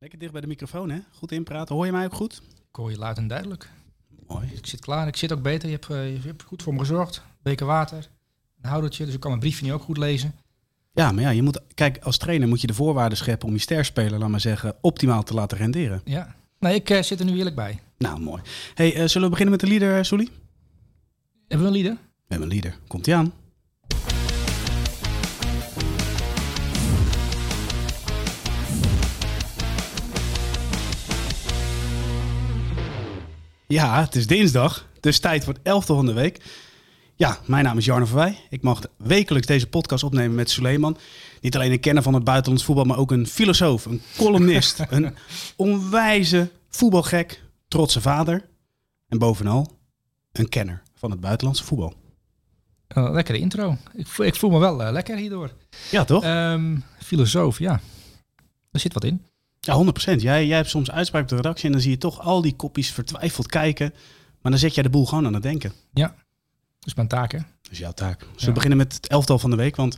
Lekker dicht bij de microfoon, hè? Goed inpraten. Hoor je mij ook goed? Ik hoor je luid en duidelijk. Mooi. Ik zit klaar. Ik zit ook beter. Je hebt, eh, je hebt goed voor me gezorgd. Beker water, een houdertje. Dus ik kan mijn briefje nu ook goed lezen. Ja, maar ja, je moet, kijk, als trainer moet je de voorwaarden scheppen om je sterspeler, laat maar zeggen, optimaal te laten renderen. Ja. Nee, ik eh, zit er nu eerlijk bij. Nou, mooi. Hey, eh, zullen we beginnen met de leader, Sully? Hebben we een lieder? We hebben een leader. Komt ie aan? Ja, het is dinsdag, dus tijd voor het elfde van de week. Ja, mijn naam is Jarno Verwij. Ik mag wekelijks deze podcast opnemen met Suleiman. Niet alleen een kenner van het buitenlands voetbal, maar ook een filosoof, een columnist, een onwijze voetbalgek, trotse vader. En bovenal een kenner van het buitenlandse voetbal. Uh, lekkere intro. Ik voel, ik voel me wel uh, lekker hierdoor. Ja, toch? Um, filosoof, ja. Er zit wat in. Ja, 100%. Jij, jij hebt soms uitspraak op de redactie en dan zie je toch al die kopjes vertwijfeld kijken. Maar dan zet jij de boel gewoon aan het denken. Ja, dat is mijn taak, hè? Dat is jouw taak. Zullen we ja. beginnen met het elftal van de week? Want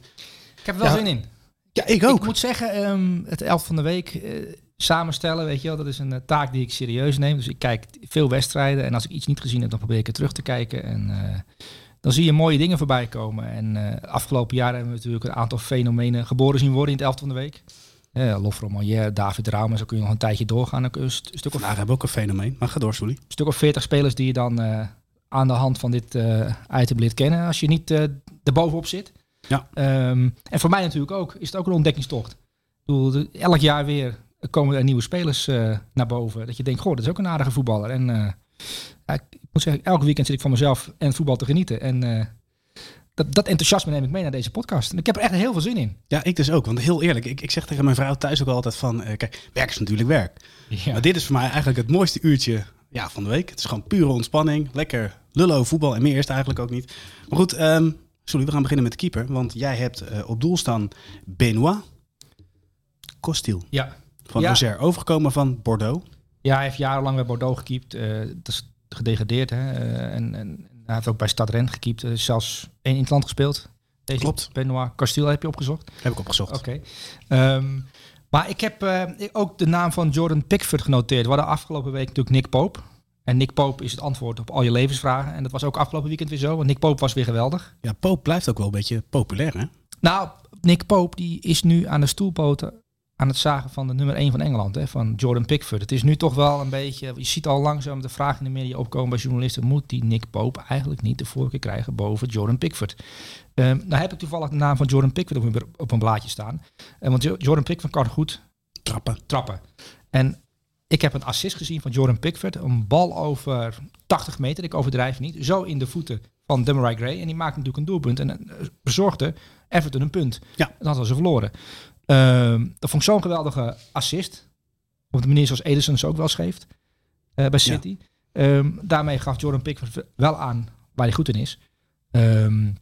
ik heb er wel ja, zin in. Ja, ik ook. Ik moet zeggen, um, het elf van de week uh, samenstellen, weet je wel, dat is een uh, taak die ik serieus neem. Dus ik kijk veel wedstrijden en als ik iets niet gezien heb, dan probeer ik het terug te kijken. En uh, dan zie je mooie dingen voorbij komen. En afgelopen jaar hebben we natuurlijk een aantal fenomenen geboren zien worden in het elf van de week. Uh, Lof Romanier, David Raum, zo kun je nog een tijdje doorgaan. Een st stuk of, Vandaag hebben we ook een fenomeen, maar ga door, Sully. Een stuk of veertig spelers die je dan uh, aan de hand van dit uh, item leert kennen als je niet uh, erbovenop zit. Ja. Um, en voor mij natuurlijk ook, is het ook een ontdekkingstocht. Ik bedoel, elk jaar weer komen er nieuwe spelers naar boven. Dat je denkt, goh, dat is ook een aardige voetballer. En ik moet zeggen, elke weekend zit ik van mezelf en voetbal te genieten. En dat, dat, enthousiasme neem ik mee naar deze podcast. En ik heb er echt heel veel zin in. Ja, ik dus ook. Want heel eerlijk, ik, ik zeg tegen mijn vrouw thuis ook altijd van... Uh, kijk, werk is natuurlijk werk. Ja. Maar dit is voor mij eigenlijk het mooiste uurtje ja, van de week. Het is gewoon pure ontspanning. Lekker lullen over voetbal. En meer is het eigenlijk ook niet. Maar goed, um, sorry, we gaan beginnen met de keeper. Want jij hebt uh, op doel staan Benoit Costil. Ja. Van ja. Auxerre, overgekomen van Bordeaux. Ja, hij heeft jarenlang bij Bordeaux gekiept. Uh, dat is gedegradeerd. Hè? En, en hij heeft ook bij Stad Rennes gekiept. Uh, zelfs één in het land gespeeld. Deze Klopt. Benoit Castile heb je opgezocht? Heb ik opgezocht. Oké. Okay. Um, maar ik heb uh, ook de naam van Jordan Pickford genoteerd. We hadden afgelopen week natuurlijk Nick Pope. En Nick Pope is het antwoord op al je levensvragen. En dat was ook afgelopen weekend weer zo. Want Nick Pope was weer geweldig. Ja, Pope blijft ook wel een beetje populair, hè? Nou, Nick Pope die is nu aan de stoelpoten aan het zagen van de nummer 1 van Engeland, hè, van Jordan Pickford. Het is nu toch wel een beetje, je ziet al langzaam de vraag in de media opkomen bij journalisten, moet die Nick Pope eigenlijk niet de voorkeur krijgen boven Jordan Pickford? Um, nou heb ik toevallig de naam van Jordan Pickford op een, op een blaadje staan. Uh, want Jordan Pickford kan goed trappen. trappen. En ik heb een assist gezien van Jordan Pickford, een bal over 80 meter, ik overdrijf niet, zo in de voeten van Demarai Gray. En die maakte natuurlijk een doelpunt en uh, bezorgde Everton een punt. Ja. Dan hadden ze verloren. Um, dat vond ik zo'n geweldige assist. Op de manier zoals Ederson ze ook wel schreef uh, bij City. Ja. Um, daarmee gaf Jordan Pickford wel aan waar hij goed in is. Um,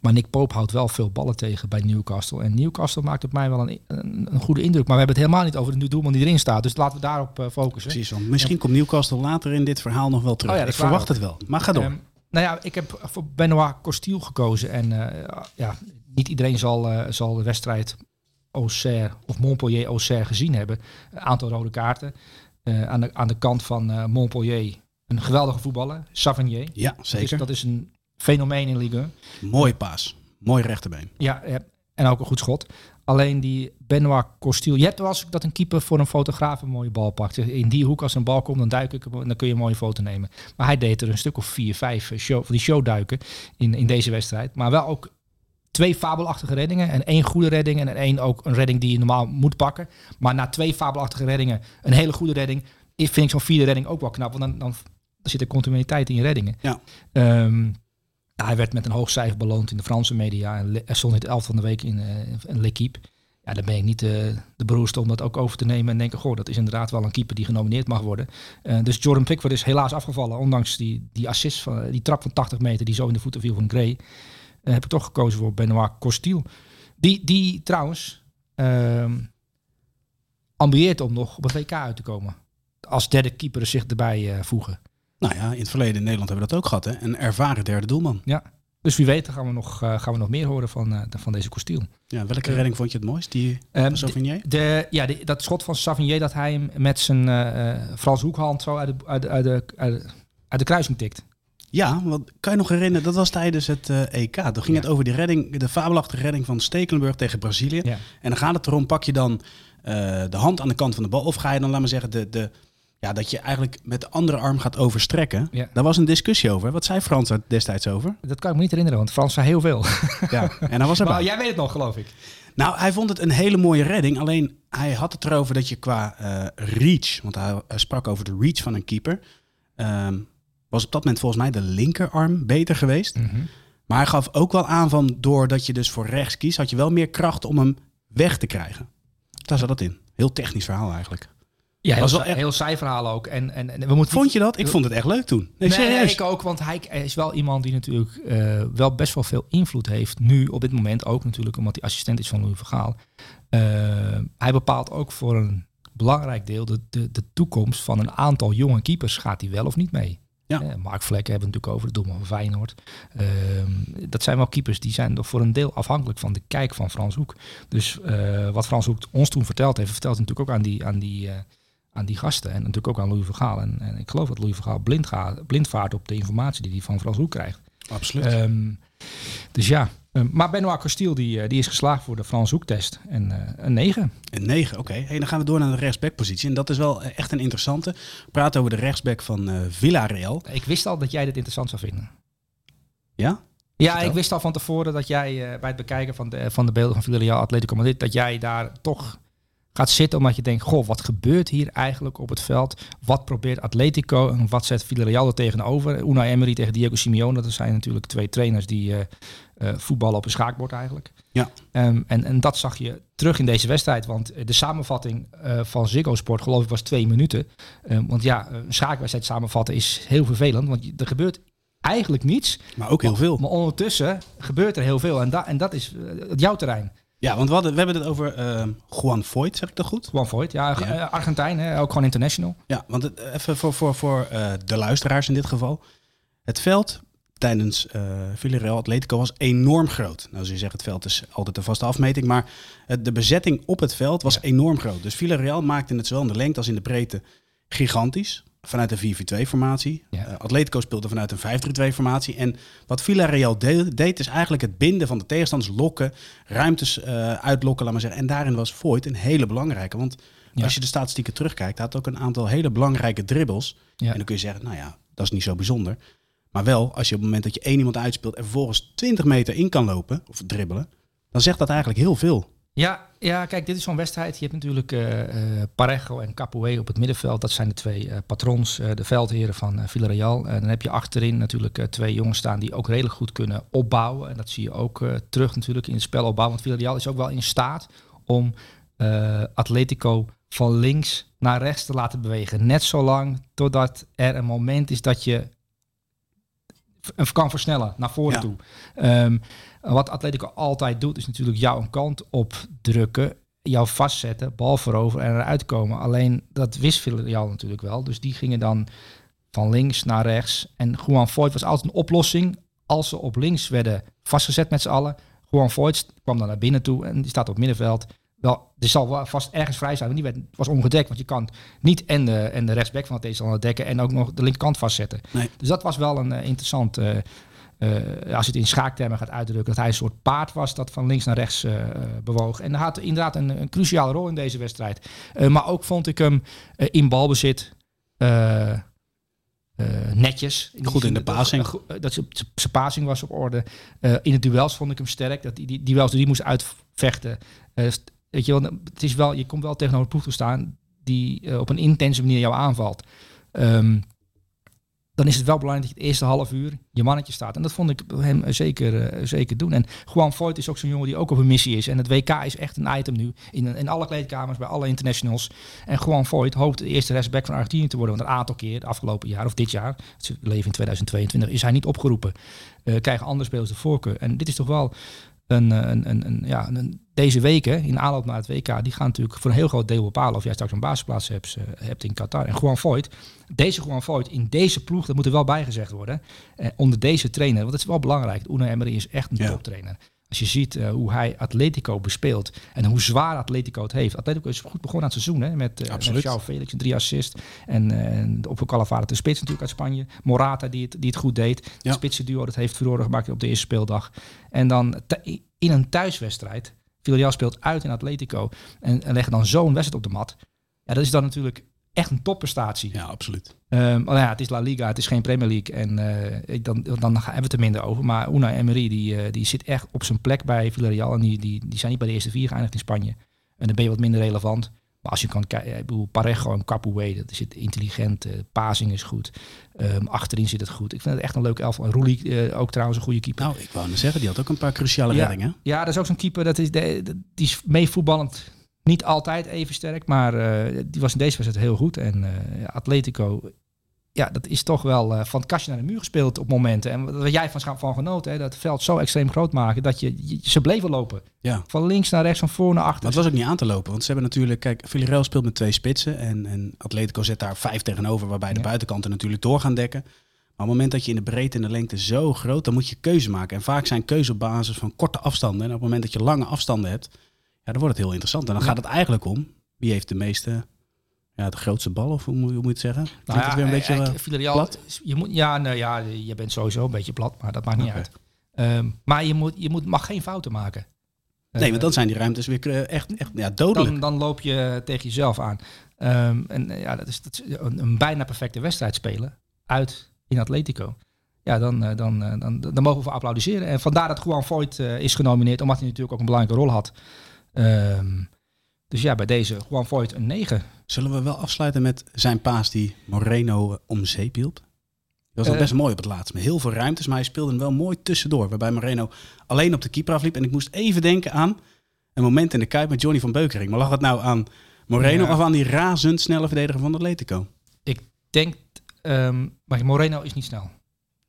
maar Nick Pope houdt wel veel ballen tegen bij Newcastle. En Newcastle maakt op mij wel een, een, een, goede indruk. Maar we hebben het helemaal niet over de doelman die erin staat. Dus laten we daarop uh, focussen. Precies, want misschien ja. komt Newcastle later in dit verhaal nog wel terug. Oh ja, ik verwacht het wel. Maar ga door. Nou ja, ik heb voor Benoit Costil gekozen. En uh, ja, niet iedereen zal, zal de wedstrijd Auxerre of Montpellier Auxerre gezien hebben. Een aantal rode kaarten. Uh, aan, de, aan de kant van uh, Montpellier een geweldige voetballer, Savigny. Ja, zeker. Dat is, dat is een fenomeen in Ligue 1. Mooi paas. Mooi rechterbeen. Ja, en ook een goed schot. Alleen die Benoit Costil. Je hebt wel eens dat een keeper voor een fotograaf een mooie bal pakt. In die hoek als een bal komt, dan duik ik en dan kun je een mooie foto nemen. Maar hij deed er een stuk of vier, vijf show, van die showduiken in, in deze wedstrijd. Maar wel ook twee fabelachtige reddingen en één goede redding en één ook een redding die je normaal moet pakken. Maar na twee fabelachtige reddingen, een hele goede redding, vind ik zo'n vierde redding ook wel knap, want dan, dan, zit er continuïteit in je reddingen. Ja. Um, hij werd met een hoog cijfer beloond in de Franse media en er stond in het elf van de week in een L'Equipe. Ja, dan ben ik niet uh, de beroerste om dat ook over te nemen en denken, goh, dat is inderdaad wel een keeper die genomineerd mag worden. Uh, dus Jordan Pickford is helaas afgevallen, ondanks die, die assist, van, die trap van 80 meter die zo in de voeten viel van Gray. Uh, heb ik toch gekozen voor Benoit Costil. Die, die trouwens uh, ambieert om nog op een WK uit te komen. Als derde keeper zich erbij uh, voegen. Nou ja, in het verleden in Nederland hebben we dat ook gehad. Hè? Een ervaren derde doelman. Ja, Dus wie weet gaan we nog, uh, gaan we nog meer horen van, uh, van deze Costiel. Ja, welke redding vond je het mooist? Die um, Savigny? De, ja, de, dat schot van Savigny dat hij hem met zijn Frans hoekhand zo uit de, uit, de, uit, de, uit, de, kruising tikt. Ja, wat kan je nog herinneren? Dat was tijdens het EK. Toen ging het over die redding, de fabelachtige redding van Stekelenburg tegen Brazilië. Ja. En dan gaat het erom, pak je dan de hand aan de kant van de bal of ga je dan, laat maar zeggen, de, de, ja, dat je eigenlijk met de andere arm gaat overstrekken. Ja. Daar was een discussie over. Wat zei Frans er destijds over? Dat kan ik me niet herinneren, want Frans zei heel veel. Ja, en dan was er maar jij weet het nog, geloof ik. Nou, hij vond het een hele mooie redding. Alleen hij had het erover dat je qua uh, reach, want hij, sprak over de reach van een keeper, uh, was op dat moment volgens mij de linkerarm beter geweest. Mm -hmm. Maar hij gaf ook wel aan van doordat je dus voor rechts kiest, had je wel meer kracht om hem weg te krijgen. Daar zat dat in. Heel technisch verhaal eigenlijk. Ja, heel, was wel heel saai verhaal ook. En, en, en we moeten vond je dat? Ik vond het echt leuk toen. Nee, serieus. ik ook, want hij is wel iemand die natuurlijk uh, wel best wel veel invloed heeft. Nu op dit moment ook natuurlijk, omdat hij assistent is van Louis Vergaal. Uh, hij bepaalt ook voor een belangrijk deel de, de, de toekomst van een aantal jonge keepers. Gaat hij wel of niet mee? Ja. Uh, Mark Vlekken hebben we natuurlijk over, de doelman van Feyenoord. Uh, dat zijn wel keepers die zijn toch voor een deel afhankelijk van de kijk van Frans Hoek. Dus wat Frans Hoek ons toen verteld heeft, vertelt hij natuurlijk ook aan die, aan die aan die gasten. En natuurlijk ook aan Louis Vergaal. En, en ik geloof dat Louis Vergaal blind, gaat, blind vaart op de informatie die hij van Frans Hoek krijgt. Absoluut. Um, dus ja. Um, maar Benoit Costil die, uh, die is geslaagd voor de Frans Hoektest. En uh, een 9. Een 9, oké. Okay. Hey, dan gaan we door naar de rechtsbackpositie. En dat is wel eh, echt een interessante. We praten over de rechtsback van uh, Villarreal. Ik wist al dat jij dit interessant zou vinden. Ja? Ja, ik wist al van tevoren dat jij bij het bekijken van de, van de beelden van Villarreal Atletico Madrid... dat jij daar toch gaat zitten omdat je denkt, goh, wat gebeurt hier eigenlijk op het veld? Wat probeert Atletico en wat zet Villarreal er tegenover? Unai Emery tegen Diego Simeone, dat zijn natuurlijk twee trainers die uh, uh, voetballen op een schaakbord eigenlijk. Ja. Um, en, en dat zag je terug in deze wedstrijd, want de samenvatting uh, van Ziggo Sport geloof ik was twee minuten. Um, want ja, een schaakwedstrijd samenvatten is heel vervelend, want er gebeurt eigenlijk niets. Maar ook heel veel. Maar ondertussen gebeurt er heel veel en, da en dat is jouw terrein. Ja, want we, hadden, we hebben het over uh, Juan Voigt, zeg ik dat goed? Juan Voigt, ja, ja. Eh, Argentijn, hè, ook gewoon international. Ja, want het, even voor, voor, voor uh, de luisteraars in dit geval. Het veld tijdens uh, Villarreal Atletico was enorm groot. Nou, je zegt, het veld is altijd een vaste afmeting, maar de bezetting op het veld was ja. enorm groot. Dus Villarreal maakte het zowel in de lengte als in de breedte gigantisch vanuit een 4-4-2-formatie. Ja. Uh, Atletico speelde vanuit een 5-3-2-formatie. En wat Villarreal deed, deed, is eigenlijk het binden van de tegenstanders, lokken, ruimtes uh, uitlokken, laat maar zeggen. En daarin was Voigt een hele belangrijke. Want ja. als je de statistieken terugkijkt, had ook een aantal hele belangrijke dribbles. Ja. En dan kun je zeggen, nou ja, dat is niet zo bijzonder. Maar wel, als je op het moment dat je één iemand uitspeelt en vervolgens 20 meter in kan lopen, of dribbelen, dan zegt dat eigenlijk heel veel. Ja, ja, kijk, dit is zo'n wedstrijd. Je hebt natuurlijk uh, uh, Parejo en Capoe op het middenveld. Dat zijn de twee uh, patrons, de veldheren van Villarreal. En dan heb je achterin natuurlijk twee jongens staan die ook redelijk goed kunnen opbouwen. En dat zie je ook terug natuurlijk in het spelopbouw. Want Villarreal is ook wel in staat om Atletico van links naar rechts te laten bewegen. Net zolang totdat er een moment is dat je kan versnellen naar voren ja. toe. Um, wat Atletico altijd doet, is natuurlijk jou een kant op drukken, jou vastzetten, bal voorover en eruit komen. Alleen dat wist Villarreal natuurlijk wel. Dus die gingen dan van links naar rechts. En Juan Voigt was altijd een oplossing als ze op links werden vastgezet met z'n allen. Juan Voigt kwam dan naar binnen toe en die staat op middenveld. Wel, er zal vast ergens vrij zijn, want die werd, was ongedekt. Want je kan niet en de, en de rechtsback van het tegenstander dekken en ook nog de linkerkant vastzetten. Nee. Dus dat was wel een uh, interessant uh, uh, als je het in schaaktermen gaat uitdrukken, dat hij een soort paard was dat van links naar rechts bewoog. En hij had inderdaad een, een cruciale rol in deze wedstrijd. Maar ook vond ik hem in balbezit netjes. Goed in de passing. Dat, dat zijn passing was op orde. in het duels vond ik hem sterk. Dat die, die, die duels die moest uitvechten. Weet je het is wel, je komt wel tegenover een ploeg te staan die op een intense manier jou aanvalt. Um, dan is het wel belangrijk dat je het eerste half uur je mannetje staat. En dat vond ik hem zeker, uh, zeker doen. En Juan Voigt is ook zo'n jongen die ook op een missie is. En het WK is echt een item nu. In, in alle kleedkamers, bij alle internationals. En Juan Voigt hoopt de eerste rechtsback van Argentinië te worden. Want een aantal keer, de afgelopen jaar of dit jaar, het leven in 2022, is hij niet opgeroepen. Uh, krijgen andere spelers de voorkeur. En dit is toch wel een, een, een, een ja, een, deze weken, in aanloop naar het WK, die gaan natuurlijk voor een heel groot deel bepalen of jij straks een basisplaats hebt, uh, hebt in Qatar. En Juan Voigt, deze Juan Voigt in deze ploeg, dat moet er wel bijgezegd worden, eh, onder deze trainer, want het is wel belangrijk. Unai Emery is echt een ja. toptrainer. Als je ziet uh, hoe hij Atletico bespeelt en hoe zwaar Atletico het heeft. Atletico is goed begonnen aan het seizoen hè, met, uh, met João Felix, een drie assist. En uh, op een Calafara de spits natuurlijk uit Spanje. Morata die het, die het goed deed. Ja. De spitsen duo dat heeft verloren gemaakt op de eerste speeldag. En dan in een thuiswedstrijd. Villarreal speelt uit in Atletico en, en leggen dan zo'n wedstrijd op de mat. Ja, dat is dan natuurlijk echt een topprestatie. Ja, absoluut. Um, ja, het is La Liga, het is geen Premier League. En uh, ik, dan, dan hebben we het er minder over. Maar Una Emery, die, uh, die zit echt op zijn plek bij Villarreal. En die, die, die zijn niet bij de eerste vier geëindigd in Spanje. En dan ben je wat minder relevant. Maar als je kan kijken, ik bedoel, Parejo en Capoue, dat zit intelligent. Uh, Pazing is goed. Um, achterin zit het goed. Ik vind het echt een leuk elftal. En Roelie, uh, ook trouwens een goede keeper. Nou, ik wou net zeggen, die had ook een paar cruciale ja, reddingen. Ja, dat is ook zo'n keeper, dat is, de, de, die is meevoetballend niet altijd even sterk, maar uh, die was in deze wedstrijd heel goed. En uh, Atletico, ja, dat is toch wel uh, van het kastje naar de muur gespeeld op momenten. En wat jij van, van genoten, hè, dat veld zo extreem groot maken, dat je, je, ze bleven lopen. Ja. Van links naar rechts, van voor naar achter. Maar het was ook niet aan te lopen, want ze hebben natuurlijk, kijk, Villarreal speelt met twee spitsen en, en Atletico zet daar vijf tegenover, waarbij de ja. buitenkanten natuurlijk door gaan dekken. Maar op het moment dat je in de breedte en de lengte zo groot, dan moet je keuze maken. En vaak zijn keuze op basis van korte afstanden. En op het moment dat je lange afstanden hebt, dan wordt het heel interessant. En dan gaat het eigenlijk om wie heeft de meeste, ja, de grootste bal, of hoe moet, je het zeggen? Nou ja, het weer een beetje uh, Villarreal, plat? Je moet, ja, nou ja, je bent sowieso een beetje plat, maar dat maakt niet okay. uit. Um, maar je, moet, je moet, mag geen fouten maken. Nee, want dan zijn die ruimtes weer echt, echt ja, dodelijk. Dan, dan loop je tegen jezelf aan. Um, en ja, dat is, dat is een, een, bijna perfecte wedstrijd spelen uit in Atletico. Ja, dan, dan, dan, dan, mogen we voor applaudisseren. En vandaar dat Juan Voigt uh, is genomineerd, omdat hij natuurlijk ook een belangrijke rol had. Um, dus ja, bij deze Juan Voigt een 9. Zullen we wel afsluiten met zijn paas die Moreno om zeep hielp? Dat was uh, best mooi op het laatst. Met heel veel ruimtes, maar hij speelde hem wel mooi tussendoor. Waarbij Moreno alleen op de keeper afliep. En ik moest even denken aan een moment in de Kuip met Johnny van Beukering. Maar lag het nou aan Moreno ja. of aan die razendsnelle verdediger van Atletico? Ik denk, um, maar Moreno is niet snel.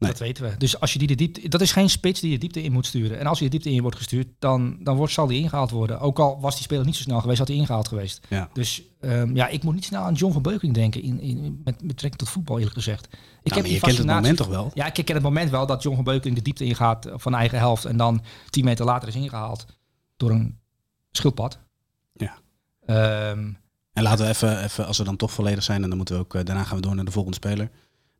Nee. Dat weten we. Dus als je die de diepte, dat is geen spits die je diepte in moet sturen. En als je de diepte in wordt gestuurd, dan, dan wordt, zal die ingehaald worden. Ook al was die speler niet zo snel geweest, had hij ingehaald geweest. Ja. Dus um, ja, ik moet niet snel aan John van Beukering denken in, in, met betrekking tot voetbal, eerlijk gezegd. Ik nou, heb je kent het moment toch wel? Ja, ik ken het moment wel dat John van Beukering de diepte ingaat van eigen helft en dan tien meter later is ingehaald door een schildpad. Ja. Um, en laten we even, even, als we dan toch volledig zijn, en dan moeten we ook, uh, daarna gaan we door naar de volgende speler.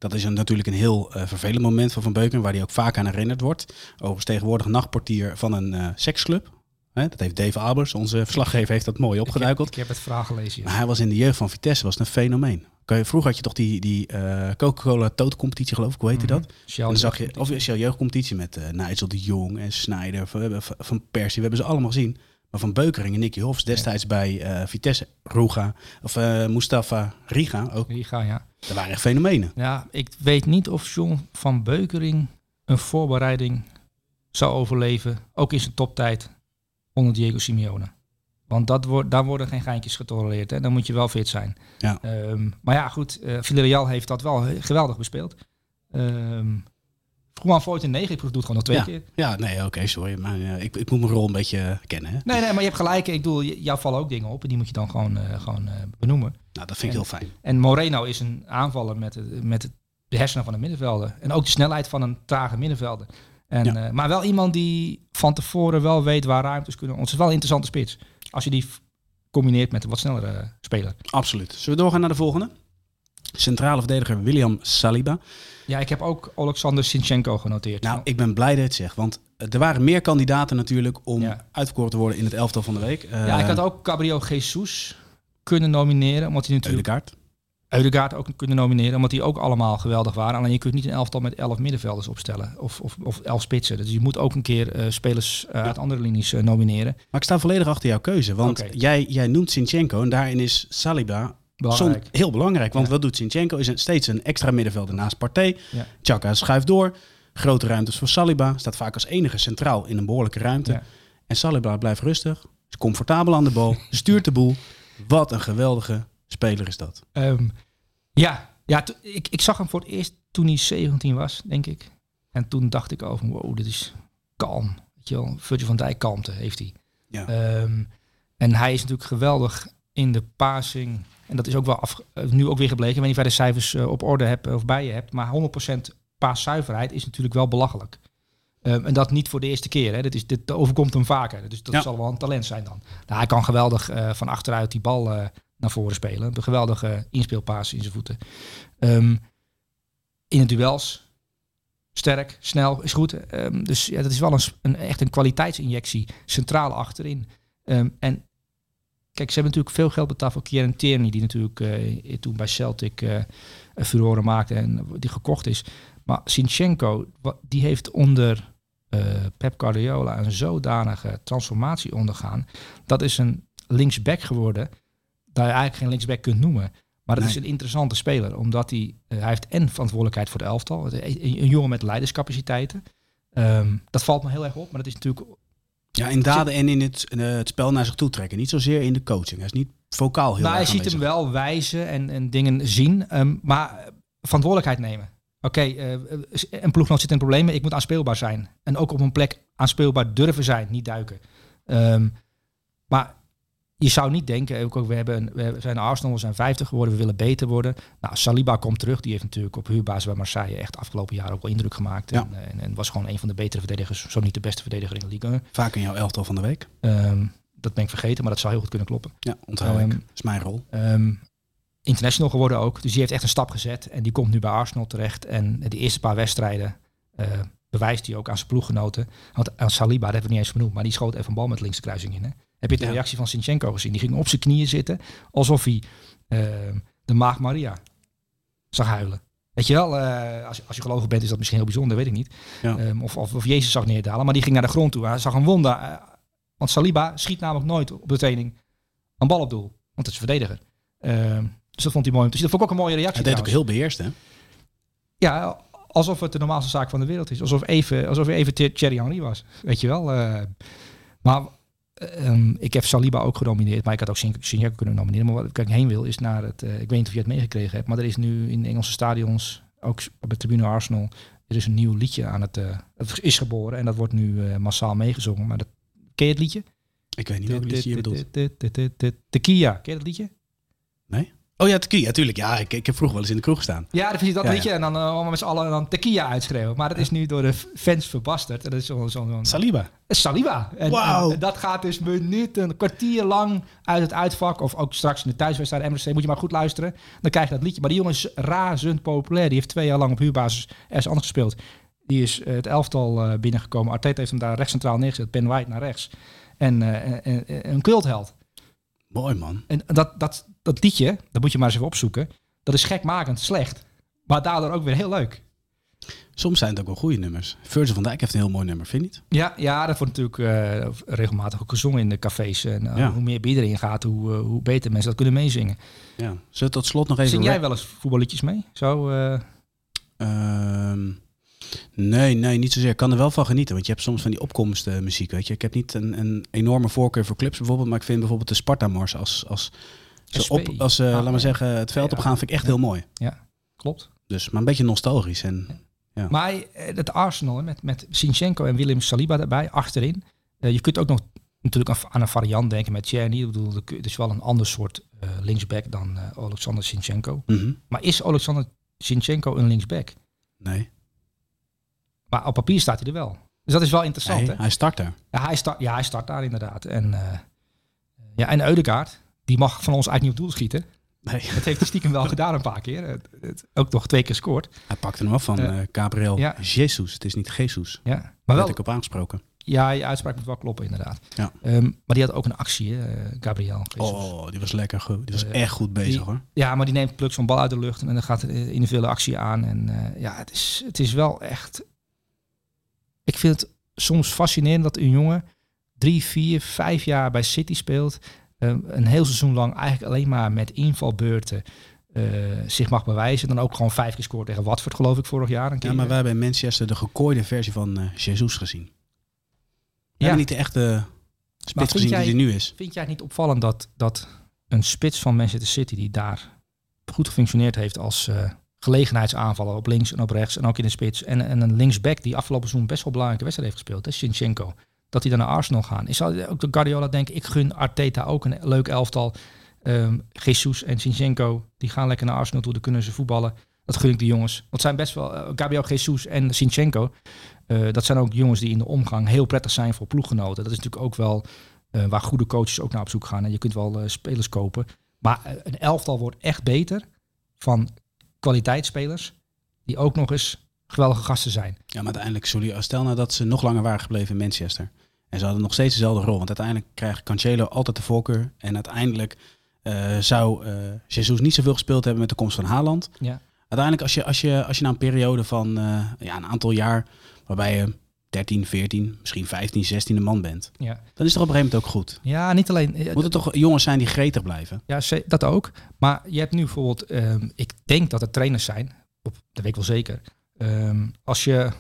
Dat is een, natuurlijk een heel uh, vervelend moment van Van Beuken, waar hij ook vaak aan herinnerd wordt. Overigens tegenwoordig nachtportier van een uh, seksclub. Hè, dat heeft Dave Albers, onze verslaggever, heeft dat mooi opgeduikeld. Ik heb, ik heb het verhaal gelezen. Ja. Maar hij was in de jeugd van Vitesse, was een fenomeen. Vroeger had je toch die, die uh, Coca-Cola tootcompetitie, geloof ik, hoe heette Mhm. dat? En dan zag je, of Shell jeugdcompetitie met Nigel de Jong en Snyder, van, van Persie, we hebben ze allemaal gezien. Maar van Beukering en Nicky Hofs destijds ja. bij uh, Vitesse, Ruga, of uh, Mustafa Riga ook. Riga, ja. Dat waren echt fenomenen. Ja, ik weet niet of John van Beukering een voorbereiding zou overleven, ook in zijn toptijd, onder Diego Simeone. Want dat wordt, daar worden geen geintjes getolereerd. Hè. Dan moet je wel fit zijn. Ja. Um, maar ja, goed. Uh, Villarreal heeft dat wel geweldig bespeeld. Um, Juan Voigt in 9, ik doe het gewoon nog twee ja. keer. Ja, nee, oké, okay, sorry. Maar uh, ik, ik moet mijn rol een beetje uh, kennen. Hè? Nee, nee, maar je hebt gelijk. Ik bedoel, jou vallen ook dingen op en die moet je dan gewoon, uh, gewoon benoemen. Nou, dat vind ik heel fijn. En Moreno is een aanvaller met, met de hersenen van de middenvelden. En ook de snelheid van een trage middenvelder. En, ja. maar wel iemand die van tevoren wel weet waar ruimtes kunnen. Het is wel een interessante spits. Als je die combineert met een wat snellere speler. Absoluut. Zullen we doorgaan naar de volgende? Centrale verdediger William Saliba. Ja, ik heb ook Alexander Sinchenko genoteerd. Nou, ik ben blij dat je het zegt. Want er waren meer kandidaten natuurlijk om ja. uitverkoren te worden in het elftal van de week. Uh, ja, ik had ook Gabriel Jesus kunnen nomineren. Omdat hij natuurlijk... Eudegaard. Eudegaard ook kunnen nomineren. Omdat die ook allemaal geweldig waren. Alleen je kunt niet een elftal met elf middenvelders opstellen. Of, of, of elf spitsen. Dus je moet ook een keer uh, spelers uh, ja. uit andere linies nomineren. Maar ik sta volledig achter jouw keuze. Want okay. jij, jij noemt Sinchenko. En daarin is Saliba Belangrijk. Heel belangrijk, want ja. wat doet Sinchenko? Is een, steeds een extra middenvelder naast Partey. Ja. Chaka schuift door. Grote ruimtes voor Saliba. Staat vaak als enige centraal in een behoorlijke ruimte. Ja. En Saliba blijft rustig. Is comfortabel aan de bal. stuurt de boel. Wat een geweldige speler is dat. Um, ja, ja ik, ik zag hem voor het eerst toen hij 17 was, denk ik. En toen dacht ik over, wow, dit is kalm. Weet je wel, Virgil van Dijk kalmte heeft hij. Ja. Ehm, en hij is natuurlijk geweldig in de passing. En dat is ook wel af, eh, nu ook weer gebleken. Ik weet niet of jij de cijfers eh, op orde hebt of bij je hebt. Maar 100% paaszuiverheid is natuurlijk wel belachelijk. Ehm, en dat niet voor de eerste keer. Hè. Dit, is, dit overkomt hem vaker. Dus dat Ja. zal wel een talent zijn dan. Nou, hij kan geweldig eh, van achteruit die bal eh, naar voren spelen. Een geweldige inspeelpaas in zijn voeten. Ehm, in het duels. Sterk, snel, is goed. Ehm, dus ja, dat is wel een, een, echt een kwaliteitsinjectie. Centraal achterin. En kijk, ze hebben natuurlijk veel geld betaald voor Kieran Tierney. Die natuurlijk eh, toen bij Celtic eh een furoren maakte en die gekocht is. Maar Sinchenko, die heeft onder eh, Pep Guardiola een zodanige transformatie ondergaan. Dat is een linksback geworden. Dat je eigenlijk geen linksback kunt noemen. Maar het is een interessante speler. Omdat hij, eh, hij heeft en verantwoordelijkheid voor de elftal. Een, een, een jongen met leiderscapaciteiten. Ehm, dat valt me heel erg op. Maar dat is natuurlijk Ja, in daden en in het, eh, het spel naar zich toe trekken. Niet zozeer in de coaching. Hij is niet vocaal heel nou, hij ziet hem wel wijzen en, en dingen zien, ehm, maar eh, verantwoordelijkheid nemen. Oké, eh, een ploegnoot zit in problemen, ik moet aanspeelbaar zijn. En ook op een plek aanspeelbaar durven zijn, niet duiken. Ehm, maar je zou niet denken, ook, we, hebben, we zijn Arsenal, we zijn 50 geworden, we willen beter worden. Nou, Saliba komt terug, die heeft natuurlijk op huurbasis bij Marseille echt afgelopen jaar ook wel indruk gemaakt. Ja. En, en, en was gewoon een van de betere verdedigers, zo niet de beste verdediger in de liga. Vaak in jouw elftal van de week. Ehm, dat ben ik vergeten, maar dat zou heel goed kunnen kloppen. Ja, onthoud ik. Ehm, Dat is mijn rol. Ehm, international geworden ook. Dus die heeft echt een stap gezet. En die komt nu bij Arsenal terecht. En de eerste paar wedstrijden eh, bewijst hij ook aan zijn ploeggenoten. Want aan Saliba, dat hebben we niet eens genoemd. Maar die schoot even een bal met links de kruising in. Hè? Heb je de Ja. reactie van Sinchenko gezien? Die ging op zijn knieën zitten. Alsof hij ehm, de maag Maria zag huilen. Weet je wel, eh, als, je- als je gelovig bent is dat misschien heel bijzonder, weet ik niet. Ja. Ehm, of, of, of Jezus zag neerdalen. Maar die ging naar de grond toe. Hij zag een wonder. eh, want Saliba schiet namelijk nooit op de training een bal op doel. Want het is een verdediger. Ehm, dus dat vond hij mooi om te zien. Dat vond ik ook een mooie reactie. Hij deed ook trouwens. heel beheerst, hè? Ja, alsof het de normaalste zaak van de wereld is. Alsof, even, alsof even Thie- Thierry Henry was. Weet je wel. eh. maar ehm, ik heb Saliba ook genomineerd. Maar ik had ook Sin- Sinchenko kunnen nomineren. Maar wat ik heen wil is naar het... eh, ik weet niet of je het meegekregen hebt. Maar er is nu in de Engelse stadions, ook op de tribune Arsenal... Er is een nieuw liedje aan het... eh, het is geboren en dat wordt nu eh, massaal meegezongen. Maar dat, ken je het liedje? Ik weet niet welk liedje je bedoelt. Tequila. Ken je dat liedje? Oh ja, tequila, natuurlijk. Ja, ik, ik heb vroeger wel eens in de kroeg gestaan. Ja, dan vind je dat Ja, liedje en dan uh, allemaal met z'n allen dan tequila uitschreeuwen. Maar dat is nu door de fans verbasterd. En dat is zo'n zo, zo, Saliba. Saliba. En, Wauw. en, en dat gaat dus minuten, een kwartier lang uit het uitvak. Of ook straks in de thuiswedstrijd MRC. Moet je maar goed luisteren. Dan krijg je dat liedje. Maar die jongen is razend populair. Die heeft twee jaar lang op huurbasis ergens anders gespeeld. Die is eh, het elftal eh, binnengekomen. Arteta heeft hem daar rechts centraal neergezet. Ben White naar rechts. Eh, en- een cultheld. Mooi, man. En dat, dat, dat liedje, dat moet je maar eens even opzoeken. Dat is gekmakend slecht. Maar daardoor ook weer heel leuk. Soms zijn het ook wel goede nummers. Virgil van Dijk heeft een heel mooi nummer, vind je niet? Ja, ja, dat wordt natuurlijk eh, regelmatig ook gezongen in de cafés. En eh, Ja. hoe meer bier erin gaat, hoe, eh, hoe beter mensen dat kunnen meezingen. Ja. Zullen we tot slot nog even... Zing jij wel eens voetballiedjes mee? Zo, eh, Ehm, nee, nee, niet zozeer. Ik kan er wel van genieten. Want je hebt soms van die opkomstmuziek, weet je. Ik heb niet een, een enorme voorkeur voor clips bijvoorbeeld. Maar ik vind bijvoorbeeld de Sparta-mars als... als ze SP. op, als ze, Ah, laat maar ja. zeggen, het veld Ja. opgaan, vind ik echt heel mooi. klopt. Dus, maar een beetje nostalgisch. En Ja. Maar eh, het Arsenal hè, met, met Sinchenko en Willem Saliba erbij, achterin. Eh, je kunt ook nog natuurlijk aan- een variant denken met Czerny. Ik bedoel, het is wel een ander soort eh, linksback dan eh Alexander Sinchenko. Mhm. Maar is Alexander Sinchenko een linksback? Nee, Maar op papier staat hij er wel. Dus dat is wel interessant. nee hè? hij start daar. Ja, hij start, ja, hij start daar inderdaad. En, eh ja, en die mag van ons eigenlijk niet op doel schieten. Nee, Dat heeft hij stiekem wel gedaan een paar keer. Het, het- ook nog twee keer scoort. hij pakte hem af van eh Gabriel ja. Jesus. Het is niet Jesus. Ja, Maar wel, ik op aangesproken. ja, je uitspraak moet wel kloppen inderdaad. Ja. Ehm, maar die had ook een actie, hè, eh, Gabriel. Jesus. Oh, die was lekker goed. Die was echt goed bezig die- hoor. Ja, maar die neemt pluk zo'n bal uit de lucht en dan gaat er eh, individuele actie aan. En ja, het is, het is wel echt... Ik vind het soms fascinerend dat een jongen drie, vier, vijf jaar bij City speelt. Eh, een heel seizoen lang eigenlijk alleen maar met invalbeurten eh, zich mag bewijzen. Dan ook gewoon vijf keer scoort tegen Watford, geloof ik, vorig jaar. Een keer. Ja, maar wij hebben in Manchester de gekooide versie van eh Jesus gezien. We Ja. hebben niet de echte spits gezien jij- die er nu is. Vind jij het niet opvallend dat, dat een spits van Manchester City die daar goed gefunctioneerd heeft als eh, gelegenheidsaanvaller op links en op rechts en ook in de spits en, en een linksback die afgelopen seizoen best wel belangrijke wedstrijd heeft gespeeld, hè, Sinchenko. Dat hij dan naar Arsenal gaan. Is ook de Guardiola denken, ik gun Arteta ook een leuk elftal. Ehm Jesus en Sinchenko, die gaan lekker naar Arsenal toe, dan kunnen ze voetballen. Dat gun ik de jongens. Want zijn best wel, uh, Gabriel Jesus en Sinchenko, uh, dat zijn ook jongens die in de omgang heel prettig zijn voor ploeggenoten. Dat is natuurlijk ook wel uh, waar goede coaches ook naar op zoek gaan. En je kunt wel spelers kopen. Maar een elftal wordt echt beter van kwaliteitsspelers die ook nog eens geweldige gasten zijn. Ja, maar uiteindelijk, sorry, stel nou dat ze nog langer waren gebleven in Manchester. En ze hadden nog steeds dezelfde rol. Want uiteindelijk krijgt Cancelo altijd de voorkeur. En uiteindelijk uh, zou uh, Jesus niet zoveel gespeeld hebben met de komst van Haaland. Ja. Uiteindelijk, als je, als je, als je na een periode van uh, ja, een aantal jaar, waarbij je 13, 14, misschien 15, 16 een man bent, ja. dan is het op een gegeven moment ook goed. Ja, niet alleen. Moeten toch jongens zijn die gretig blijven? Ja, dat ook. Maar je hebt nu bijvoorbeeld, um, ik denk dat er trainers zijn, op, dat weet ik wel zeker. Um, als je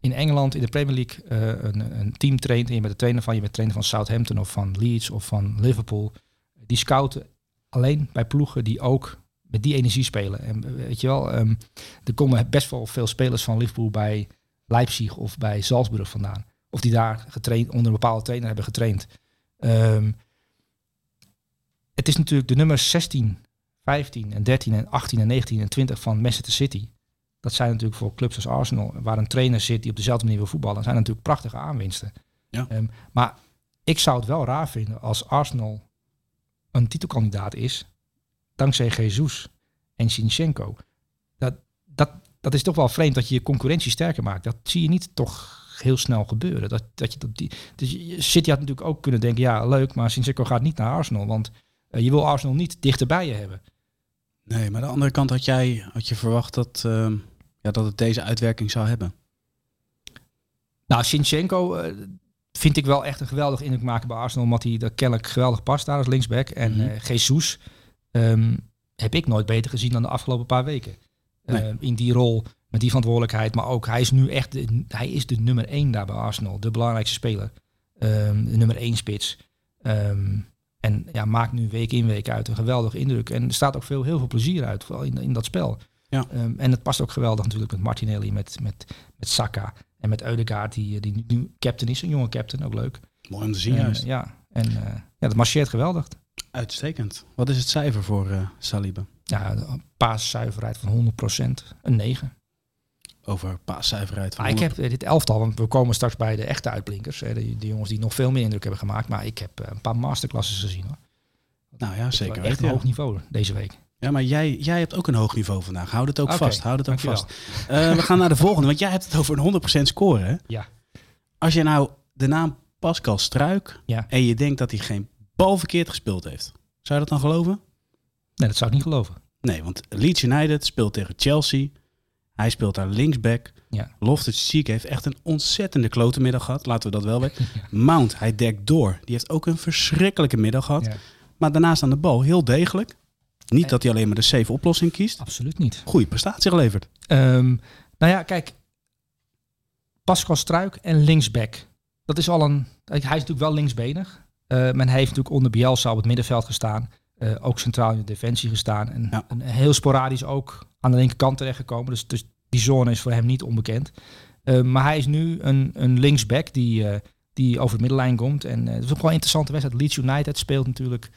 in Engeland in de Premier League uh, een, een, team traint en je bent de trainer van, je bent trainer van Southampton of van Leeds of van Liverpool, die scouten alleen bij ploegen die ook met die energie spelen. En weet je wel, um, er komen best wel veel spelers van Liverpool bij Leipzig of bij Salzburg vandaan. Of die daar getraind, onder een bepaalde trainer hebben getraind. Um, het is natuurlijk de nummers 16, 15 en 13 en 18 en 19 en 20 van Manchester City. Dat zijn natuurlijk voor clubs als Arsenal, waar een trainer zit die op dezelfde manier wil voetballen, zijn natuurlijk prachtige aanwinsten. Ja. Um, maar ik zou het wel raar vinden als Arsenal een titelkandidaat is, dankzij Jesus en Sinchenko. Dat, dat, dat is toch wel vreemd dat je je concurrentie sterker maakt. Dat zie je niet toch heel snel gebeuren. Dat, dat je, dat die, dus City had natuurlijk ook kunnen denken, ja leuk, maar Sinchenko gaat niet naar Arsenal, want uh, je wil Arsenal niet dichterbij je hebben. Nee, maar aan de andere kant had jij had je verwacht dat, uh, ja, dat het deze uitwerking zou hebben. Nou, Sinchenko uh, vind ik wel echt een geweldig indruk maken bij Arsenal, omdat hij er kennelijk geweldig past daar als linksback. En mm -hmm. Jesus um, heb ik nooit beter gezien dan de afgelopen paar weken. Nee. in die rol, met die verantwoordelijkheid. Maar ook, hij is nu echt de, hij is de nummer één daar bij Arsenal. De belangrijkste speler. Um, de nummer één spits. Um, en ja, maakt nu week in week uit een geweldige indruk. En er staat ook veel, heel veel plezier uit vooral in, in dat spel. Ja. Um, en het past ook geweldig natuurlijk met Martinelli, met, met, met Saka en met Eudegaard, die, die nu captain is. Een jonge captain, ook leuk. Mooi om te zien, Uh, juist. ja, en uh, ja, dat marcheert geweldig. Uitstekend. Wat is het cijfer voor uh, Saliba? Ja, een paaszuiverheid van 100%. Een 9. Over paaszuiverheid van Maar ik heb uh, dit elftal, want we komen straks bij de echte uitblinkers. Hè, de, de jongens die nog veel meer indruk hebben gemaakt. Maar ik heb uh, een paar masterclasses gezien hoor. Nou ja, zeker. Echt weten, een ja. hoog niveau deze week. Ja, maar jij, jij hebt ook een hoog niveau vandaag. Houd het ook vast. Houd het ook dankjewel. vast. Uh, we gaan naar de volgende, want jij hebt het over een 100% score. Hè? Ja. Als je nou de naam Pascal Struik Ja. en je denkt dat hij geen bal verkeerd gespeeld heeft. Zou je dat dan geloven? Nee, dat zou ik niet geloven. Nee, want Leeds United speelt tegen Chelsea. Hij speelt daar linksback. Ja. Loftus-Cheek heeft echt een ontzettende klote middag gehad. Laten we dat wel weten. Mount, hij dekt door. Die heeft ook een verschrikkelijke middag gehad. Ja. Maar daarnaast aan de bal heel degelijk. Niet dat hij alleen maar de safe oplossing kiest. Absoluut niet. Goede prestatie geleverd. Ehm, nou ja, kijk. Pascal Struik en linksback. Dat is al een... Hij is natuurlijk wel linksbenig. Eh men heeft natuurlijk onder Bielsa op het middenveld gestaan. Eh, ook centraal in de defensie gestaan. En, Ja. en heel sporadisch ook aan de linkerkant terechtgekomen. Dus, dus die zone is voor hem niet onbekend. Eh, maar hij is nu een, een linksback die, eh, die over de middellijn komt. En eh, het is ook wel een interessante wedstrijd. Leeds United speelt natuurlijk,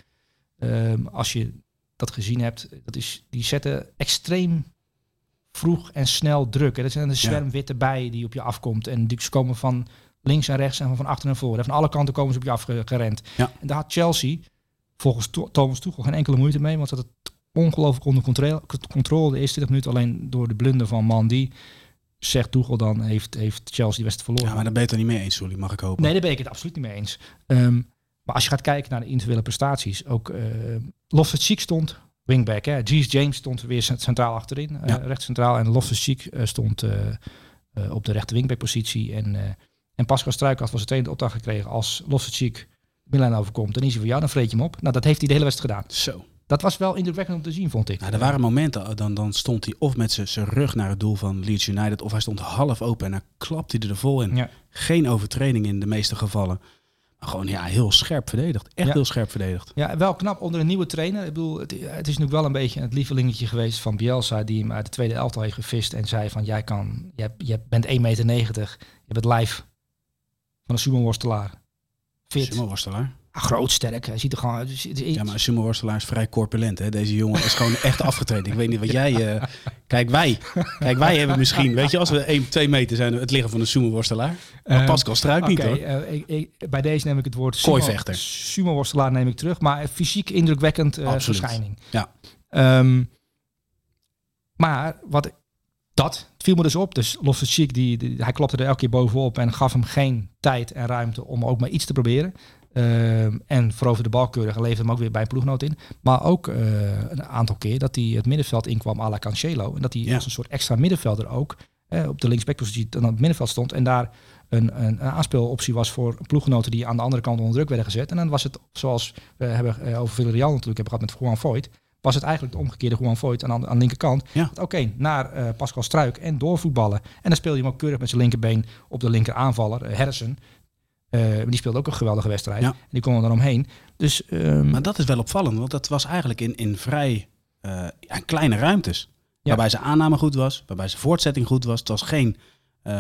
ehm, als je dat gezien hebt, dat is, die zetten extreem vroeg en snel druk. Dat zijn een zwerm witte bijen die op je afkomt. En die komen van links en rechts en van achter en voor. En van alle kanten komen ze op je afgerend. Ja. En daar had Chelsea volgens Thomas Tuchel geen enkele moeite mee. Want dat het ongelooflijk onder controle, controle de eerste 20 minuten. Alleen door de blunder van Mandy, zegt Tuchel dan, heeft, heeft Chelsea die wedstrijd verloren. Ja, maar daar ben je het er niet mee eens, Sully, mag ik hopen. Nee, daar ben ik het absoluut niet mee eens. Ehm, maar als je gaat kijken naar de individuele prestaties, ook uh, Loftus-Cheek stond wingback. Hè. James stond weer cent- centraal achterin, uh, Ja. rechts centraal. En Loftus-Cheek uh, stond uh, uh, op de rechter wingback positie. En, en Pascal Struik had van zijn trainer de opdracht gekregen als Loftus-Cheek middenlijn overkomt, dan is hij voor jou, dan vreet je hem op. Nou, dat heeft hij de hele wedstrijd gedaan. Zo. Dat was wel indrukwekkend om te zien, vond ik. Nou, er waren momenten, dan, dan stond hij of met zijn- zijn rug naar het doel van Leeds United, of hij stond half open en dan klapte hij er vol in. Ja. Geen overtreding in de meeste gevallen. Gewoon ja, heel scherp verdedigd. Echt Ja. heel scherp verdedigd. Ja, wel knap onder een nieuwe trainer. Ik bedoel, het, het is natuurlijk wel een beetje het lievelingetje geweest van Bielsa, die hem uit de tweede elftal heeft gevist en zei van, jij kan, jij, jij bent 1,90 meter, je bent live van een sumo-worstelaar. Fit. Sumo-worstelaar. Groot, sterk. Hij ziet er gewoon uit. Ja, maar een sumo-worstelaar is vrij corpulent. Hè? Deze jongen is gewoon echt afgetreden. Ik weet niet wat jij... eh, Kijk, wij. Kijk, wij hebben misschien... Weet je, als we 1, 2 meter zijn, het liggen van een sumo-worstelaar. Maar Ehm, Pascal Struik niet, hoor. eh, ik, ik- bij deze neem ik het woord sumo- Kooivechter. sumo-worstelaar neem ik terug. Maar fysiek indrukwekkend eh, verschijning. Ja. Ehm, maar wat dat het viel me dus op. Dus Loftus Cheek, die, die, hij klopte er elke keer bovenop en gaf hem geen tijd en ruimte om ook maar iets te proberen. Ehm, en veroverde de bal keurig en leverde hem ook weer bij een ploegnoot in. Maar ook eh, een aantal keer dat hij het middenveld inkwam à la Cancelo. En dat hij Ja. als een soort extra middenvelder ook eh, op de linksbackpositie dan op het middenveld stond. En daar een, een, een aanspeeloptie was voor ploeggenoten die aan de andere kant onder druk werden gezet. En dan was het, zoals we hebben eh, over Villarreal natuurlijk hebben gehad met Juan Voigt, was het eigenlijk de omgekeerde Juan Voigt aan, aan de linkerkant. Ja. Oké, naar Pascal Struik en doorvoetballen. En dan speelde hij hem ook keurig met zijn linkerbeen op de linker aanvaller, eh, Eh, die speelde ook een geweldige wedstrijd. Ja. En die kon er dan omheen. Dus ehm, Maar dat is wel opvallend, want dat was eigenlijk in, in vrij eh, kleine ruimtes. Waarbij zijn aanname goed was, waarbij zijn voortzetting goed was. Het was geen eh,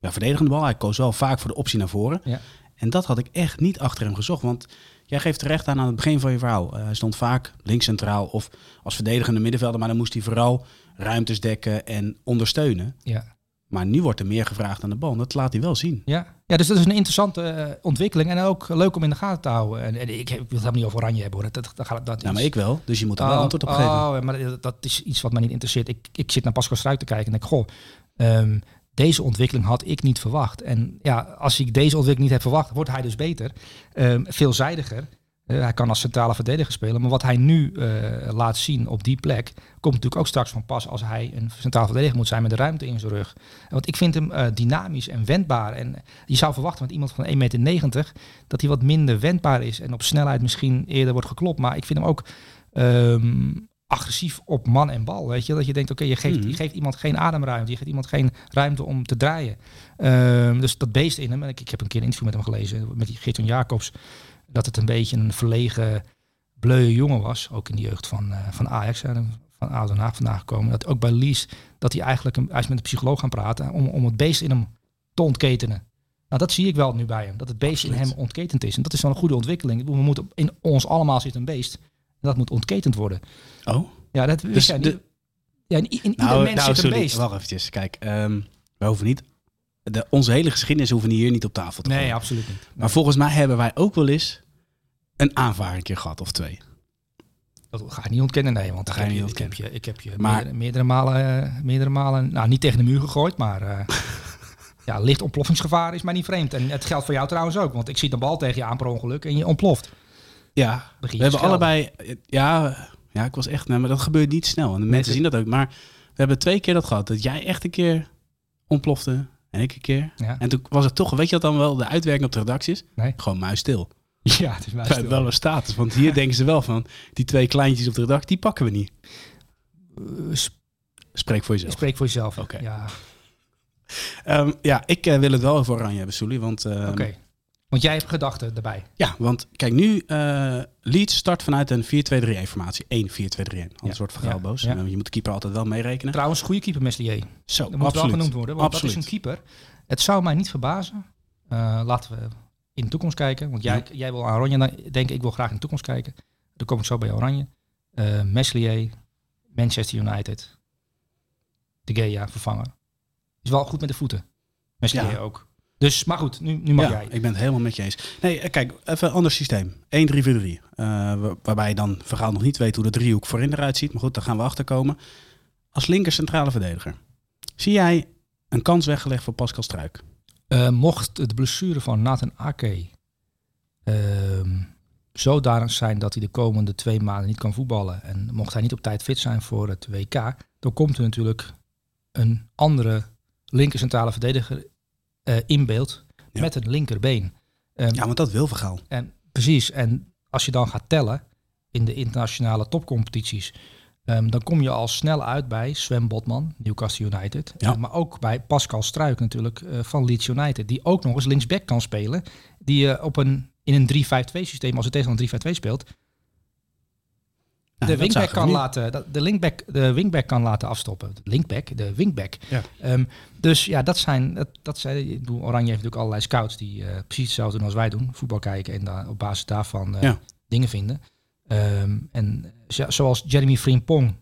ja, verdedigende bal. Hij koos wel vaak voor de optie naar voren. Ja. En dat had ik echt niet achter hem gezocht. Want jij geeft terecht aan aan het begin van je verhaal. Eh, hij stond vaak links centraal of als verdedigende middenvelder. Maar dan moest hij vooral ruimtes dekken en ondersteunen. ja. Maar nu wordt er meer gevraagd aan de bal. En dat laat hij wel zien. Ja. ja, dus dat is een interessante eh, ontwikkeling. En ook leuk om in de gaten te houden. En, en ik, ik wil het helemaal niet over Oranje hebben hoor. Dat, dat, dat, gaat- dat is- maar ik wel. Dus je moet er wel Oh, antwoord op geven. Oh, maar dat- is iets wat mij niet interesseert. Ik, ik zit naar Pascal Struik te kijken en denk, goh, ehm, deze ontwikkeling had ik niet verwacht. En ja, als ik deze ontwikkeling niet heb verwacht, wordt hij dus beter. Ehm, veelzijdiger. Eh, hij kan als centrale verdediger spelen. Maar wat hij nu eh, laat zien op die plek, komt natuurlijk ook straks van pas als hij een centraal verdediger moet zijn met de ruimte in zijn rug. Want ik vind hem eh, dynamisch en wendbaar. En je zou verwachten met iemand van 1,90 meter dat hij wat minder wendbaar is. En op snelheid misschien eerder wordt geklopt. Maar ik vind hem ook ehm, agressief op man en bal. Weet je, dat je denkt, oké, je, geeft, Mhm. je geeft iemand geen ademruimte. Je geeft iemand geen ruimte om te draaien. Ehm, dus dat beest in hem. En ik, ik heb een keer een interview met hem gelezen, met die Geerton Jacobs. Dat het een beetje een verlegen, bleuwe jongen was. Ook in de jeugd van, eh, van Ajax. hè, van ADO Den Haag vandaan gekomen. Dat ook bij Lies, dat hij eigenlijk een, hij is met een psycholoog gaan praten. Om, om het beest in hem te ontketenen. Nou, dat zie ik wel nu bij hem. Dat het beest in hem ontketend is. En dat is wel een goede ontwikkeling. We moeten, in ons allemaal zit een beest. En dat moet ontketend worden. Oh, Ja, dat Dus jij de-. Ja, in, in ieder nou, mens nou zit een sorry. beest. Wacht eventjes. Kijk, ehm, we hoeven niet... De, onze hele geschiedenis hoeven hier niet op tafel te Nee, gooien. absoluut niet. Maar volgens mij hebben wij ook wel eens een aanvaring gehad of twee. Dat ga ik niet ontkennen, nee. Want Dat ik ga je heb, niet je, ik heb je, ik heb je Maar- meerdere, meerdere malen, eh, meerdere malen, nou niet tegen de muur gegooid, maar eh, ja, licht ontploffingsgevaar is mij niet vreemd. En het geldt voor jou trouwens ook, want ik zie de bal tegen je aan per ongeluk en je ontploft. Ja, we hebben allebei... Ja, ja, ik was echt... nee, maar dat gebeurt niet snel. En de mensen dat- zien dat ook. Maar we hebben twee keer dat gehad. Dat jij echt een keer ontplofte en ik een keer. Ja, En toen was het toch, weet je wat dan wel de uitwerking op de redacties? Nee. Gewoon muisstil. ja het is mij wel een status. Want hier denken ze wel van, die twee kleintjes op de redactie, die pakken we niet. Spreek voor jezelf. Spreek voor jezelf. Oké. Ja, Ehm, ja, ik eh, wil het wel over Oranje hebben, Soelie. Want, ehm, oké. Want jij hebt gedachten erbij. ja, want kijk, nu uh, Leeds start vanuit een 4-2-3-1 formatie. 1 4-2-3-1. Anders Ja. wordt Vergaal Ja. boos. Ja. Eh, Je moet de keeper altijd wel meerekenen. Trouwens, goede keeper Meslier. Zo, Dat moet wel genoemd worden, want Absoluut. dat is een keeper. Het zou mij niet verbazen. Eh, laten we in de toekomst kijken. Want jij, jij wil aan Oranje denken, ik wil graag in de toekomst kijken. Dan kom ik zo bij Oranje. Eh Meslier, Manchester United. De Gea, vervanger. Is wel goed met de voeten. Meslier Ja. ook. Dus, maar goed, nu, nu mag ja, jij. ik ben het helemaal met je eens. Nee, eh, kijk, even een ander systeem. 1-3-4-3. Eh, waar- waarbij je dan Vergaal nog niet weet hoe de driehoek voorin eruit ziet. Maar goed, daar gaan we achter komen. Als linker centrale verdediger. Zie jij een kans weggelegd voor Pascal Struik? Eh, mocht de blessure van Nathan Ake ehm zodanig zijn dat hij de komende twee maanden niet kan voetballen en mocht hij niet op tijd fit zijn voor het WK, dan komt er natuurlijk een andere linker centrale verdediger eh, in beeld Ja. met een linkerbeen. Ehm, Ja, want dat wil Vergaal. en, precies, en als je dan gaat tellen in de internationale topcompetities, ehm, dan kom je al snel uit bij Sven Botman, Newcastle United. Ja. Eh, maar ook bij Pascal Struik natuurlijk eh, van Leeds United, die ook nog eens linksback kan spelen. Die je op een, in een 3-5-2 systeem, als het tegen een 3-5-2 speelt, de wingback kan laten, de, linkback, de wingback kan laten afstoppen. De linkback, de wingback. Ja. Ehm, dus ja, dat zijn, dat, dat zijn, Oranje heeft natuurlijk allerlei scouts die eh, precies hetzelfde doen als wij doen. Voetbal kijken en daar op basis daarvan dingen vinden. Ehm, en zo- zoals Jeremy Frimpong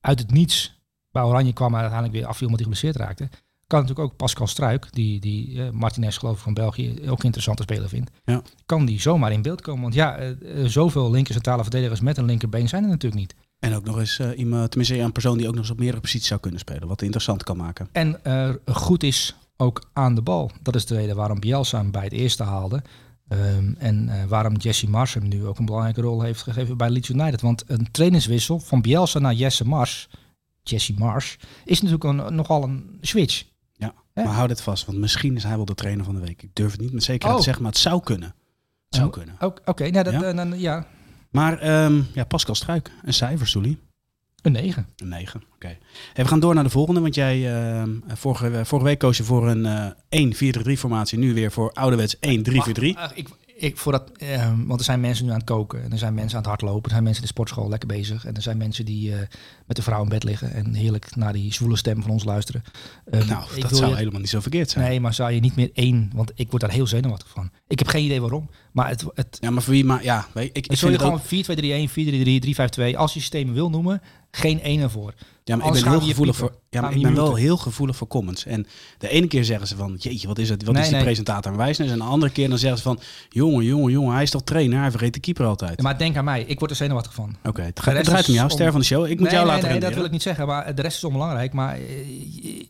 uit het niets bij Oranje kwam en uiteindelijk weer afviel omdat hij geblesseerd raakte. Kan natuurlijk ook Pascal Struik, die, die eh, Martinez geloof ik van België ook een interessante speler vindt. Ja. Kan die zomaar in beeld komen? Want ja, eh, eh, zoveel linker centrale verdedigers met een linkerbeen zijn er natuurlijk niet. En ook nog eens iemand, tenminste een persoon die ook nog eens op meerdere posities zou kunnen spelen. Wat interessant kan maken. En goed is ook aan de bal. Dat is de reden waarom Bielsa hem bij het eerste haalde. Ehm, en eh, waarom Jesse Mars hem nu ook een belangrijke rol heeft gegeven bij Leeds United. Want een trainerswissel van Bielsa naar Jesse Mars, Jesse Mars, is natuurlijk een, nogal een switch. Ja, maar hou dit vast, want misschien is hij wel de trainer van de week. Ik durf het niet met zekerheid Oh. te zeggen, maar het zou kunnen. Het zou Oh. kunnen. Oké, nou, dat, Ja? eh, dan, ja, Maar ehm, ja, Pascal Struik, een cijfer, Soelie. Een 9. Een 9. Oké. Hey, we gaan door naar de volgende, want jij ehm, vorige, vorige week koos je voor een eh 1-4-3 formatie. Nu weer voor ouderwets 1-3-4-3. Maar, eh, ik, ik, voor dat, eh, want er zijn mensen nu aan het koken. En er zijn mensen aan het hardlopen. Er zijn mensen in de sportschool lekker bezig. En er zijn mensen die eh, met de vrouw in bed liggen. En heerlijk naar die zwoele stem van ons luisteren. Eh, Nou, dat zou je- helemaal niet zo verkeerd zijn. Nee, maar zou je niet meer één... Want ik word daar heel zenuwachtig van. Ik heb geen idee waarom. Maar het, het, Ja, maar voor wie, maar ja, ik, ik wil je ook, gewoon 4-2-3-1, 4-3-3, 3-5-2. Als je systemen wil noemen, geen één ervoor. ja, maar ik ben heel gevoelig piepen. voor, ja, maar ik ben wel heel gevoelig voor comments. En de ene keer zeggen ze van, jeetje, wat is het? Wat Nee, is die nee. presentator aan wijsnes? En de andere keer dan zeggen ze van, jongen, jongen, jongen, hij is toch trainer? Hij vergeet de keeper altijd. Ja, maar denk aan mij. Ik word er zenuwachtig van. Oké, het, gaat- het draait om jou, ster van de show. Ik moet nee, jou laten nee, dat wil ik niet zeggen. Maar de rest is onbelangrijk. Maar eh,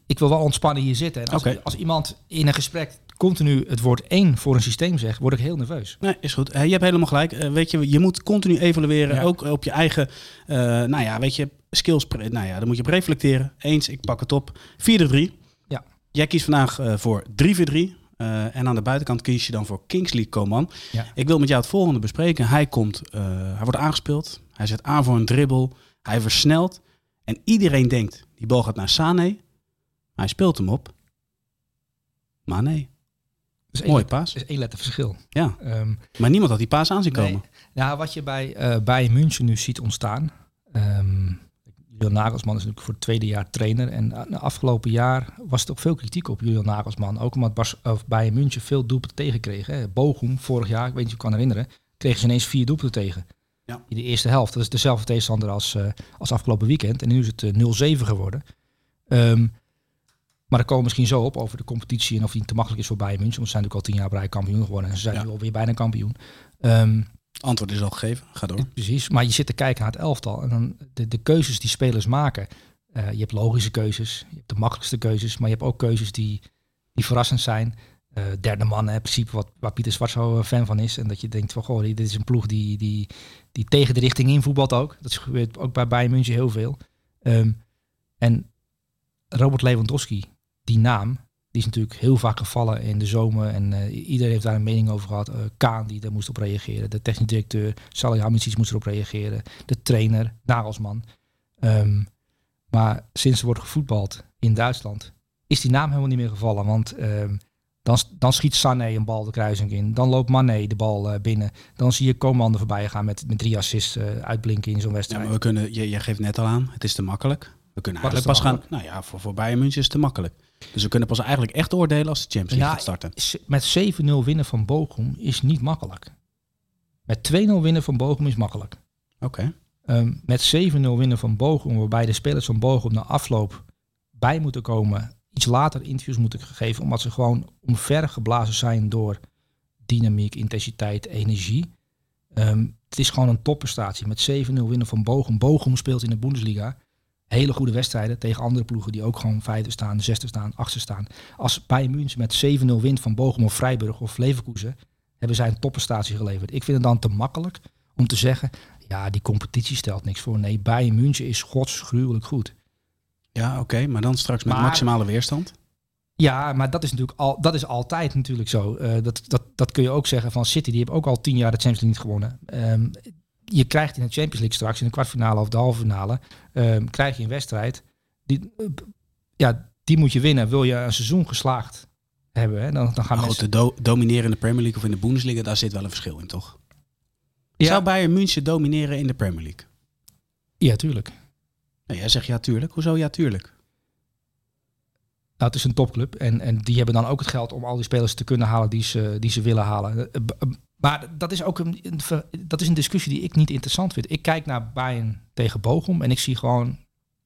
ik wil wel ontspannen hier zitten. En als, als iemand in een gesprek continu het woord één voor een systeem zegt, word ik heel nerveus. Nee, is goed. Eh, je hebt helemaal gelijk. Eh, weet je, je moet continu evalueren. Ja. Ook op je eigen, eh, nou ja, weet je, skills. Nou ja, dan moet je op reflecteren. Eens, ik pak het op. 4-3. Ja. Jij kiest vandaag voor 3-4-3. Eh, en aan de buitenkant kies je dan voor Kingsley Coman. Ja. Ik wil met jou het volgende bespreken. Hij komt, hij wordt aangespeeld. Hij zet aan voor een dribbel. Hij versnelt. En iedereen denkt, die bal gaat naar Sané. Hij speelt hem op. Maar nee, Dus mooie paas. is één letter verschil. Ja, Ehm, maar niemand had die paas aan zien Nee. komen. Nou, wat je bij eh Bayern München nu ziet ontstaan. ehm Julian Nagelsman is natuurlijk voor het tweede jaar trainer. En uh, de afgelopen jaar was er ook veel kritiek op Julian Nagelsman. Ook omdat Bas, of Bayern München veel doelpunten tegenkreeg. Hè. Bochum vorig jaar, ik weet niet of je kan herinneren, kregen ze ineens vier doelpunten tegen. Ja. In de eerste helft. Dat is dezelfde tegenstander als, eh, als afgelopen weekend. En nu is het eh, 0-7 geworden. Ehm, maar daar komen we misschien zo op over de competitie en of die te makkelijk is voor Bayern München. Want ze zijn natuurlijk al tien jaar rij kampioen geworden. En ze zijn Ja. nu alweer bijna kampioen. Ehm, Antwoord is al gegeven. Ga door. Precies, maar je zit te kijken naar het elftal en dan de, de keuzes die spelers maken. Eh, je hebt logische keuzes, je hebt de makkelijkste keuzes, maar je hebt ook keuzes die, die verrassend zijn. Eh, derde man, in principe, wat, waar Pieter Zwart zo eh, fan van is. En dat je denkt van, goh, dit is een ploeg die, die, die tegen de richting in voetbalt ook. Dat gebeurt ook bij Bayern München heel veel. Ehm, en Robert Lewandowski, die naam, die is natuurlijk heel vaak gevallen in de zomer. En eh, iedereen heeft daar een mening over gehad. Eh, Kaan die daar moest op reageren. De technisch directeur, Salihamidzic moest erop reageren. De trainer, Nagelsman. Ehm, maar sinds er wordt gevoetbald in Duitsland, is die naam helemaal niet meer gevallen. Want ehm, dan, dan schiet Sané een bal de kruising in. Dan loopt Mané de bal eh, binnen. Dan zie je Coman er voorbij gaan met, met drie assists uitblinken in zo'n Ja, wedstrijd. maar we kunnen, je, je geeft net al aan, het is te makkelijk. We kunnen eigenlijk pas gaan, nou ja, voor, voor Bayern München is het te makkelijk. Dus we kunnen pas eigenlijk echt oordelen als de Champions League Ja, gaat starten. Met 7-0 winnen van Bochum is niet makkelijk. Met 2-0 winnen van Bochum is makkelijk. Oké. Ehm, met 7-0 winnen van Bochum, waarbij de spelers van Bochum na afloop bij moeten komen, iets later interviews moeten geven, omdat ze gewoon omver geblazen zijn door dynamiek, intensiteit, energie. Ehm, het is gewoon een topprestatie. Met 7-0 winnen van Bochum. Bochum speelt in de Bundesliga hele goede wedstrijden tegen andere ploegen die ook gewoon vijfde staan, zesde staan, achtste staan. Als Bayern München met 7-0 wint van Bochum of Freiburg of Leverkusen, hebben zij een topprestatie geleverd. Ik vind het dan te makkelijk om te zeggen, ja, die competitie stelt niks voor. Nee, Bayern München is godsgruwelijk goed. Ja, oké, maar dan straks met Maar- maximale weerstand. Ja, maar dat is natuurlijk al, dat is altijd natuurlijk zo. Eh, dat, dat, dat kun je ook zeggen van City. Die heeft ook al tien jaar de Champions League niet gewonnen. Ehm, je krijgt in de Champions League straks in de kwartfinale of de halve finale, ehm, krijg je een wedstrijd. Die, eh, ja, die moet je winnen. Wil je een seizoen geslaagd hebben, hè, dan, dan gaan Maar goed, mensen... do- domineren in de Premier League of in de Bundesliga, daar zit wel een verschil in, toch? Ja. Zou Bayern München domineren in de Premier League? Ja, tuurlijk. Nou, jij zegt ja, tuurlijk. Hoezo ja, tuurlijk? Nou, het is een topclub en, en die hebben dan ook het geld om al die spelers te kunnen halen die ze, die ze willen halen. Maar dat is ook een, dat is een discussie die ik niet interessant vind. Ik kijk naar Bayern tegen Bochum en ik zie gewoon...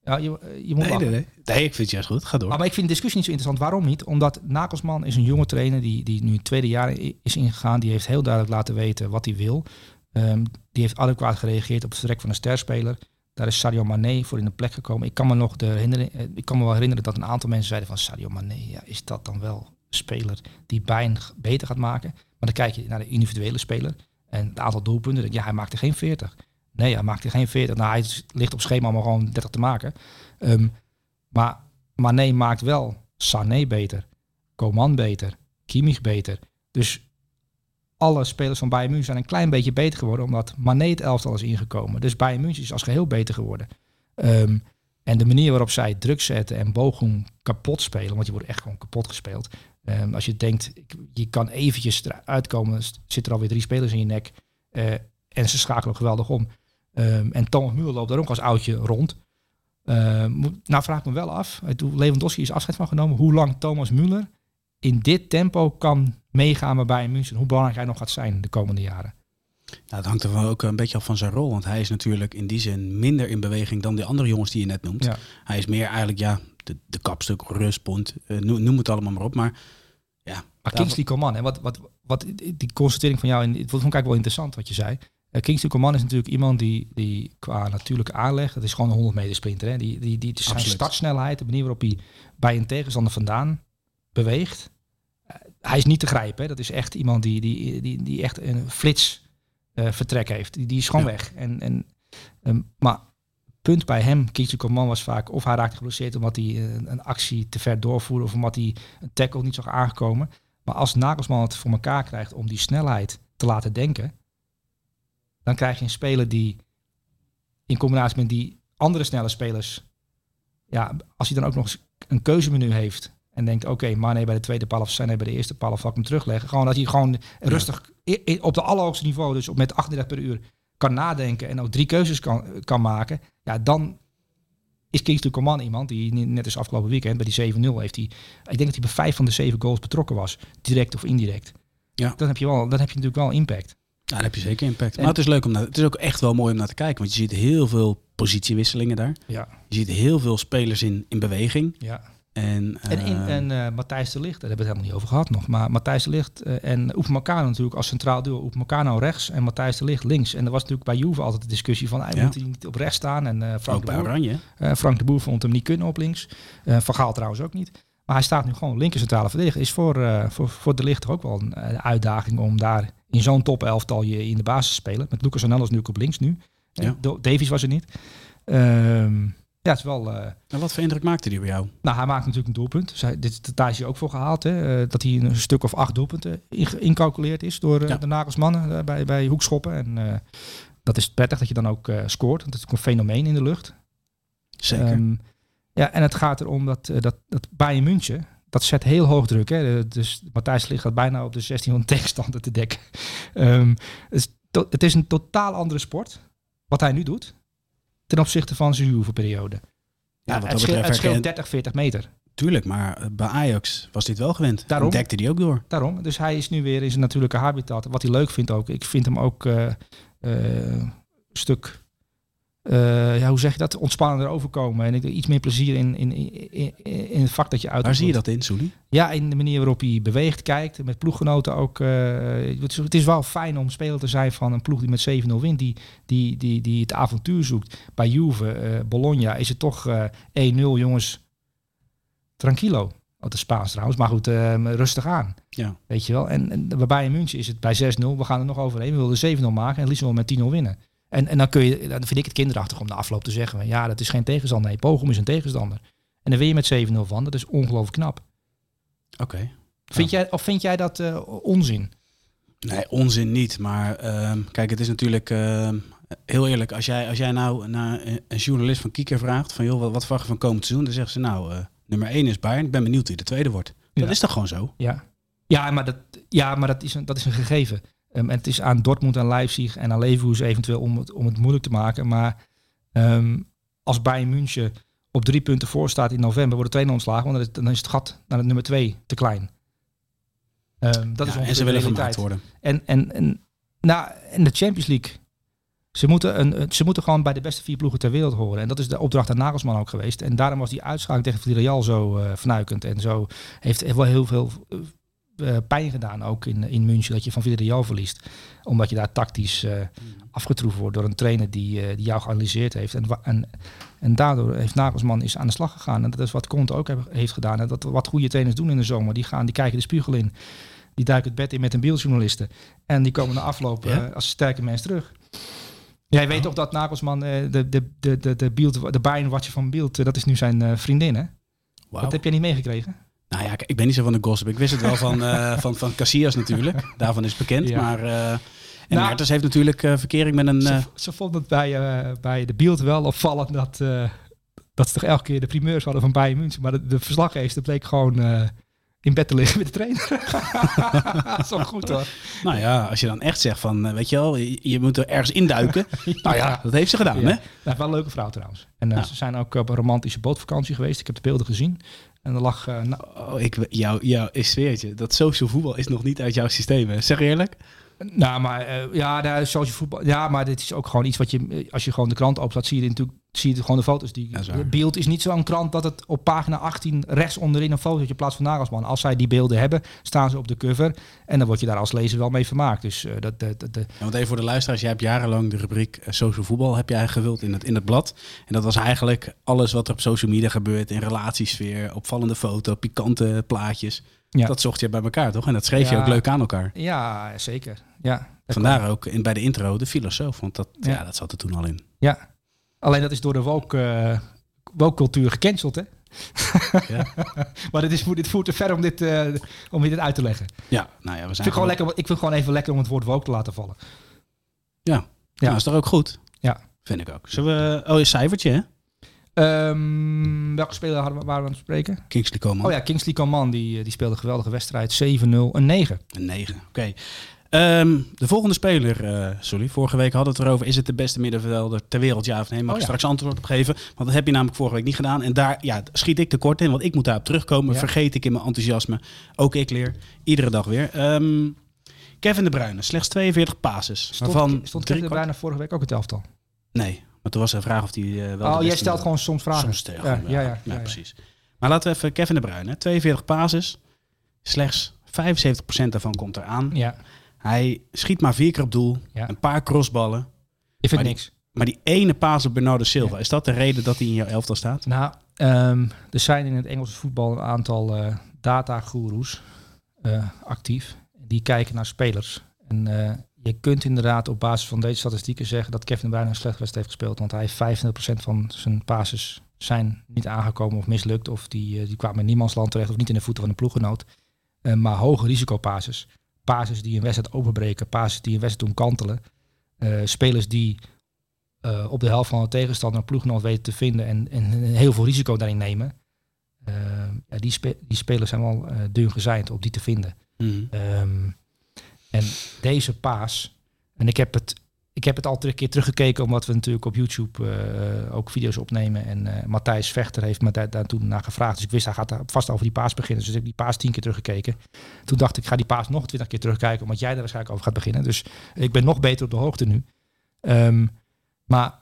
Ja, je, eh, je moet Nee, nee, nee. Nee, ik vind het juist goed. Ga door. Maar, maar ik vind de discussie niet zo interessant. Waarom niet? Omdat Nagelsman is een jonge trainer die, die nu het tweede jaar is ingegaan. Die heeft heel duidelijk laten weten wat hij wil. Ehm, die heeft adequaat gereageerd op het vertrek van een sterspeler. Daar is Sadio Mane voor in de plek gekomen. Ik kan me nog de herinneren, eh, ik kan me wel herinneren dat een aantal mensen zeiden van Sadio Mane, ja, is dat dan wel een speler die Bayern g- beter gaat maken? Dan kijk je naar de individuele speler en het aantal doelpunten. Ja, hij maakte geen 40. Nee, hij maakte geen 40. Nou, hij ligt op schema om gewoon 30 te maken. Ehm, maar Mane maakt wel Sané beter, Coman beter, Kimmich beter. Dus alle spelers van Bayern München zijn een klein beetje beter geworden omdat Mane het elftal is ingekomen. Dus Bayern München is als geheel beter geworden. Ehm, en de manier waarop zij druk zetten en Bochum kapot spelen, want je wordt echt gewoon kapot gespeeld. Ehm, als je denkt, je kan eventjes eruit komen, zitten er alweer drie spelers in je nek. eh, en ze schakelen geweldig om. Ehm, en Thomas Müller loopt daar ook als oudje rond. Ehm, moet- nou vraag ik me wel af, Lewandowski is afscheid van genomen, hoe lang Thomas Müller in dit tempo kan meegaan bij Bayern München. Hoe belangrijk hij nog gaat zijn de komende jaren. Nou, het hangt er wel ook een beetje af van zijn rol. Want hij is natuurlijk in die zin minder in beweging dan de andere jongens die je net noemt. Ja. Hij is meer eigenlijk, ja, de, de kapstuk, rustpunt, eh, noem, het allemaal maar op. Maar ja, Maar Kingsley Coman, hè, wat, wat, wat, die constatering van jou, en het vond ik eigenlijk wel interessant wat je zei. Eh, Kingsley Coman is natuurlijk iemand die, die qua natuurlijke aanleg, dat is gewoon een 100 meter sprinter. Hè. Die, die, die, zijn startsnelheid, de manier waarop hij bij een tegenstander vandaan beweegt. eh, hij is niet te grijpen. Hè. Dat is echt iemand die, die, die, die echt een flits vertrek heeft. Die, die is gewoon Ja. weg. En, en, ehm, maar punt bij hem, Kingsley Coman, was vaak of hij raakte geblesseerd omdat hij eh, een, een actie te ver doorvoerde of omdat hij een tackle niet zag aangekomen. Maar als Nagelsman het voor elkaar krijgt om die snelheid te laten denken, dan krijg je een speler die in combinatie met die andere snelle spelers, ja, als hij dan ook nog eens een keuzemenu heeft en denkt, oké, Mane bij de tweede paal of Sané bij de eerste paal of ik hem terugleggen. Gewoon dat hij gewoon rustig op de allerhoogste niveau, dus op met 38 per uur, kan nadenken en ook drie keuzes kan, kan maken. Ja, dan is Kingsley Coman iemand die net als afgelopen weekend bij die 7-0 heeft hij, ik denk dat hij bij vijf van de zeven goals betrokken was, direct of indirect. Ja. Dan heb je wel, dan heb je natuurlijk wel impact. Ja, dan heb je zeker impact. En- Maar het is leuk om naar, het is ook echt wel mooi om naar te kijken. Want je ziet heel veel positiewisselingen daar. Ja. Je ziet heel veel spelers in, in beweging. Ja. En, En, in, eh, en Matthijs de Ligt, daar hebben we het helemaal niet over gehad nog. Maar Matthijs de Ligt eh, en Upamecano natuurlijk als centraal duo. Upamecano rechts en Matthijs de Ligt links. En er was natuurlijk bij Juve altijd de discussie van... hij Ja. moet hij niet op rechts staan. En eh, Frank, ook de bij Boer, Oranje. eh, Frank de Boer vond hem niet kunnen op links. Van Gaal trouwens ook niet. Maar hij staat nu gewoon linker centrale verdediger. Is voor, voor, voor de Ligt toch ook wel een uitdaging om daar in zo'n top elftal je in de basis te spelen. Met Lucas Hernandez nu ook op links nu. Ja. Davies was er niet. Ehm, ja, het is wel... eh, En wat voor indruk maakte die bij jou? nou, hij maakt natuurlijk een doelpunt. Dus hij, dit, daar is hij ook voor gehaald. Hè? eh, dat hij een stuk of acht doelpunten in- incalculeerd is door eh, Ja. de Nagelsmannen bij, bij hoekschoppen. En dat is prettig dat je dan ook scoort. Want dat is ook een fenomeen in de lucht. Zeker. Ehm, ja, en het gaat erom dat, dat, dat Bayern München, dat zet heel hoog druk. Hè? Dus Matthijs ligt bijna op de 1600 tegenstander te dekken. Ehm, het, is to- het is een totaal andere sport, wat hij nu doet, ten opzichte van zijn Juve-periode. ja, wat het dat scheelt, betreft het scheelt herken- 30, 40 meter. Tuurlijk, maar eh, bij Ajax was dit wel gewend. Daarom. Dekte die ook door. Daarom. Dus hij is nu weer in zijn natuurlijke habitat. Wat hij leuk vindt ook. Ik vind hem ook eh, eh, een stuk, eh, ja, hoe zeg je dat, ontspannender overkomen. En ik iets meer plezier in, in, in, in het vak dat je uit. Waar zie je dat in, Soelie? Ja, in de manier waarop hij beweegt, kijkt. Met ploeggenoten ook. eh, het, is, het is wel fijn om speler te zijn van een ploeg die met 7-0 wint. Die, die, die, die het avontuur zoekt. Bij Juve, eh, Bologna is het toch eh 1-0 jongens. Tranquilo. Wat de Spaans trouwens. Maar goed, eh, rustig aan. Ja. Weet je wel. En, en bij Bayern München is het bij 6-0. We gaan er nog overheen. We willen 7-0 maken. En liefst wel met 10-0 winnen. En, en dan, kun je, dan vind ik het kinderachtig om de afloop te zeggen. Ja, dat is geen tegenstander. Nee, Pogum is een tegenstander. En dan win je met 7-0 van. Dat is ongelooflijk knap. Oké. Vind jij, of vind jij dat eh, onzin? Nee, onzin niet. Maar ehm, kijk, het is natuurlijk ehm, heel eerlijk. Als jij, als jij nou naar een, journalist van Kieker vraagt van joh, wat, wat verwacht je van komend seizoen? Dan zeggen ze nou, eh, nummer 1 is Bayern. Ik ben benieuwd wie de tweede wordt. Dat is toch gewoon zo? Ja, ja maar, dat, ja, maar dat, is een, dat is een gegeven. Ehm, en het is aan Dortmund en Leipzig en aan Leverkusen eventueel om het, om het moeilijk te maken. Maar Ehm, als Bayern München op drie punten voor staat in november, wordt de trainer ontslagen, want dan is, dan is het gat naar het nummer twee te klein. Ehm, dat is Ja, en ze willen gemaakt worden. En, en, en, nou, en de Champions League. Ze moeten, een, ze moeten gewoon bij de beste vier ploegen ter wereld horen. En dat is de opdracht aan Nagelsman ook geweest. En daarom was die uitschakeling tegen Villarreal zo eh fnuikend. En zo heeft, heeft wel heel veel eh, pijn gedaan ook in, in München. Dat je van Villarreal verliest. Omdat je daar tactisch eh, afgetroefd wordt door een trainer die, eh, die jou geanalyseerd heeft. En, en, en daardoor heeft Nagelsman is aan de slag gegaan. En dat is wat Conte ook heb- heeft gedaan. En dat wat goede trainers doen in de zomer. Die gaan, die kijken de spiegel in. Die duiken het bed in met een beeldjournalisten. En die komen na afloop Ja? als sterke mens terug. Jij weet Oh. toch dat Nagelsman, eh, de, de, de, de, de, Bielt, de Bayern-watcher van Beeld, dat is nu zijn eh, vriendin, hè? Wauw. Dat heb jij niet meegekregen? Nou ja, ik- ben niet zo van de gossip. Ik wist het wel van, eh van, van Casillas natuurlijk. Daarvan is bekend. Ja. Maar eh en Nou- Mertens heeft natuurlijk eh, verkering met een... Ze, ze vond het bij, bij de Beeld wel opvallend dat, dat ze toch elke keer de primeurs hadden van Bayern München. Maar de, de verslaggever bleek gewoon in bed te liggen met de trainer. dat is wel goed hoor. nou ja, als je dan echt zegt van, weet je wel, je, moet er ergens induiken. Nou ja, dat heeft ze gedaan, Ja. hè? Nou, wel een leuke vrouw trouwens. En Ja. ze zijn ook op een romantische bootvakantie geweest. Ik heb de beelden gezien. En er lag... nou, Oh, ik, jou, jou, ik zweer je, dat social voetbal is nog niet uit jouw systeem. Hè? Zeg eerlijk? Nou, maar eh, ja, daar is zoals je voetbal. Ja, maar dit is ook gewoon iets wat je. eh, Als je gewoon de krant opslaat, zie je natuurlijk. Zie je gewoon de foto's die. Beeld is niet zo'n krant dat het op pagina 18 rechts onderin een fotootje plaats van Nagelsman. Als zij die beelden hebben, staan ze op de cover. En dan word je daar als lezer wel mee vermaakt. Dus eh, dat, dat, dat, Ja, want even voor de luisteraars, jij hebt jarenlang de rubriek social voetbal heb jij gewild in het, in het blad. En dat was eigenlijk alles wat er op social media gebeurt, in relatiesfeer, opvallende foto, pikante plaatjes. Ja. Dat zocht je bij elkaar, toch? En dat schreef je ook leuk aan elkaar. ja, zeker. Ja, Vandaar ook in, bij de intro de filosoof, want dat, ja. Ja. dat zat er toen al in. Ja. Alleen dat is door de woke, eh, woke cultuur gecanceld, hè? Ja. maar dit, is, dit voert te ver om dit, eh, om dit uit te leggen. Ik Ja, nou ja, we zijn vind, gewoon lekker, ik vind het gewoon even lekker om het woord woke te laten vallen. Ja, Ja. Nou, is toch ook goed? Ja. Vind ik ook. Zullen we... Oh, een cijfertje, hè? Ehm, welke speler hadden we, waren we aan het spreken? Kingsley Coman. Oh ja, Kingsley Coman, die, eh, die speelde een geweldige wedstrijd. 7-0, een 9. Een 9. Oké. Ehm, de volgende speler, eh, sorry, vorige week hadden we het erover. Is het de beste middenvelder ter wereld, ja of nee? Mag Oh ik ja. straks antwoord op geven? Want dat heb je namelijk vorige week niet gedaan. En daar ja, schiet ik tekort in, want ik moet daarop terugkomen. Ja. Vergeet ik in mijn enthousiasme. Ook ik leer. Iedere dag weer. Ehm, Kevin De Bruyne, slechts 42 passes. Stond, waarvan stond Kevin De Bruyne vorige week ook het elftal? Nee, maar toen was een vraag of hij eh, wel Oh, jij stelt gewoon soms vragen. Soms ja, ja, ja, precies. Maar laten we even Kevin De Bruyne. 42 passes. Slechts 75% daarvan komt eraan. Ja, Hij schiet maar vier keer op doel. Ja. Een paar crossballen. ik vind Maar die- niks. Maar die ene paas op Bernardo Silva, Ja. is dat de reden dat hij in jouw elftal staat? Nou, ehm, er zijn in het Engelse voetbal een aantal eh data-goeroes eh, actief. Die kijken naar spelers. En eh, je kunt inderdaad op basis van deze statistieken zeggen dat Kevin De Bruyne een slecht wedstrijd heeft gespeeld. Want hij heeft 25% van zijn passes zijn niet aangekomen of mislukt. Of die, die kwamen in niemandsland terecht of niet in de voeten van de ploeggenoot. Maar hoge risicopases. Pases die een wedstrijd openbreken. Pases die een wedstrijd doen kantelen. Eh, spelers die eh, op de helft van de tegenstander een ploeggenoot weten te vinden en, en heel veel risico daarin nemen. Eh, ja, die, spe- die spelers zijn wel dun gezeind op die te vinden. Ehm, en deze paas, en ik heb het, ik heb het al een keer teruggekeken, omdat we natuurlijk op YouTube eh, ook video's opnemen. En eh, Matthijs Vechter heeft me daar, toen naar gevraagd. Dus ik wist, hij gaat vast over die paas beginnen. Dus ik heb die paas tien keer teruggekeken. Toen dacht ik, ga die paas nog twintig keer terugkijken, omdat jij daar waarschijnlijk over gaat beginnen. Dus ik ben nog beter op de hoogte nu. Ehm, maar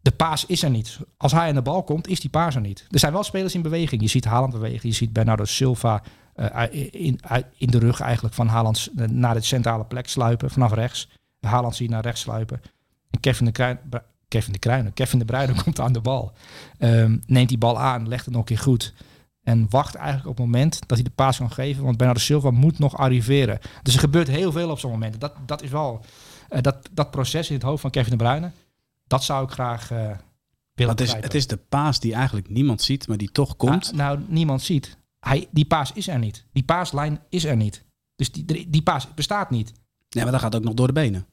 de paas is er niet. Als hij aan de bal komt, is die paas er niet. Er zijn wel spelers in beweging. Je ziet Haaland bewegen. Je ziet Bernardo Silva eh, in, in de rug eigenlijk van Haaland naar de centrale plek sluipen. Vanaf rechts. Haaland zie je naar rechts sluipen. En Kevin de Kruin... Bru- Kevin de Kruinen. Kevin de Bruyne komt aan de bal. Ehm, neemt die bal aan, legt het nog een keer goed. En wacht eigenlijk op het moment dat hij de paas kan geven. Want Bernardo Silva moet nog arriveren. Dus er gebeurt heel veel op zo'n moment. Dat, dat is wel... eh, dat, dat proces in het hoofd van Kevin de Bruyne. Dat zou ik graag eh willen Het is, het is de paas die eigenlijk niemand ziet, maar die toch komt. Ah, nou, niemand ziet. Hij, die paas is er niet. Die paaslijn is er niet. Dus die, die paas bestaat niet. Nee, maar dat gaat ook nog door de benen.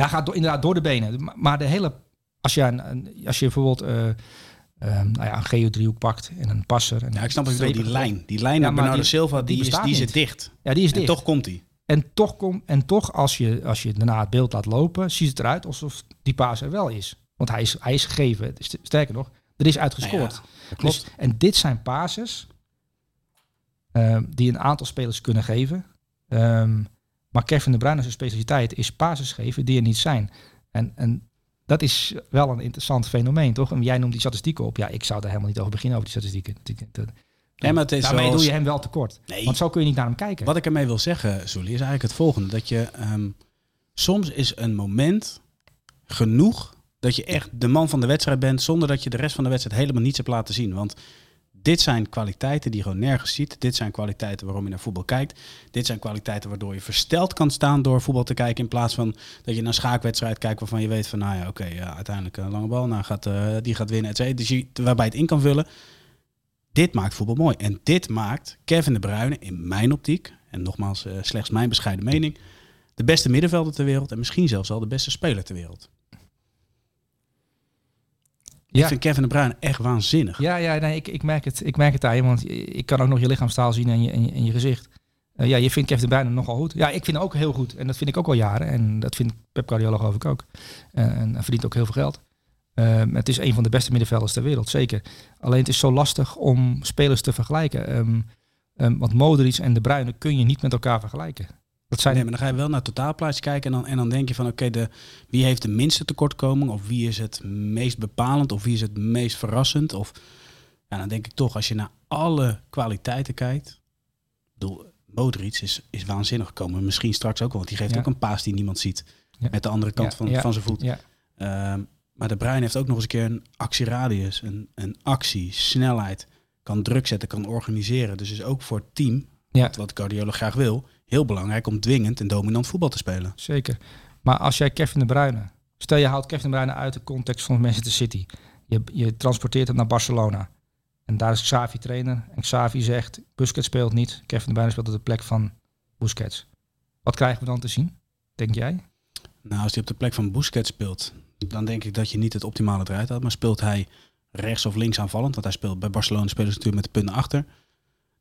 Hij gaat door, inderdaad door de benen. Maar- de hele... Als je, een, als je bijvoorbeeld eh, eh, nou ja, een geodriehoek pakt en een passer... En Ja, ik snap je bedoelt, die lijn. Die lijn Ja, naar Bernardo die- Silva, die, die is, die zit dicht. Ja, die is En dicht. toch komt hij. En toch, kom, en toch als, je, als je daarna het beeld laat lopen, ziet het eruit alsof die paas er wel is. Want hij is, hij is gegeven. St- Sterker nog, er is uitgescoord. Nou ja, klopt. Dus, en dit zijn pases ehm, die een aantal spelers kunnen geven. Ehm, maar Kevin de Bruyne zijn specialiteit is pases geven die er niet zijn. En, en dat is wel een interessant fenomeen, toch? En jij noemt die statistieken op. Ja, ik zou daar helemaal niet over beginnen, over die statistieken. Nee, maar het is Daarmee doe je hem wel tekort. Nee. Want zo kun je niet naar hem kijken. Wat ik ermee wil zeggen, Soelie, is eigenlijk het volgende. Dat je ehm, soms is een moment genoeg dat je echt de man van de wedstrijd bent, zonder dat je de rest van de wedstrijd helemaal niets hebt laten zien. Want dit zijn kwaliteiten die je gewoon nergens ziet. Dit zijn kwaliteiten waarom je naar voetbal kijkt. Dit zijn kwaliteiten waardoor je versteld kan staan door voetbal te kijken. In plaats van dat je naar schaakwedstrijd kijkt waarvan je weet van, nou ja, oké, ja, uiteindelijk een lange bal, nou gaat, eh, die gaat winnen, et cetera. Dus je, waarbij het in kan vullen. Dit maakt voetbal mooi. En dit maakt Kevin de Bruyne in mijn optiek, en nogmaals eh, slechts mijn bescheiden mening, de beste middenvelder ter wereld en misschien zelfs wel de beste speler ter wereld. Ja. Ik vind Kevin de Bruyne echt waanzinnig. Ja, ja nee, ik, ik, merk het, ik merk het aan je, want ik kan ook nog je lichaamstaal zien en je, en je, en je gezicht. Eh, ja, je vindt Kevin de Bruyne nogal goed. Ja, ik vind hem ook heel goed. En dat vind ik ook al jaren. En dat vindt Pep Guardiola geloof ik ook. Eh, en hij verdient ook heel veel geld. Eh, het is een van de beste middenvelders ter wereld, zeker. Alleen het is zo lastig om spelers te vergelijken. Ehm, ehm, want Modric en de Bruyne kun je niet met elkaar vergelijken. Dat zijn Nee, maar dan ga je wel naar het totaalplaatje kijken en dan, en dan denk je van oké, de wie heeft de minste tekortkoming of wie is het meest bepalend of wie is het meest verrassend of ja, dan denk ik toch als je naar alle kwaliteiten kijkt, ik bedoel, Modric is, is waanzinnig gekomen, misschien straks ook wel, want die geeft Ja. ook een paas die niemand ziet Ja. met de andere kant van, van zijn voet. Ehm, maar de Bruin heeft ook nog eens een keer een actieradius, een, een actie, snelheid, kan druk zetten, kan organiseren. Dus is ook voor het team, wat, wat Guardiola graag wil, heel belangrijk om dwingend en dominant voetbal te spelen. zeker. Maar als jij Kevin de Bruyne... Stel je haalt Kevin de Bruyne uit de context van Manchester City. Je, je transporteert hem naar Barcelona. En daar is Xavi trainer. En Xavi zegt, Busquets speelt niet. Kevin de Bruyne speelt op de plek van Busquets. Wat krijgen we dan te zien, denk jij? Nou, als hij op de plek van Busquets speelt, dan denk ik dat je niet het optimale eruit had. Maar speelt hij rechts of links aanvallend, want hij speelt bij Barcelona spelen ze natuurlijk met de punten achter.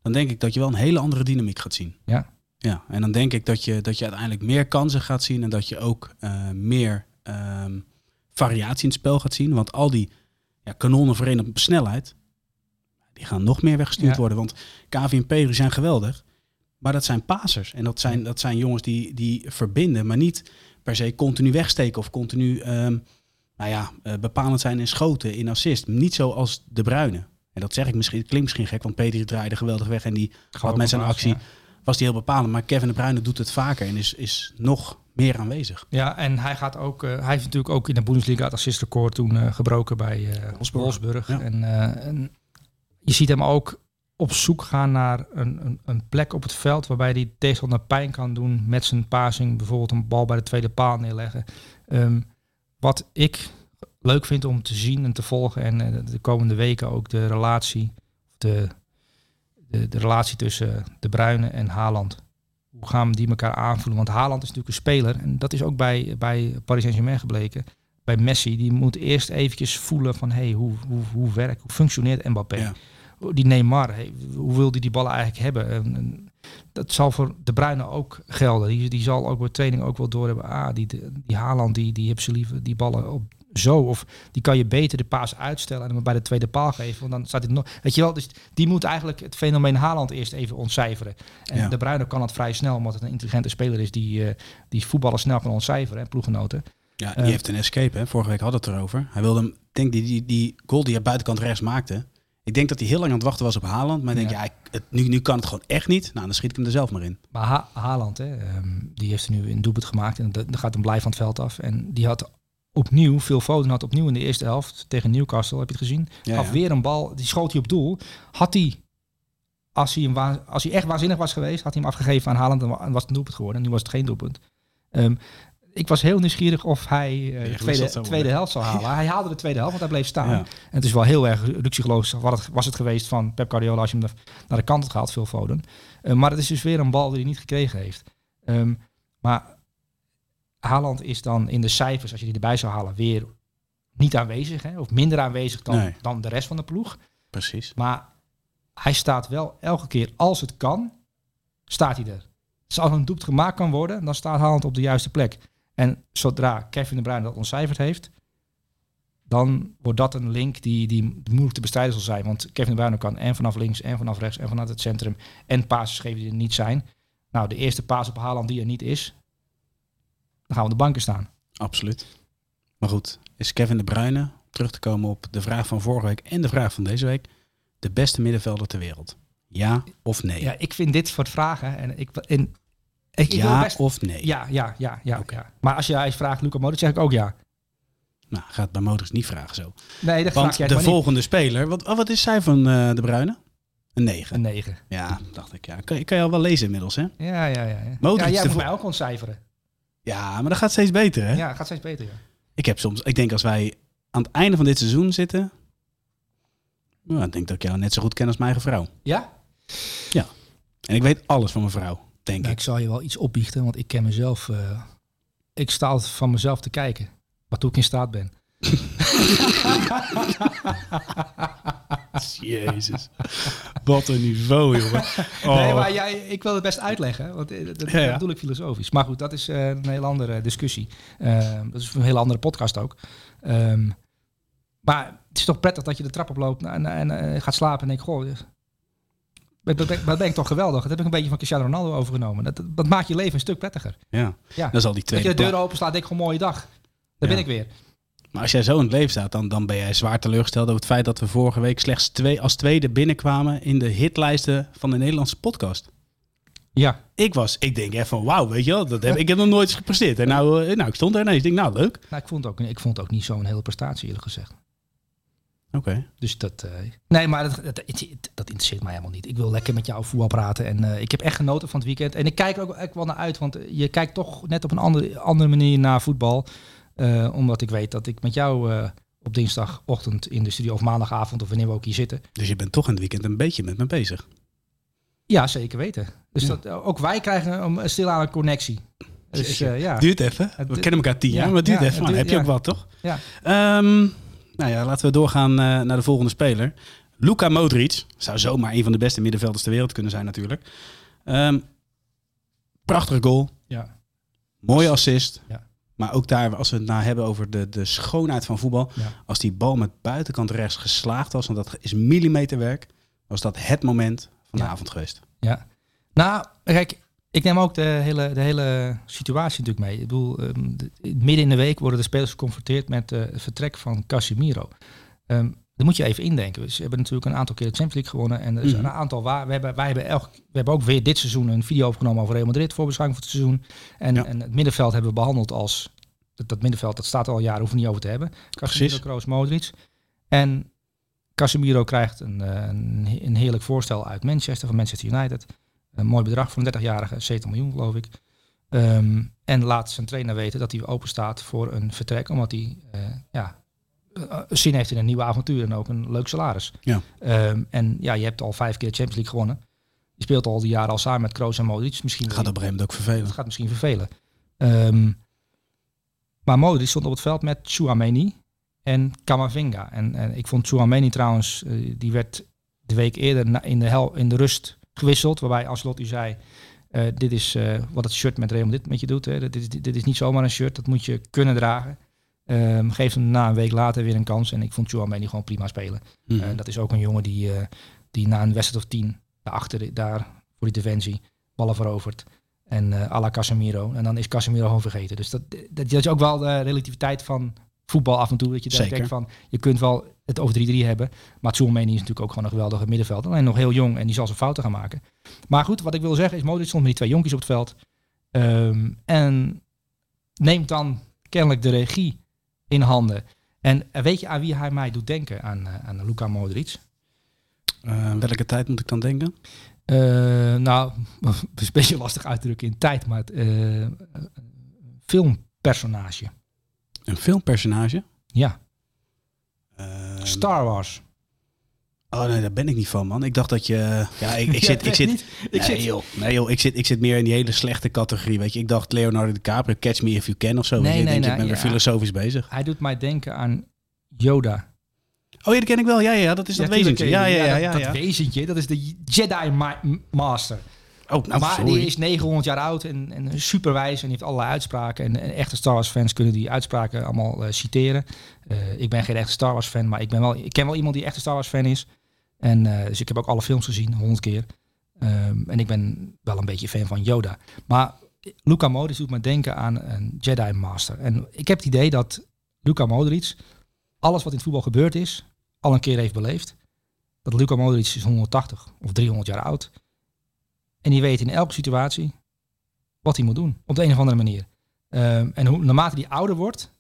Dan denk ik dat je wel een hele andere dynamiek gaat zien. Ja. Ja, en dan denk ik dat je, dat je uiteindelijk meer kansen gaat zien en dat je ook eh, meer ehm, variatie in het spel gaat zien. Want al die ja, kanonnen verenigd op snelheid, die gaan nog meer weggestuurd Ja. worden. Want Kavi en Pedri zijn geweldig, maar dat zijn pasers. En dat zijn, dat zijn jongens die, die verbinden, maar niet per se continu wegsteken of continu ehm, nou ja, eh, bepalend zijn in schoten, in assist. Niet zoals de Bruine. En dat zeg ik misschien, het klinkt misschien gek, want Pedri draaide geweldig weg en die had met zijn actie was die heel bepalend. Maar Kevin de Bruyne doet het vaker en is, is nog meer aanwezig. Ja, en hij gaat ook. eh, hij heeft natuurlijk ook in de Bundesliga het assistrecord toen eh, gebroken bij eh Wolfsburg. Wolfsburg. Ja. En, en je ziet hem ook op zoek gaan naar een, een, een plek op het veld waarbij hij tegenstander pijn kan doen met zijn passing. Bijvoorbeeld een bal bij de tweede paal neerleggen. Ehm, wat ik leuk vind om te zien en te volgen en de komende weken ook de relatie, de, de, de relatie tussen De Bruyne en Haaland. Hoe gaan die elkaar aanvoelen? Want Haaland is natuurlijk een speler. En dat is ook bij, bij Paris Saint-Germain gebleken. Bij Messi, die moet eerst eventjes voelen van... Hey, hoe, hoe, hoe werkt, hoe functioneert Mbappé? Ja. Die Neymar, hey, hoe wil die die ballen eigenlijk hebben? En, en dat zal voor De Bruyne ook gelden. Die, die zal ook bij training ook wel doorhebben. Ah, die, die Haaland, die, die heeft ze liever die ballen op zo. Of die kan je beter de paas uitstellen en hem bij de tweede paal geven. Want dan staat het nog. Weet je wel, dus die moet eigenlijk het fenomeen Haaland eerst even ontcijferen. En Ja. De Bruyne kan het vrij snel, omdat het een intelligente speler is die, eh, die voetballen snel kan ontcijferen, hè, ploeggenoten. Ja, die Eh. heeft een escape. Hè. Vorige week hadden we het erover. Hij wilde hem, ik denk die, die, die goal die hij buitenkant rechts maakte. Ik denk dat hij heel lang aan het wachten was op Haaland. Maar ik denk, Ja. ja, ik- het, nu, nu kan het gewoon echt niet. Nou, dan schiet ik hem er zelf maar in. Maar ha Haaland, hè, ehm, die heeft er nu een doelpunt gemaakt en dan gaat hem blij van het veld af. En die had opnieuw, veel Foden had opnieuw in de eerste helft tegen Newcastle, heb je het gezien? Ja, gaf ja. weer een bal, die schoot hij op doel. Had hij, als hij, hem wa- als hij echt waanzinnig was geweest, had hij hem afgegeven aan Haaland en wa- en was het een doelpunt geworden. En nu was het geen doelpunt. Ehm, ik was heel nieuwsgewisseld of hij eh, de tweede, helft zou halen. Hij haalde de tweede helft, want hij bleef staan. Ja. En het is wel heel erg ruksigloos wat het, was het geweest van Pep Guardiola als je hem naar de kant had gehaald, veel Foden. Eh, maar het is dus weer een bal die hij niet gekregen heeft. Ehm, maar Haaland is dan in de cijfers, als je die erbij zou halen, weer niet aanwezig. Hè? Of minder aanwezig dan, Nee. dan de rest van de ploeg. Precies. Maar hij staat wel elke keer, als het kan, staat hij er. Dus als een doelpunt gemaakt kan worden, dan staat Haaland op de juiste plek. En zodra Kevin de Bruyne dat ontcijferd heeft, dan wordt dat een link die, die moeilijk te bestrijden zal zijn. Want Kevin De Bruyne kan en vanaf links en vanaf rechts en vanuit het centrum en passes geven die er niet zijn. Nou, de eerste paas op Haaland die er niet is, dan gaan we op de banken staan. Absoluut. Maar goed, is Kevin De Bruyne, terug te komen op de vraag van vorige week en de vraag van deze week, de beste middenvelder ter wereld? Ja of nee? Ja, ik vind dit soort vragen en ik, en, ik, ik wil ja best, of nee? ja, ja, ja, ja, Oké. ja. Maar als jij vraagt Luca Modric, zeg ik ook ja. Nou, gaat bij Modric niet vragen zo. Nee, dat vraag Want jij de niet. volgende speler, wat, oh, wat is zij van eh, De Bruyne? Een 9. Een 9. Ja, dacht ik. Ja. Kan, je- kan je al wel lezen inmiddels, hè? Ja, ja, ja. ja. Modric ja jij moet mij ook ontcijferen. Ja, maar dat gaat steeds beter, hè? Ja, het gaat steeds beter, ja. Ik heb soms, ik denk als wij aan het einde van dit seizoen zitten, nou, ik denk dat ik jou net zo goed ken als mijn eigen vrouw. Ja? En ik weet alles van mijn vrouw, denk Nou, ik. ik zal je wel iets opbiechten, want ik ken mezelf. eh, ik sta altijd van mezelf te kijken. Waartoe ik in staat ben. Jezus. Wat een niveau, jongen. Oh. Nee, maar jij, ik wil het best uitleggen. Want eh, dat, dat Ja, ja. bedoel ik filosofisch. Maar goed, dat is eh, een heel andere discussie. Eh, dat is een hele andere podcast ook. Ehm, maar het is toch prettig dat je de trap oploopt en, en eh, gaat slapen en denkt, goh, eh, dat, ben- dat ben ik toch geweldig. Dat heb ik een beetje van Cristiano Ronaldo overgenomen. Dat, dat maakt je leven een stuk prettiger. Ja, Ja. dat is al die Dat tweede je de deur open slaat, denk ik, gewoon mooie dag. Daar Ja. ben ik weer. Maar als jij zo in het leven staat, dan, dan ben jij zwaar teleurgesteld over het feit dat we vorige week slechts twee, als tweede binnenkwamen in de hitlijsten van de Nederlandse podcast. Ja, Ik was, ik denk even van wauw, weet je wel, dat heb, ik heb nog nooit gepresteerd. En nou, eh, nou, ik stond er ineens, ik denk nou leuk. nou, ik, vond ook, ik vond ook niet zo'n hele prestatie, eerlijk gezegd. Oké. Dus dat. eh, nee, maar dat, dat, dat interesseert mij helemaal niet. Ik wil lekker met jou voetbal praten. En eh, ik heb echt genoten van het weekend. En ik kijk er ook echt wel naar uit. Want je kijkt toch net op een andere, andere manier naar voetbal. Eh, omdat ik weet dat ik met jou eh, op dinsdagochtend in de studio. Of maandagavond of wanneer we ook hier zitten. Dus je bent toch in het weekend een beetje met me bezig. Ja, zeker weten. Dus Ja. dat, ook wij krijgen een, stilaan een connectie. Dus eh, ja. Duurt even. We kennen elkaar tien Ja, jaar, maar het duurt ja, even. dan heb duurt- je ook wat, toch? Ja. Ehm, nou ja, laten we doorgaan naar de volgende speler. Luka Modric. Zou zomaar een van de beste middenvelders ter wereld kunnen zijn natuurlijk. Ehm, prachtige goal. Ja. Mooie assist. Ja. Maar ook daar, als we het nou hebben over de, de schoonheid van voetbal. Ja. Als die bal met buitenkant rechts geslaagd was, want dat is millimeterwerk. Was dat het moment van de Ja. avond geweest. Ja. Nou, kijk, ik neem ook de hele, de hele situatie natuurlijk mee. Ik bedoel, ehm, de- midden in de week worden de spelers geconfronteerd met eh, het vertrek van Casemiro. Ehm daar moet je even indenken. Ze hebben natuurlijk een aantal keer de Champions League gewonnen. En er is Mhm. een aantal waar. We hebben, wij hebben, elk, we hebben ook weer dit seizoen een video opgenomen over Real Madrid voor beschouwing van het seizoen. En, Ja. en het middenveld hebben we behandeld als. Dat, dat middenveld dat staat al jaren, hoeven we niet over te hebben. Casemiro. Kroos, Modric. En Casemiro krijgt een, eh, een, een heerlijk voorstel uit Manchester, van Manchester United. Een mooi bedrag voor een 30-jarige, 70 miljoen geloof ik. Ehm, en laat zijn trainer weten dat hij open staat voor een vertrek, omdat hij eh, ja, zin heeft in een nieuwe avontuur en ook een leuk salaris. Ja. Ehm, en ja, je hebt al vijf keer de Champions League gewonnen. Je speelt al die jaren al samen met Kroos en Modric. Misschien Dat gaat op je- een gegeven ook vervelen. het gaat misschien vervelen. Ehm, maar Modric stond op het veld met Chouameni en Camavinga. En, en ik vond Chouameni trouwens, eh, die werd de week eerder na- in, de hel, in de rust gewisseld. Waarbij Ancelotti zei, eh, dit is eh, wat het shirt met Real Madrid met je doet. Hè. Dit, is, dit is niet zomaar een shirt, dat moet je kunnen dragen. Ehm geef hem na een week later weer een kans. En ik vond Chouameni gewoon prima spelen. Mhm. Eh, dat is ook een jongen die, eh, die na een wedstrijd of tien daarachter, daar voor die defensie, ballen verovert. En eh à la Casemiro. En dan is Casemiro gewoon vergeten. Dus dat, dat, dat is ook wel de relativiteit van voetbal af en toe. Dat je denkt van, je kunt wel het over 3-3 hebben. Maar Tsoumeni is natuurlijk ook gewoon een geweldige middenveld. Alleen nog heel jong en die zal zijn fouten gaan maken. Maar goed, wat ik wil zeggen is, Modric stond met die twee jonkies op het veld. Ehm, en neemt dan kennelijk de regie in handen. En weet je aan wie hij mij doet denken? Aan, eh, aan Luka Modric. Eh, welke tijd moet ik dan denken? Eh, nou, het is een beetje lastig uitdrukken in tijd, maar het eh, filmpersonage. Een filmpersonage? Ja, Star Wars. Oh nee, daar ben ik niet van, man. Ik dacht dat je... Ja, ik, ik zit... Ik zit. Ik nee, zit- joh. Nee, joh. Ik zit, ik zit meer in die hele slechte categorie, weet je. Ik dacht Leonardo DiCaprio, Catch Me If You Can of zo. Nee, nee, nee, ik ben weer ja. filosofisch bezig. Hij doet mij denken aan Yoda. Oh ja, dat ken ik wel. Ja, ja. Dat is dat wezentje. Ja, ja, ja. ja, dat, ja. dat wezentje, dat is de Jedi ma- Master. Oh, nou, maar sorry. die is 900 jaar oud en, en superwijs en heeft allerlei uitspraken. En, en echte Star Wars fans kunnen die uitspraken allemaal eh, citeren. Eh, ik ben geen echte Star Wars fan, maar ik, ben wel, ik ken wel iemand die echt een Star Wars fan is. En eh, dus ik heb ook alle films gezien, honderd keer. Ehm, en ik ben wel een beetje fan van Yoda. Maar Luca Modric doet me denken aan een Jedi Master. En ik heb het idee dat Luca Modric alles wat in het voetbal gebeurd is, al een keer heeft beleefd. Dat Luca Modric is 180 of 300 jaar oud. En die weet in elke situatie wat hij moet doen. Op de een of andere manier. Ehm, en hoe, naarmate die ouder wordt.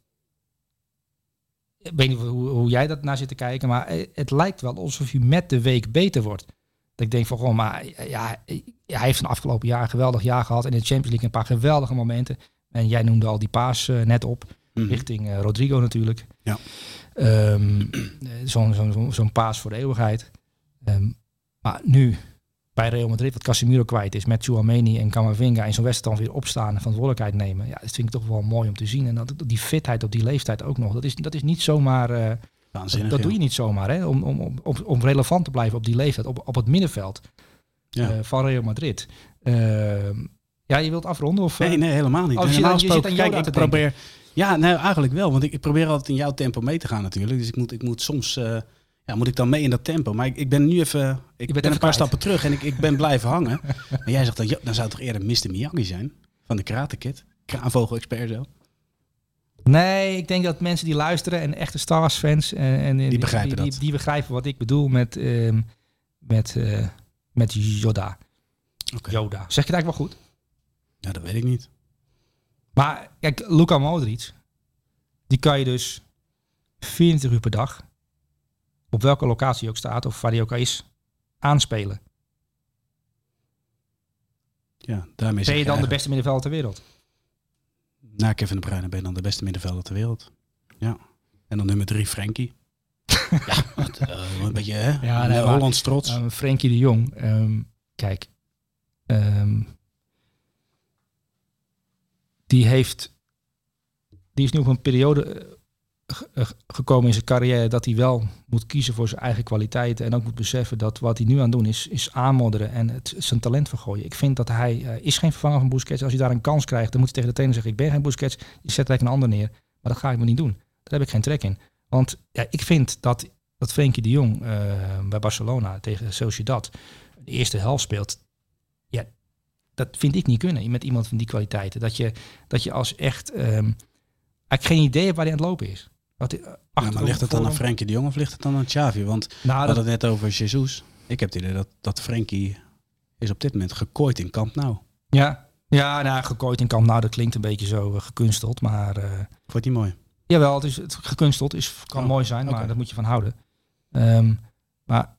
Ik weet niet hoe, hoe jij dat naar zit te kijken. Maar eh, het lijkt wel alsof hij met de week beter wordt. Dat ik denk van gewoon, maar eh, ja, eh, hij heeft een afgelopen jaar een geweldig jaar gehad. En in de Champions League een paar geweldige momenten. En jij noemde al die paas net op. Mhm. Richting Rodrigo natuurlijk. Ja. Eh, Zo'n zo'n- zo'n paas voor de eeuwigheid. Ehm, maar nu bij Real Madrid, wat Casemiro kwijt is, met Chouameni en Camavinga in zo'n wedstrijd dan weer opstaan en verantwoordelijkheid nemen. Ja, dat vind ik toch wel mooi om te zien. En dat, die fitheid op die leeftijd ook nog. Dat is, dat is niet zomaar, Waanzinnig, dat ja. doe je niet zomaar, hè? Om, om, om, om relevant te blijven op die leeftijd, op, op het middenveld Ja. eh, van Real Madrid. Ehm, ja, je wilt afronden? Of, eh? Nee, nee, helemaal niet. Oh, je Normaal zit gesproken, kijk, ik probeer... Ja, nou eigenlijk wel. Want ik, ik probeer altijd in jouw tempo mee te gaan natuurlijk. Dus ik moet, ik moet soms... ja, moet ik dan mee in dat tempo. Maar ik, ik ben nu even... Ik ben een paar kwijt. stappen terug en ik, ik ben blijven hangen. Maar jij zegt dat... Dan zou het toch eerder Mr. Miyagi zijn? Van de Karate Kid? Kraanvogel-expert zo? Nee, ik denk dat mensen die luisteren en echte Star Wars fans en, en die, begrijpen die, dat. Die, die begrijpen wat ik bedoel met ehm, met eh, met Yoda. Oké. Yoda. Zeg je het eigenlijk wel goed? Ja, dat weet ik niet. Maar kijk, Luka Modric, die kan je dus 24 uur per dag, op welke locatie ook staat of waar hij ook is, aanspelen. Ja, daarmee Ben je dan de beste middenvelder ter wereld? Na Kevin de Bruyne ben je dan de beste middenvelder ter wereld. Ja. En dan nummer drie, Frenkie. ja, wat, eh, een beetje hè? Ja, nee, maar- Hollands trots. Um, Frenkie de Jong, ehm, kijk, ehm, die heeft, die is nu op een periode eh, eh, gekomen in zijn carrière dat hij wel moet kiezen voor zijn eigen kwaliteiten en ook moet beseffen dat wat hij nu aan het doen is, is aanmodderen en zijn talent vergooien. Ik vind dat hij eh, is geen vervanger van Busquets. Als je daar een kans krijgt, dan moet je tegen de trainer zeggen: ik ben geen Busquets. Je zet direct een ander neer, maar dat ga ik me niet doen. Daar heb ik geen trek in. Want ja, ik vind dat dat Frenkie de Jong eh, bij Barcelona tegen Sociedad de eerste helft speelt. Ja, dat vind ik niet kunnen met iemand van die kwaliteiten. Dat je, dat je als echt ehm, eigenlijk geen idee hebt waar hij aan het lopen is. Wat, eh, Ja, maar ligt het dan aan Frenkie de Jong of ligt het dan aan Xavi? Want we Nou, hadden dat, het net over Jesus. Ik heb het idee dat, dat Frenkie is op dit moment gekooid in Kamp Nou. ja, ja, nou, gekooid in kamp. Nou, dat klinkt een beetje zo eh, gekunsteld. Maar eh, Vond je die mooi? Jawel, het is het gekunsteld is, kan Oh, mooi zijn, maar dat moet je van houden. Ehm, maar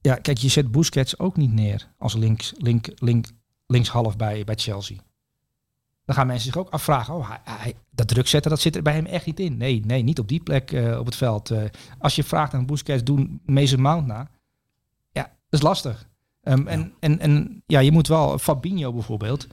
ja, kijk, je zet Busquets ook niet neer als links, link, link, linkshalf bij, bij Chelsea. Dan gaan mensen zich ook afvragen, oh, hij, hij, dat druk zetten, dat zit er bij hem echt niet in. Nee, nee, niet op die plek eh, op het veld. Eh, als je vraagt aan Busquets, doen Mason Mount na. Ja, dat is lastig. Ehm, En, en, en ja, je moet wel, Fabinho bijvoorbeeld,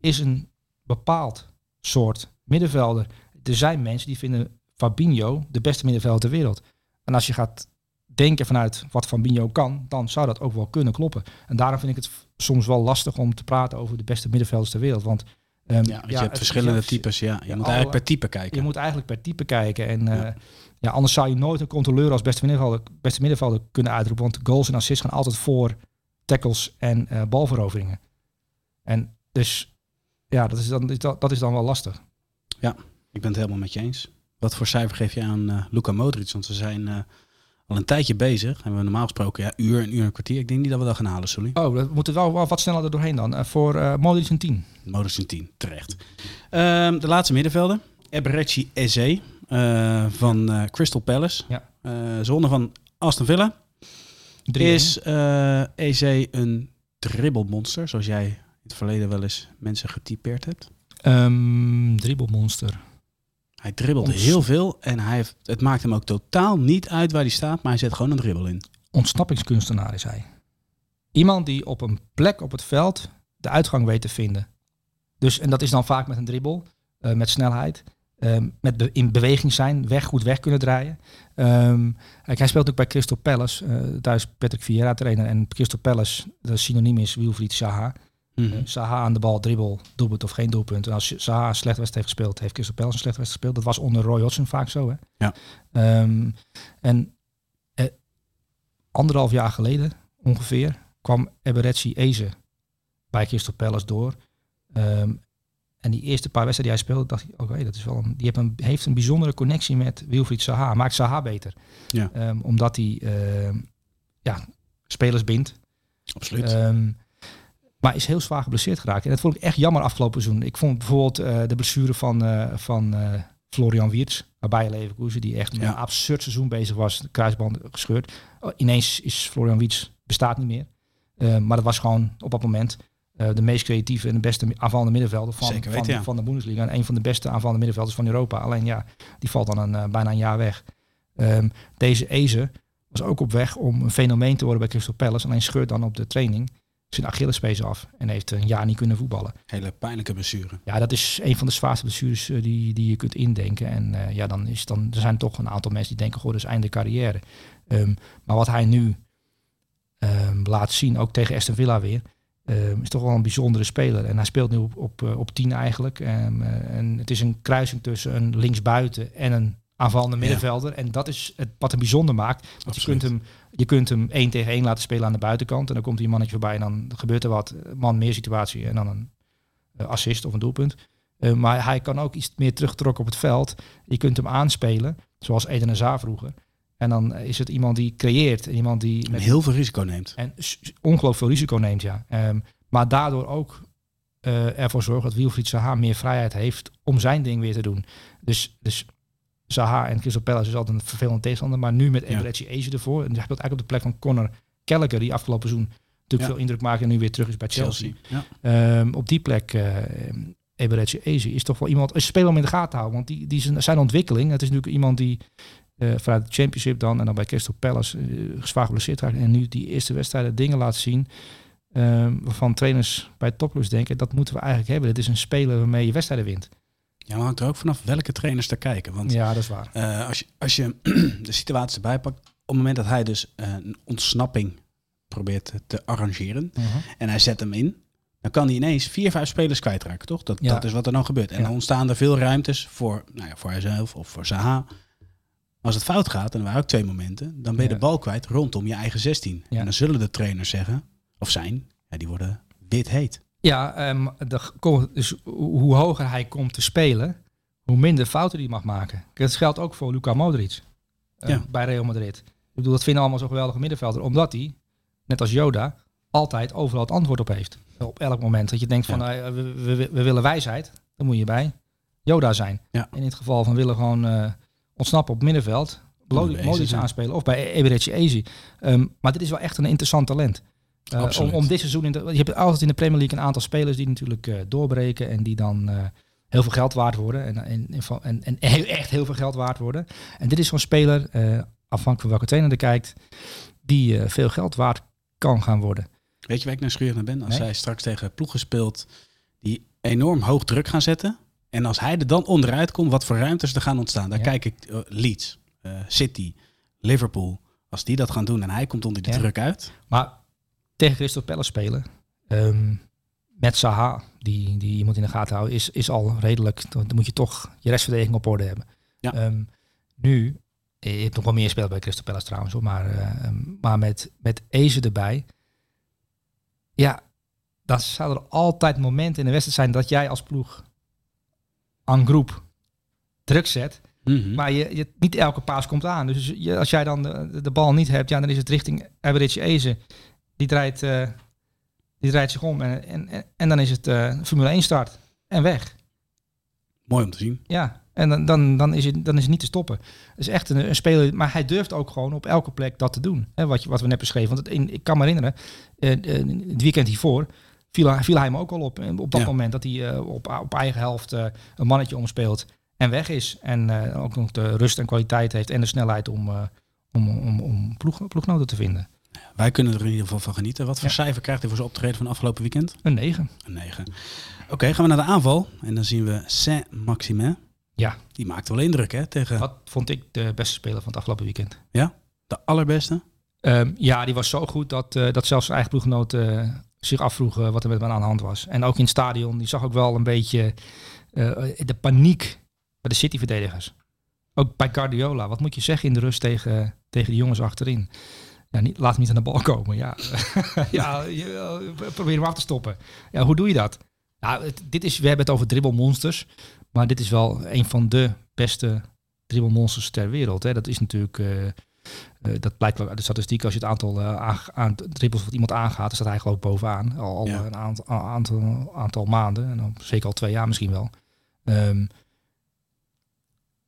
is een bepaald soort middenvelder. Er zijn mensen die vinden Fabinho de beste middenvelder ter wereld. En als je gaat denken vanuit wat Fabinho kan, dan zou dat ook wel kunnen kloppen. En daarom vind ik het soms wel lastig om te praten over de beste middenvelders ter wereld. Want ehm, Ja, je hebt het- verschillende types. Ja, je moet alle- eigenlijk per type kijken. Je moet eigenlijk per type kijken. En eh, Ja. ja. anders zou je nooit een controleur als beste middenvelder, beste middenvelder kunnen uitroepen. Want goals en assists gaan altijd voor tackles en eh, balveroveringen. En dus ja, dat is dan, dat, dat is dan wel lastig. Ik ben het helemaal met je eens. Wat voor cijfer geef je aan eh Luka Modric? Want we zijn al een tijdje bezig. En we normaal gesproken ja, uur, een uur en een kwartier. Ik denk niet dat we dat gaan halen, Sully. Oh, we moeten wel, wel wat sneller er doorheen dan. Eh, voor eh Modric een 10. Modric een 10, terecht. Ehm, de laatste middenvelder. Eberechi Eze eh, van Crystal Palace. Ja. Zone van Aston Villa. Drie, Is Eze een dribbelmonster, zoals jij in het verleden wel eens mensen getypeerd hebt? Um, dribbelmonster. Hij dribbelt Ons- heel veel en hij heeft, het maakt hem ook totaal niet uit waar hij staat, maar hij zet gewoon een dribbel in. Ontsnappingskunstenaar is hij. Iemand die op een plek op het veld de uitgang weet te vinden. Dus, en dat is dan vaak met een dribbel, eh, met snelheid. ehm, met be- in beweging zijn, weg, goed weg kunnen draaien. Ehm, hij speelt ook bij Crystal Palace. eh daar is Patrick Vieira trainer. En Crystal Palace, de synoniem is Wilfried Zaha. Mhm. Eh, Zaha aan de bal, dribbel, doelpunt of geen doelpunt. En als Zaha een slecht wedstrijd heeft gespeeld, heeft Crystal Palace een slecht wedstrijd gespeeld. Dat was onder Roy Hodgson vaak zo. Hè? Ja. Ehm, en eh, anderhalf jaar geleden ongeveer kwam Eberechi Eze bij Crystal Palace door. Ehm, en die eerste paar wedstrijden die hij speelde, dacht ik, oké, dat is wel een, die heeft een, heeft een bijzondere connectie met Wilfried Zaha. Maakt Zaha beter. Ja. Ehm, omdat hij ja, spelers bindt. Absoluut. Ehm, maar is heel zwaar geblesseerd geraakt. En dat vond ik echt jammer afgelopen seizoen. Ik vond bijvoorbeeld eh, de blessure van, eh, van eh, Florian Wiertz bij Bayer Leverkusen, die echt Ja. een absurd seizoen bezig was, de kruisband gescheurd. Oh, ineens is Florian Wiertz bestaat niet meer. Maar dat was gewoon op dat moment de meest creatieve en de beste aanvallende middenvelder van, Zeker van, ja. van de Bundesliga. En een van de beste aanvallende middenvelders van Europa. Alleen ja, die valt dan een, bijna een jaar weg. Ehm, deze Eze was ook op weg om een fenomeen te worden bij Crystal Palace. Alleen scheurt dan op de training zijn Achillespees af en heeft een jaar niet kunnen voetballen. Hele pijnlijke blessure. Ja, dat is een van de zwaarste blessures eh, die, die je kunt indenken. En eh, ja, dan is dan, er zijn toch een aantal mensen die denken, goh, dat is einde carrière. Ehm, maar wat hij nu ehm, laat zien, ook tegen Aston Villa weer, ehm, is toch wel een bijzondere speler. En hij speelt nu op, op, eh, op 10 eigenlijk. En het is een kruising tussen een linksbuiten en een aanvallende middenvelder. En dat is het, wat hem bijzonder maakt. Want je kunt, hem, je kunt hem één tegen één laten spelen aan de buitenkant. En dan komt die mannetje voorbij en dan gebeurt er wat. Man meer situatie en dan een eh, assist of een doelpunt. Eh, maar hij kan ook iets meer teruggetrokken op het veld. Je kunt hem aanspelen, zoals Eden Hazard vroeger. En dan is het iemand die creëert. Iemand die En met heel veel risico neemt. en ongelooflijk veel risico neemt, ja. Ehm, maar daardoor ook eh, ervoor zorgt dat Wilfried Zaha meer vrijheid heeft om zijn ding weer te doen. Dus, dus Zaha en Crystal Palace is altijd een vervelend tegenstander. Maar nu met Ja. Eberechi Eze ervoor. En hij speelt eigenlijk op de plek van Conor Gallagher, die afgelopen seizoen natuurlijk Ja. veel indruk maakte en nu weer terug is bij Chelsea. Chelsea. Ja. Ehm, op die plek, uh, Eberechi Eze, is toch wel iemand, een speler om in de gaten te houden. Want die, die zijn, zijn ontwikkeling, het is natuurlijk iemand die eh, vanuit de Championship dan en dan bij Crystal Palace uh, zwaar geblesseerd raakt. En nu die eerste wedstrijden dingen laat zien. ehm, waarvan trainers bij topclubs denken, dat moeten we eigenlijk hebben. Dit is een speler waarmee je wedstrijden wint. Ja, maar hangt er ook vanaf welke trainers daar kijken. Want Ja, dat is waar. eh, als, je, als je de situatie erbij pakt, op het moment dat hij dus eh, een ontsnapping probeert te arrangeren en hij zet hem in, dan kan hij ineens vier, vijf spelers kwijtraken, toch? Dat, Ja. dat is wat er dan gebeurt. En Ja. dan ontstaan er veel ruimtes voor, nou ja, voor hijzelf of voor Zaha. Als het fout gaat, en er waren ook twee momenten, dan ben je de bal kwijt rondom je eigen 16. Ja. En dan zullen de trainers zeggen, of zijn, ja, die worden wit heet. Ja, ehm, de, dus hoe hoger hij komt te spelen, hoe minder fouten hij mag maken. Dat geldt ook voor Luka Modric eh, Ja. bij Real Madrid. Ik bedoel, dat vinden allemaal zo'n geweldige middenvelder, omdat hij, net als Yoda, altijd overal het antwoord op heeft. Op elk moment. Dat je denkt van, Ja. eh, we, we, we willen wijsheid, dan moet je bij Yoda zijn. Ja. In dit geval van willen gewoon eh, ontsnappen op het middenveld, Modric aanspelen of bij Eberechi Eze. Ehm, maar dit is wel echt een interessant talent. Eh, om, dit seizoen in de, je hebt altijd in de Premier League een aantal spelers die natuurlijk eh, doorbreken en die dan eh, heel veel geld waard worden en, en, en, en, heel- echt heel veel geld waard worden. En dit is zo'n speler, afhankelijk van welke trainer er kijkt, die veel geld waard kan gaan worden. Weet je waar ik naar naar ben? Als Nee. hij straks tegen ploegen speelt die enorm hoog druk gaan zetten. En als hij er dan onderuit komt, wat voor ruimtes er gaan ontstaan. Daar Ja. kijk ik Leeds, City, Liverpool. Als die dat gaan doen en hij komt onder die Ja. druk uit. Maar tegen Crystal Palace spelen, ehm, met Zaha, die, die iemand in de gaten houden, is, is al redelijk. Dan moet je toch je restverdediging op orde hebben. Ja. Ehm, nu, je hebt nog wel meer spelers bij Crystal Palace trouwens, hoor, maar, eh, ehm, maar met, met Eze erbij. Ja, dan zou er altijd momenten in de wedstrijd zijn dat jij als ploeg aan groep druk zet. Mhm. Maar je, je, niet elke paas komt aan. Dus je, als jij dan de, de bal niet hebt, ja, dan is het richting Average Eze. Die draait, eh, die draait zich om en, en, en- dan is het eh, Formule 1 start. En weg. Mooi om te zien. Ja, en dan, dan, dan, is, het, dan is het niet te stoppen. Het is echt een, een speler, maar hij durft ook gewoon op elke plek dat te doen. Hè, wat, je, wat we net beschreven. Want het, in, ik kan me herinneren, eh, het weekend hiervoor viel, hij- viel hij me ook al op. Op dat Ja. moment dat hij op, op eigen helft een mannetje omspeelt en weg is. En ook nog de rust en kwaliteit heeft en de snelheid om, om, om, om ploeg, ploegnoten te vinden. Wij kunnen er in ieder geval van genieten. Wat voor Ja. cijfer krijgt hij voor zijn optreden van afgelopen weekend? Een 9. Een 9. Oké, gaan we naar de aanval. En dan zien we Saint-Maximin. Ja. Die maakte wel indruk, hè? Tegen Wat vond ik de beste speler van het afgelopen weekend? de allerbeste. Ehm, ja, die was zo goed dat, eh, dat zelfs zijn eigen eh, zich afvroegen wat er met hem aan de hand was. En ook in het stadion, die zag ook wel een beetje eh, de paniek bij de City-verdedigers. Ook bij Guardiola. Wat moet je zeggen in de rust tegen, tegen de jongens achterin? Ja, niet, laat hem niet aan de bal komen. Ja, ja je, eh, probeer hem af te stoppen. Ja, hoe doe je dat? Ja, het- dit is, we hebben het over dribbelmonsters. Maar dit is wel een van de beste dribbelmonsters ter wereld. Hè. Dat is natuurlijk... eh, eh, dat blijkt wel uit de statistiek. Als je het aantal uh, aan, dribbels wat iemand aangaat, dan staat hij geloof ik bovenaan. Al, al Ja. een aantal, aantal, aantal maanden. En dan zeker al twee jaar misschien wel. Ehm,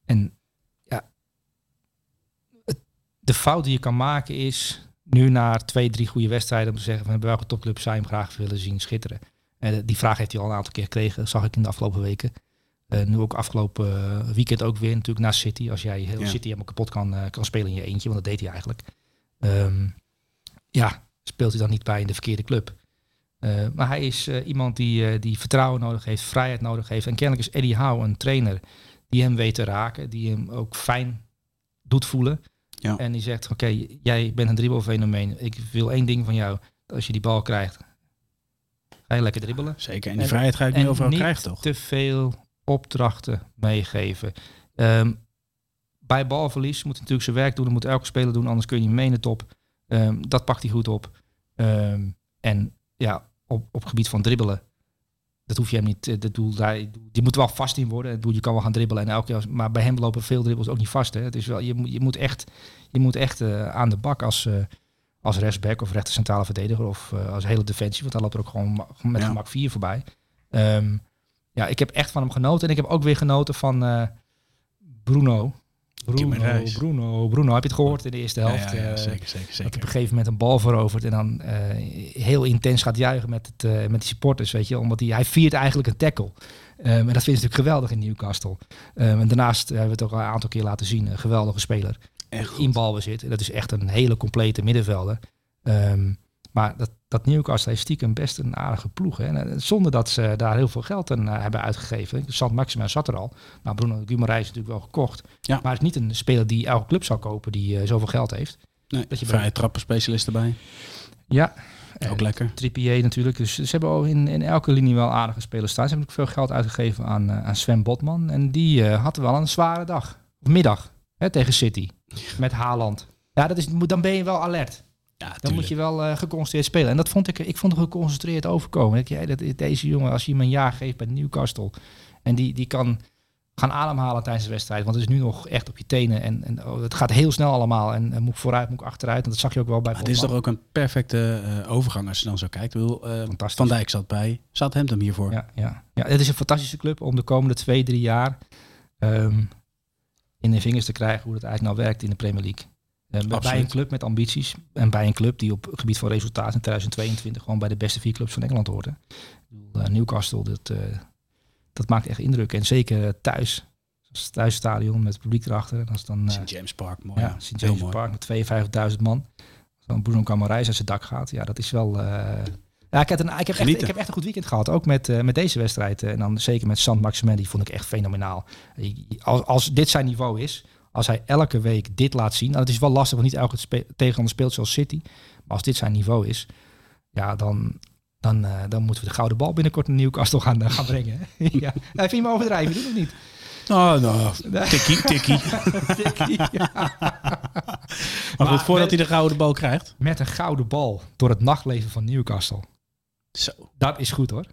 en de fout die je kan maken is nu na twee, drie goede wedstrijden om te zeggen van welke topclub zou je hem graag willen zien schitteren. En die vraag heeft hij al een aantal keer gekregen, zag ik in de afgelopen weken. Uh, nu ook afgelopen uh, weekend ook weer natuurlijk naar City. Als jij heel Ja. City helemaal kapot kan, uh, kan spelen in je eentje, want dat deed hij eigenlijk. Um, ja, speelt hij dan niet bij in de verkeerde club. Maar hij is iemand die, die vertrouwen nodig heeft, vrijheid nodig heeft. En kennelijk is Eddie Howe een trainer die hem weet te raken, die hem ook fijn doet voelen. Ja. En die zegt, oké, okay, jij bent een dribbelfenomeen. Ik wil één ding van jou. Als je die bal krijgt, ga je lekker dribbelen. Zeker, en die en, vrijheid ga je niet overal krijgen, toch? te veel opdrachten meegeven. Um, bij balverlies moet natuurlijk zijn werk doen. Dat moet elke speler doen, anders kun je niet mee in de top. Um, dat pakt hij goed op. Um, en ja, op, op gebied van dribbelen, dat hoef je hem niet. Dat doel, daar, die moet wel vast in worden. Doel, je kan wel gaan dribbelen en elke maar bij hem lopen veel dribbels ook niet vast. Hè. Het is wel, je, moet, je moet echt, je moet echt uh, aan de bak als, uh, als rechtsback of rechter centrale verdediger of uh, als hele defensie, want daar loopt er ook gewoon met Ja. gemak vier voorbij. Um, ja, ik heb echt van hem genoten. En ik heb ook weer genoten van Bruno. Bruno, Bruno, Bruno, heb je het gehoord in de eerste helft? Ja, ja, ja, uh, zeker, zeker, zeker. Dat op een gegeven moment een bal verovert en dan uh, heel intens gaat juichen met, het, uh, met die supporters, weet je. Omdat hij, hij viert eigenlijk een tackle. Um, en dat vindt ze natuurlijk geweldig in Newcastle. Um, en daarnaast hebben we het ook al een aantal keer laten zien. Een geweldige speler. Echt in balbezit. Dat is echt een hele complete middenvelder. Um, maar dat, dat Newcastle heeft stiekem best een aardige ploeg. Hè? En, zonder dat ze daar heel veel geld aan uh, hebben uitgegeven. Sant Maxima zat er al. Maar Bruno Guimaraes is natuurlijk wel gekocht. Ja. Maar het is niet een speler die elke club zou kopen die uh, zoveel geld heeft. Nee, dat je vrije erbij. Ja. Ook lekker. Trippier natuurlijk. Dus ze hebben al in, in elke linie wel aardige spelers staan. Ze hebben ook veel geld uitgegeven aan, uh, aan Sven Botman. En die had wel een zware dag. Of middag. Hè, tegen City. Met Haaland. Ja, dat is, dan ben je wel alert. Ja, dan moet je wel uh, geconcentreerd spelen. En dat vond ik, ik vond het geconcentreerd overkomen. Ik, ja, dat, deze jongen, als je hem een jaar geeft bij Newcastle. En die, die kan gaan ademhalen tijdens de wedstrijd. Want het is nu nog echt op je tenen. En, en oh, het gaat heel snel allemaal. En, en moet ik vooruit, moet ik achteruit. En dat zag je ook wel bij Het is toch ook een perfecte uh, overgang als je dan zo kijkt. Ik bedoel, uh, Van Dijk zat bij. Zat hem hiervoor. Ja, ja. ja, het is een fantastische club om de komende twee, drie jaar... Um, in de vingers te krijgen hoe het eigenlijk nou werkt in de Premier League. Uh, bij een club met ambities en bij een club die op het gebied van resultaat in 2022 gewoon bij de beste vier clubs van Engeland hoort. Uh, Newcastle, dat, uh, dat maakt echt indruk. En zeker thuis, het thuisstadion met het publiek erachter. Dat is dan, St. James Park, mooi. Ja, St. James Park met 52.000 man. Als dan Bruno Camarais uit zijn dak gaat, ja, dat is wel... ja, ik, heb een, ik, heb echt, ik heb echt een goed weekend gehad, ook met, uh, met deze wedstrijd. en dan zeker met Sant Maximin, die vond ik echt fenomenaal. Als, als dit zijn niveau is, als hij elke week dit laat zien. Nou, het is wel lastig, want niet elke spe tegenstander speelt zoals City. Maar als dit zijn niveau is, ja, dan, dan, uh, dan moeten we de gouden bal binnenkort naar Newcastle gaan, uh, gaan brengen. ja. Hij vind je me overdrijven, doe het niet. Oh, nou, tikkie, tikkie. tikkie ja. maar goed, voordat hij de gouden bal krijgt. Met een gouden bal door het nachtleven van Newcastle. Zo. Dat is goed hoor.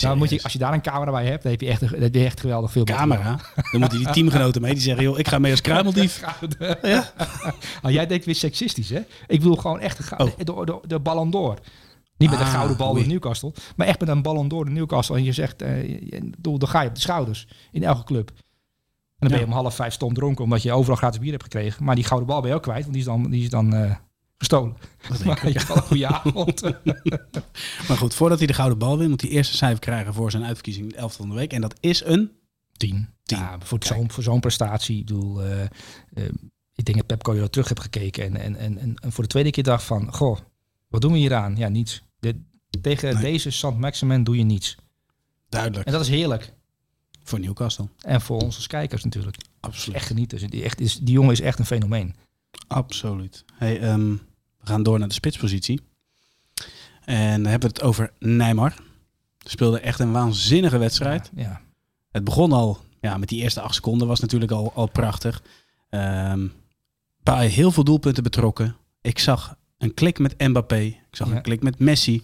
Nou, moet je, als je daar een camera bij hebt, dan heb je echt, dan heb je echt geweldig veel. Camera? Dan moeten die teamgenoten mee. Die zeggen, joh, ik ga mee als kruimeldief. ja? oh, jij denkt weer seksistisch, hè? Ik wil gewoon echt de, oh. de, de, de Ballon d'Or. Niet met Ah, een gouden bal door Newcastle, maar echt met een Ballon door Newcastle. En je zegt, uh, dan ga je op de schouders in elke club. En dan ben je om half vijf stom dronken, omdat je overal gratis bier hebt gekregen. Maar die gouden bal ben je ook kwijt, want die is dan, die is dan uh, gestolen. Maar je hebt wel een goede avond. maar goed, voordat hij de gouden bal wint, moet hij eerst een cijfer krijgen voor zijn uitverkiezing in de 11 van de week. En dat is een 10. Ja, voor zo'n voor zo'n prestatie. Ik bedoel, uh, uh, ik denk dat Pep Guardiola terug heb gekeken en, en, en, en voor de tweede keer dacht van, goh, wat doen we hier aan? Ja, niets. De, tegen nee. deze Sant Maximin doe je niets. Duidelijk. En dat is heerlijk. Voor Newcastle. En voor ons als kijkers natuurlijk. Absoluut. Echt genieten. Dus die, echt, is, die jongen is echt een fenomeen. Absoluut. Hey, ehm, we gaan door naar de spitspositie. En dan hebben we het over Neymar. Speelde echt een waanzinnige wedstrijd. Ja, ja. Het begon al ja, met die eerste acht seconden was natuurlijk al, al prachtig. Ehm, bij heel veel doelpunten betrokken. Ik zag een klik met Mbappé. Ik zag Ja. een klik met Messi.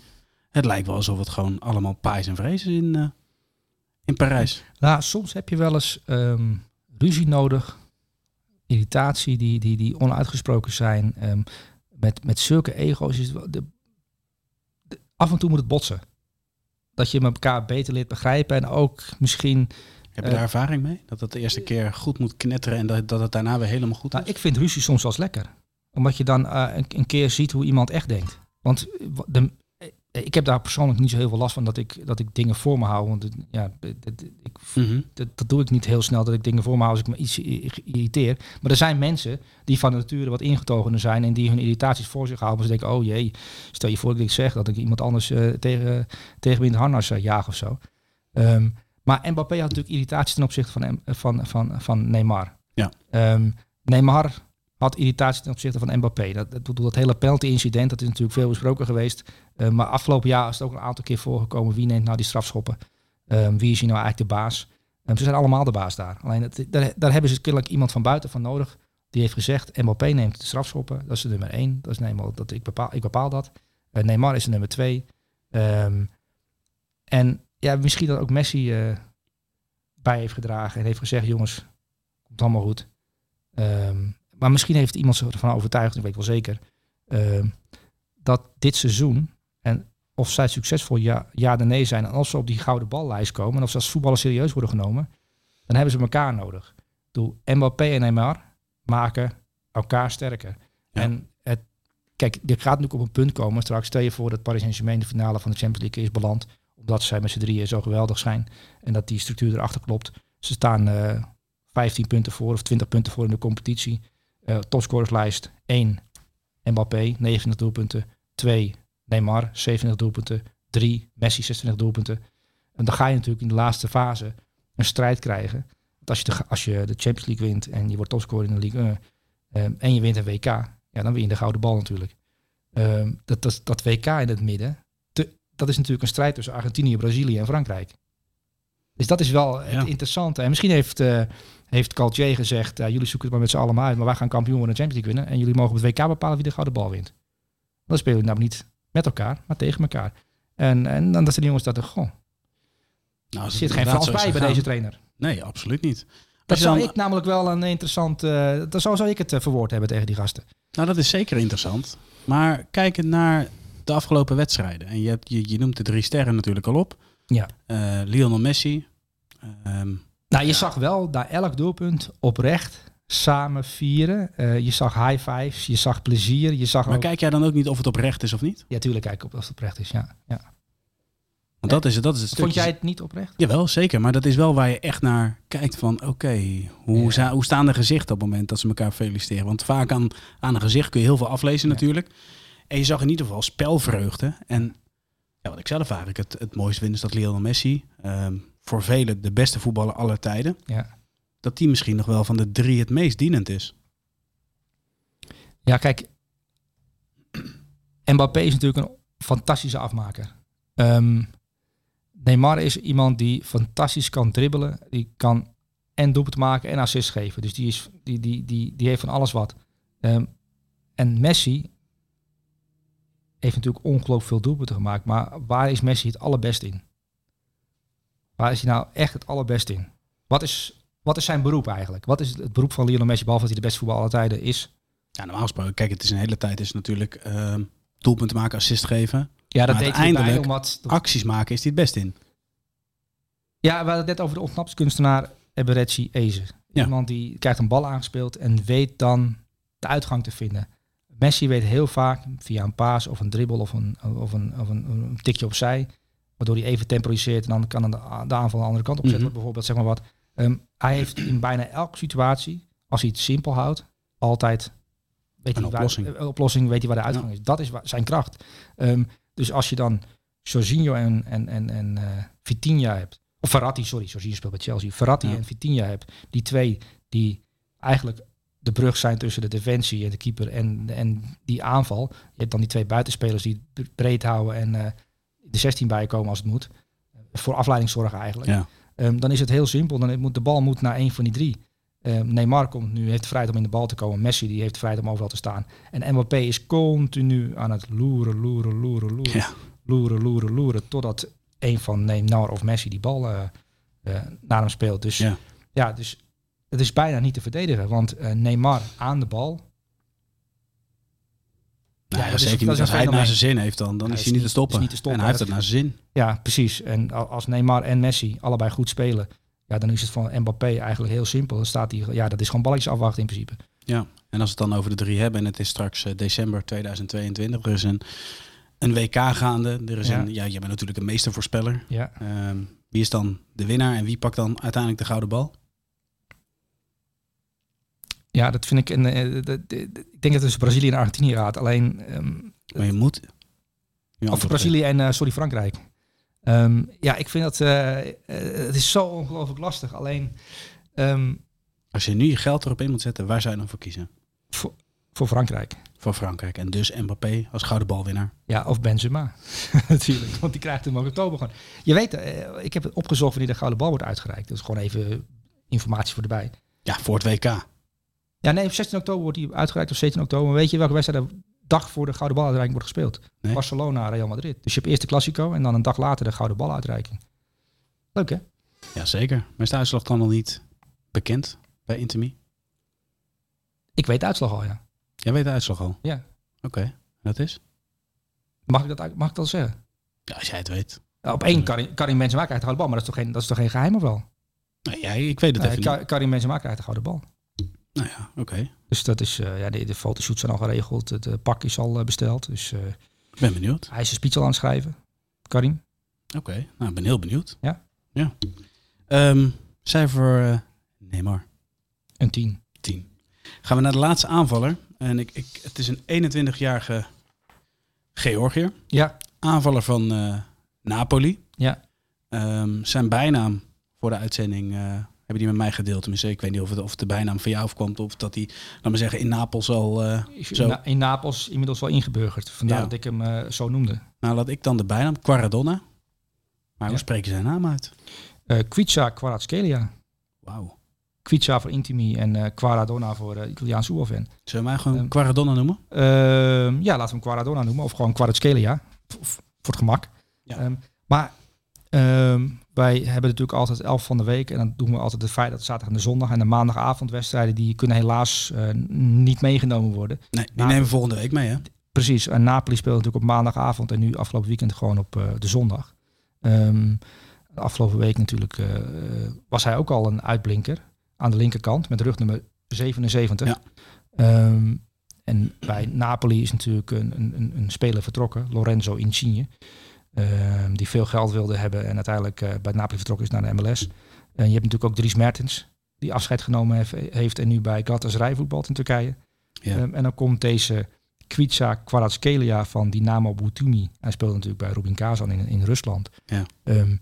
Het lijkt wel alsof het gewoon allemaal paais en vrees is in, eh, in Parijs. Nou, soms heb je wel eens ehm, ruzie nodig. Irritatie die, die, die onuitgesproken zijn. Ehm, met, met zulke ego's is het wel- de, de- af en toe moet het botsen. Dat je elkaar beter leert begrijpen en ook misschien... Heb je Eh, daar ervaring mee? Dat het de eerste keer goed moet knetteren en dat, dat het daarna weer helemaal goed Nou, is? ik vind ruzie soms wel eens lekker. Omdat je dan eh, een, een keer ziet hoe iemand echt denkt. Want eh, de, eh, ik heb daar persoonlijk niet zo heel veel last van dat ik, dat ik dingen voor me hou. Want het- ja, het- ik Mhm. dat, dat doe ik niet heel snel dat ik dingen voor me hou als ik me iets irriteer. Maar er zijn mensen die van nature wat ingetogener zijn en die hun irritaties voor zich houden. Ze denken, oh jee, stel je voor dat ik zeg dat ik iemand anders eh, tegen, tegen me in de harnas eh, jaag of zo. Ehm, maar Mbappé had natuurlijk irritatie ten opzichte van, van, van, van Neymar. Ja. Ehm, Neymar had irritatie ten opzichte van Mbappé. Dat, dat, dat, dat hele penalty-incident, dat is natuurlijk veel besproken geweest. Eh, maar afgelopen jaar is het ook een aantal keer voorgekomen. Wie neemt nou die strafschoppen? Ehm, wie is hier nou eigenlijk de baas? Ehm, ze zijn allemaal de baas daar. Alleen het, daar, hebben ze kennelijk iemand van buiten van nodig. Die heeft gezegd, Mbappé neemt de strafschoppen. Dat is de nummer één. Dat is Neymar, dat ik, bepaal, ik bepaal dat. Eh, Neymar is de nummer twee. Ehm, en ja, misschien dat ook Messi eh, bij heeft gedragen. En heeft gezegd, jongens, komt allemaal goed. Ehm, maar misschien heeft iemand ervan overtuigd, ik weet wel zeker, ehm, dat dit seizoen, en of zij succesvol ja, ja of nee zijn, en of ze op die gouden ballijst komen, en of ze als voetballen serieus worden genomen, dan hebben ze elkaar nodig. Doe Mbappé en Neymar maken elkaar sterker. Ja. En het, kijk, dit gaat natuurlijk op een punt komen. Straks stel je voor dat Paris Saint-Germain de finale van de Champions League is beland, omdat zij met z'n drieën zo geweldig zijn en dat die structuur erachter klopt. Ze staan eh 15 punten voor of 20 punten voor in de competitie. Eh topscorerslijst 1 Mbappé, 29 doelpunten. 2 Neymar, 27 doelpunten. 3 Messi, 26 doelpunten. En dan ga je natuurlijk in de laatste fase een strijd krijgen. Want als je de, als je de Champions League wint en je wordt topscorer in de 1 ehm, en je wint een WK, ja, dan win je de gouden bal natuurlijk. Ehm, dat, dat, WK in het midden, dat is natuurlijk een strijd tussen Argentinië, Brazilië en Frankrijk. Dus dat is wel Ja. het interessante. En misschien heeft, eh heeft Caltier gezegd, jullie zoeken het maar met z'n allen uit, maar wij gaan kampioen worden en Champions League winnen. En jullie mogen op het WK bepalen wie de gouden bal wint. Dan spelen we namelijk niet met elkaar, maar tegen elkaar. En, en dan dat zijn de jongens dat er, goh, Nou, er zit geen Frans bij bij deze trainer. Nee, absoluut niet. Dat zou dan- ik namelijk wel een interessant, eh dat zou, zou ik het eh, verwoord hebben tegen die gasten. Nou, dat is zeker interessant. Maar kijkend naar de afgelopen wedstrijden. En je, hebt, je, je noemt de drie sterren natuurlijk al op. Ja. Eh, Lionel Messi. Ehm, Nou, je zag wel daar elk doelpunt oprecht samen vieren. Eh, je zag high fives, je zag plezier, je zag maar ook... kijk jij dan ook niet of het oprecht is of niet? Ja, tuurlijk kijk ik op als het oprecht is, ja. ja. Want dat is, het- dat is het stukje. Vond jij het niet oprecht? Jawel, zeker. Maar dat is wel waar je echt naar kijkt van... Oké, hoe, Ja. hoe staan de gezichten op het moment dat ze elkaar feliciteren? Want vaak aan, aan een gezicht kun je heel veel aflezen natuurlijk. En je zag in ieder geval spelvreugde. En ja, wat ik zelf eigenlijk het, het mooiste vind... is dat Lionel Messi... ehm, voor velen de beste voetballer aller tijden... Ja. dat die misschien nog wel van de drie het meest dienend is. Ja, kijk. Mbappé is natuurlijk een fantastische afmaker. Ehm, Neymar is iemand die fantastisch kan dribbelen. Die kan en doelpunt maken en assist geven. Dus die, is, die, die, die, die heeft van alles wat. Ehm, en Messi heeft natuurlijk ongelooflijk veel doelpunten gemaakt. Maar waar is Messi het allerbest in? Waar is hij nou echt het allerbest in? Wat is, wat is zijn beroep eigenlijk? Wat is het beroep van Lionel Messi, behalve dat hij de beste voetballer aller tijden is? Ja, normaal gesproken, kijk, het is een hele tijd is natuurlijk ehm doelpunten maken, assist geven. Ja, dat Maar deed hij omdat... Acties maken is hij het best in. Ja, we hadden het net over de ontsnapskunstenaar Eberechi Eze. Ja. Iemand die krijgt een bal aangespeeld en weet dan de uitgang te vinden. Messi weet heel vaak via een paas of een dribbel of een, of een, of een, een tikje opzij, waardoor hij even temporiseert en dan kan de, de aanval aan de andere kant opzetten. Mhm. Bijvoorbeeld, zeg maar wat. Ehm, hij heeft in bijna elke situatie, als hij het simpel houdt, altijd weet Een hij oplossing. Waar, een oplossing, weet hij waar de uitgang is. Dat is zijn kracht. Ehm, dus als je dan Jorginho en, en, en, en eh, Vitinha hebt, Of Verratti, sorry, Jorginho speelt bij Chelsea. Verratti Ja. en Vitinha hebt. Die twee die eigenlijk de brug zijn tussen de defensie en de keeper en, en die aanval. Je hebt dan die twee buitenspelers die breed houden en eh, de 16 bij je komen als het moet. Voor afleiding zorgen eigenlijk. Ja. Ehm, dan is het heel simpel. Dan moet de bal moet naar een van die drie. Ehm, Neymar komt nu, heeft vrijheid om in de bal te komen. Messi die heeft vrijheid om overal te staan. En Mbappé is continu aan het loeren, loeren, loeren, loeren. Ja. Loeren, loeren, loeren. Totdat een van Neymar of Messi die bal eh, eh, naar hem speelt. Dus Ja. ja, dus het is bijna niet te verdedigen. Want eh, Neymar aan de bal. Nou, Ja, ja, zeker niet. Als hij het naar zijn zin heeft, dan, dan is hij niet te stoppen. is niet te stoppen. En hij heeft het naar zijn zin. Ja, precies. En als Neymar en Messi allebei goed spelen. Ja, dan is het van Mbappé eigenlijk heel simpel. Dan staat hij, ja, dat is gewoon balletjes afwachten in principe. Ja, en als we het dan over de drie hebben en het is straks eh, december 2022, er is een, een WK gaande. Er is Ja. een, ja, jij bent natuurlijk een meestervoorspeller. Ja. Ehm, wie is dan de winnaar en wie pakt dan uiteindelijk de gouden bal? Ja, dat vind ik. Een, eh, ik denk dat het Brazilië en Argentinië gaat. Alleen. ehm, Maar je moet. je of Brazilië en eh, sorry, Frankrijk. Ehm, ja, ik vind dat. eh, het is zo ongelooflijk lastig. Alleen. ehm. Als je nu je geld erop in moet zetten, waar zou je dan voor kiezen? voor, voor Frankrijk. Voor Frankrijk. En dus Mbappé als gouden balwinnaar. Ja, of Benzema. Natuurlijk. Want die krijgt hem ook in oktober gewoon. Je weet, ik heb het opgezocht wanneer de gouden bal wordt uitgereikt. Dat is gewoon even informatie voor erbij. Ja, voor het WK. Ja, nee, op 16 oktober wordt die uitgereikt of 17 oktober. Maar weet je welke wedstrijd de dag voor de gouden baluitreiking wordt gespeeld? Nee. Barcelona, Real Madrid. Dus je hebt eerst de Classico en dan een dag later de gouden baluitreiking. Leuk hè? Ja, zeker. Maar is de uitslag dan nog niet bekend bij Intimi? Ik weet de uitslag al, ja. Jij weet de uitslag al? Ja. Oké, dat is? Mag ik dat, uit- mag ik dat zeggen? Ja, als jij het weet. Op één Karim, Karim Benzema krijgt de gouden bal, maar dat is toch geen, dat is toch geen geheim of wel? Nee, ja, ik weet het even Ka- niet. Karim Benzema krijgt de gouden bal. Nou ja, oké. Dus dat is, eh, ja, de, de fotoshoots zijn al geregeld. Het eh, pak is al eh, besteld. Dus Ik ben benieuwd. hij is zijn speech al aan het schrijven. Karim. Oké, nou, ik ben heel benieuwd. Ja. Ja. Ehm, cijfer eh Neymar, Een 10. 10. Gaan we naar de laatste aanvaller. En ik, ik, het is een 21-jarige Georgiër. Ja, Aanvaller van Napoli. ja. Ehm, zijn bijnaam voor de uitzending hebben die met mij gedeeld. Tenminste, ik weet niet of, het, of de bijnaam van jou afkwam. Of dat hij, laat maar zeggen, in Napels al... eh, Zo. na- in Napels inmiddels wel ingeburgerd. Vandaar Ja. dat ik hem eh, zo noemde. nou, laat ik dan de bijnaam. Quaradonna. Maar hoe Ja. spreek je zijn naam uit? Eh Kwica Kvaratskhelia. Wauw. Kwica voor Intimi en eh Quaradonna voor eh Italiaans. Zullen we mij gewoon Ehm, Quaradonna noemen? Ehm, ja, laten we hem Quaradonna noemen. Of gewoon Kvaratskhelia. Voor, voor het gemak. Ja. Ehm, maar wij hebben natuurlijk altijd elf van de week. En dan doen we altijd het feit dat de zaterdag en de zondag en de maandagavondwedstrijden... die kunnen helaas eh, niet meegenomen worden. Nee, die nemen we volgende week mee, hè? Precies, en Napoli speelt natuurlijk op maandagavond en nu afgelopen weekend gewoon op eh, de zondag. Ehm, de afgelopen week natuurlijk eh, was hij ook al een uitblinker aan de linkerkant met rugnummer 77. Ja. Ehm, en bij Napoli is natuurlijk een, een, een- speler vertrokken, Lorenzo Insigne, die veel geld wilde hebben en uiteindelijk eh, bij Napoli vertrokken is naar de MLS. En je hebt natuurlijk ook Dries Mertens, die afscheid genomen heeft, heeft en nu bij Galatasaray voetbalt in Turkije. Ja. Ehm, en dan komt deze Kwica Kvaratskhelia van Dynamo Butumi. Hij speelt natuurlijk bij Rubin Kazan in, in Rusland. Ja. Ehm,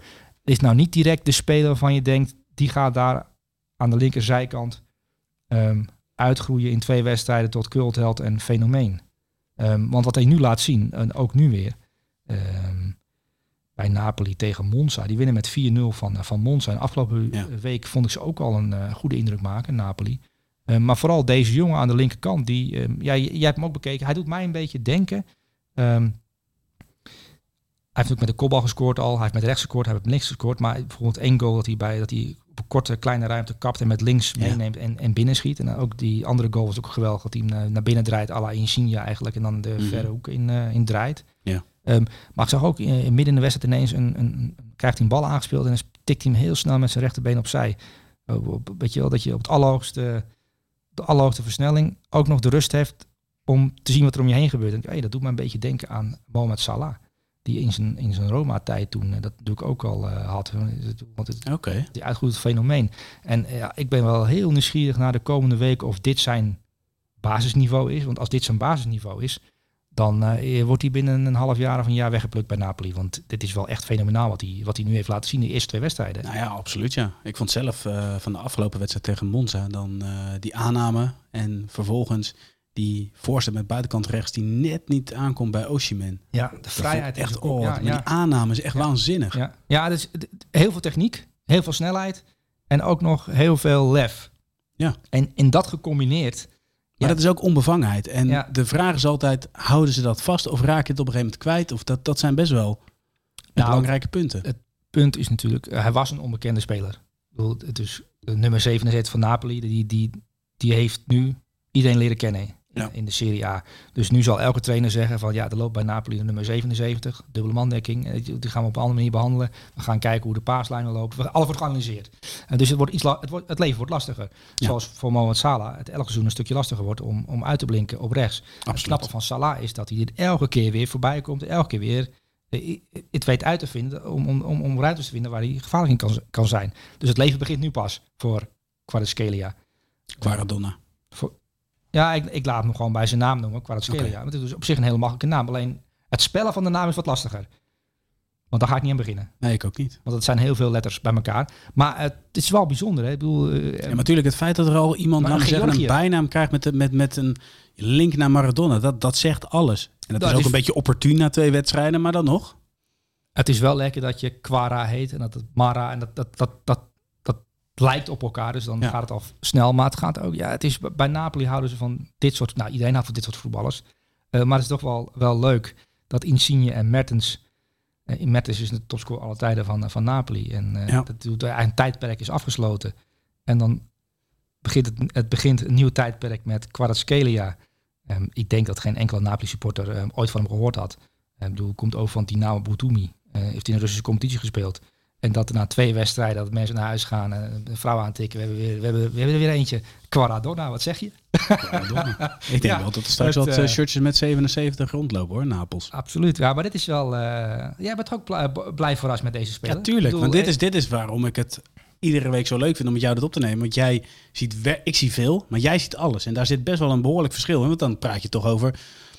is nou niet direct de speler waarvan je denkt, die gaat daar aan de linkerzijkant ehm, uitgroeien in twee wedstrijden tot cultheld en fenomeen. Ehm, want wat hij nu laat zien, en ook nu weer, ehm, bij Napoli tegen Monza. Die winnen met 4-0 van, eh, van Monza. En afgelopen Ja. week vond ik ze ook al een eh, goede indruk maken, Napoli. Eh, maar vooral deze jongen aan de linkerkant, die, ehm, ja, jij hebt hem ook bekeken. Hij doet mij een beetje denken. ehm, hij heeft ook met de kopbal gescoord al. Hij heeft met rechts gescoord, hij heeft met links gescoord. Maar bijvoorbeeld één goal dat hij, bij, dat hij op een korte kleine ruimte kapt en met links Ja. meeneemt en, en binnenschiet. En dan ook die andere goal was ook geweldig. Dat hij hem naar, binnen draait, à la Insigne eigenlijk. En dan de Mhm. verre hoek in, in draait. Ehm, maar ik zag ook in, in midden in de wedstrijd ineens een, een, krijgt hij een bal aangespeeld. En dan tikt hij hem heel snel met zijn rechterbeen opzij. Uh, op- weet je wel, dat je op het allerhoogste, de allerhoogste versnelling ook nog de rust hebt om te zien wat er om je heen gebeurt. En hey, dat doet me een beetje denken aan Mohamed Salah. Die in zijn, in zijn Roma-tijd toen, eh, dat natuurlijk ook al eh, had. Want het, Oké. die uitgroeit fenomeen. En eh, ja, ik ben wel heel nieuwsgierig naar de komende weken of dit zijn basisniveau is. Want als dit zijn basisniveau is, dan eh, wordt hij binnen een half jaar of een jaar weggeplukt bij Napoli. Want dit is wel echt fenomenaal wat hij, wat hij nu heeft laten zien in de eerste twee wedstrijden. Nou ja, absoluut ja. Ik vond zelf eh, van de afgelopen wedstrijd tegen Monza dan eh, die aanname en vervolgens die voorzet met buitenkant rechts die net niet aankomt bij Oshiman. Ja, de vrijheid echt oh, ja, maar die aanname is echt waanzinnig. Ja, ja dus, heel veel techniek, heel veel snelheid en ook nog heel veel lef. Ja. En in dat gecombineerd maar dat is ook onbevangenheid. En de vraag is altijd, houden ze dat vast of raak je het op een gegeven moment kwijt? Of dat, dat zijn best wel nou, belangrijke punten. Het punt is natuurlijk, hij was een onbekende speler. Is nummer 77 van Napoli, die, die, die heeft nu iedereen leren kennen ja. in de Serie A. Dus nu zal elke trainer zeggen van ja, er loopt bij Napoli de nummer 77, dubbele mandekking. Eh, die gaan we op een andere manier behandelen. We gaan kijken hoe de paaslijnen lopen. Alles wordt geanalyseerd. En dus het, wordt iets het, wordt, het leven wordt lastiger. Zoals voor Mohamed Salah het elke seizoen een stukje lastiger wordt om, om uit te blinken op rechts. Het knappe van Salah is dat hij dit elke keer weer voorbij komt. Elke keer weer eh, het weet uit te vinden om, om, om, om ruimtes te vinden waar hij gevaarlijk in kan, kan zijn. Dus het leven begint nu pas voor Kvaratskhelia. Quaradonna. Ja, ik, ik laat hem gewoon bij zijn naam noemen, Kvaratskhelia. Okay. Want het is op zich een hele makkelijke naam. Alleen het spellen van de naam is wat lastiger. Want daar ga ik niet aan beginnen. Nee, ik ook niet. Want het zijn heel veel letters bij elkaar. Maar het is wel bijzonder. Hè? Ik bedoel, uh, ja, natuurlijk het feit dat er al iemand zeggen, een bijnaam krijgt met, met, met een link naar Maradona. Dat, dat zegt alles. En dat, dat is ook is... een beetje opportun na twee wedstrijden, maar dan nog. Het is wel lekker dat je Quara heet en dat het Mara en dat, dat, dat, dat lijkt op elkaar, dus dan gaat het al snel. Maar het gaat ook, ja, het is bij Napoli houden ze van dit soort, nou iedereen houdt van dit soort voetballers. Uh, maar het is toch wel, wel leuk dat Insigne en Mertens, uh, Mertens is de topscorer alle tijden van, van Napoli. En uh, ja. dat, een tijdperk is afgesloten. En dan begint het, het begint een nieuw tijdperk met Kvaratskhelia. Um, ik denk dat geen enkele Napoli supporter um, ooit van hem gehoord had. Ik bedoel, komt over van Dinamo Boutumi. heeft in een Russische competitie gespeeld. En dat er na twee wedstrijden dat mensen naar huis gaan, en een vrouw aantikken. We hebben, weer, we, hebben, we hebben er weer eentje. Quaradonna, wat zeg je? Ik denk wel dat er straks wat uh, shirtjes met 77 rondlopen hoor, Napels. Absoluut, ja, maar dit is wel... Uh, jij bent ook blij, verrast met deze speler. Ja, tuurlijk, want dit is, dit is waarom ik het iedere week zo leuk vind om met jou dit op te nemen. Want jij ziet, ik zie veel, maar jij ziet alles. En daar zit best wel een behoorlijk verschil in. Want dan praat je toch over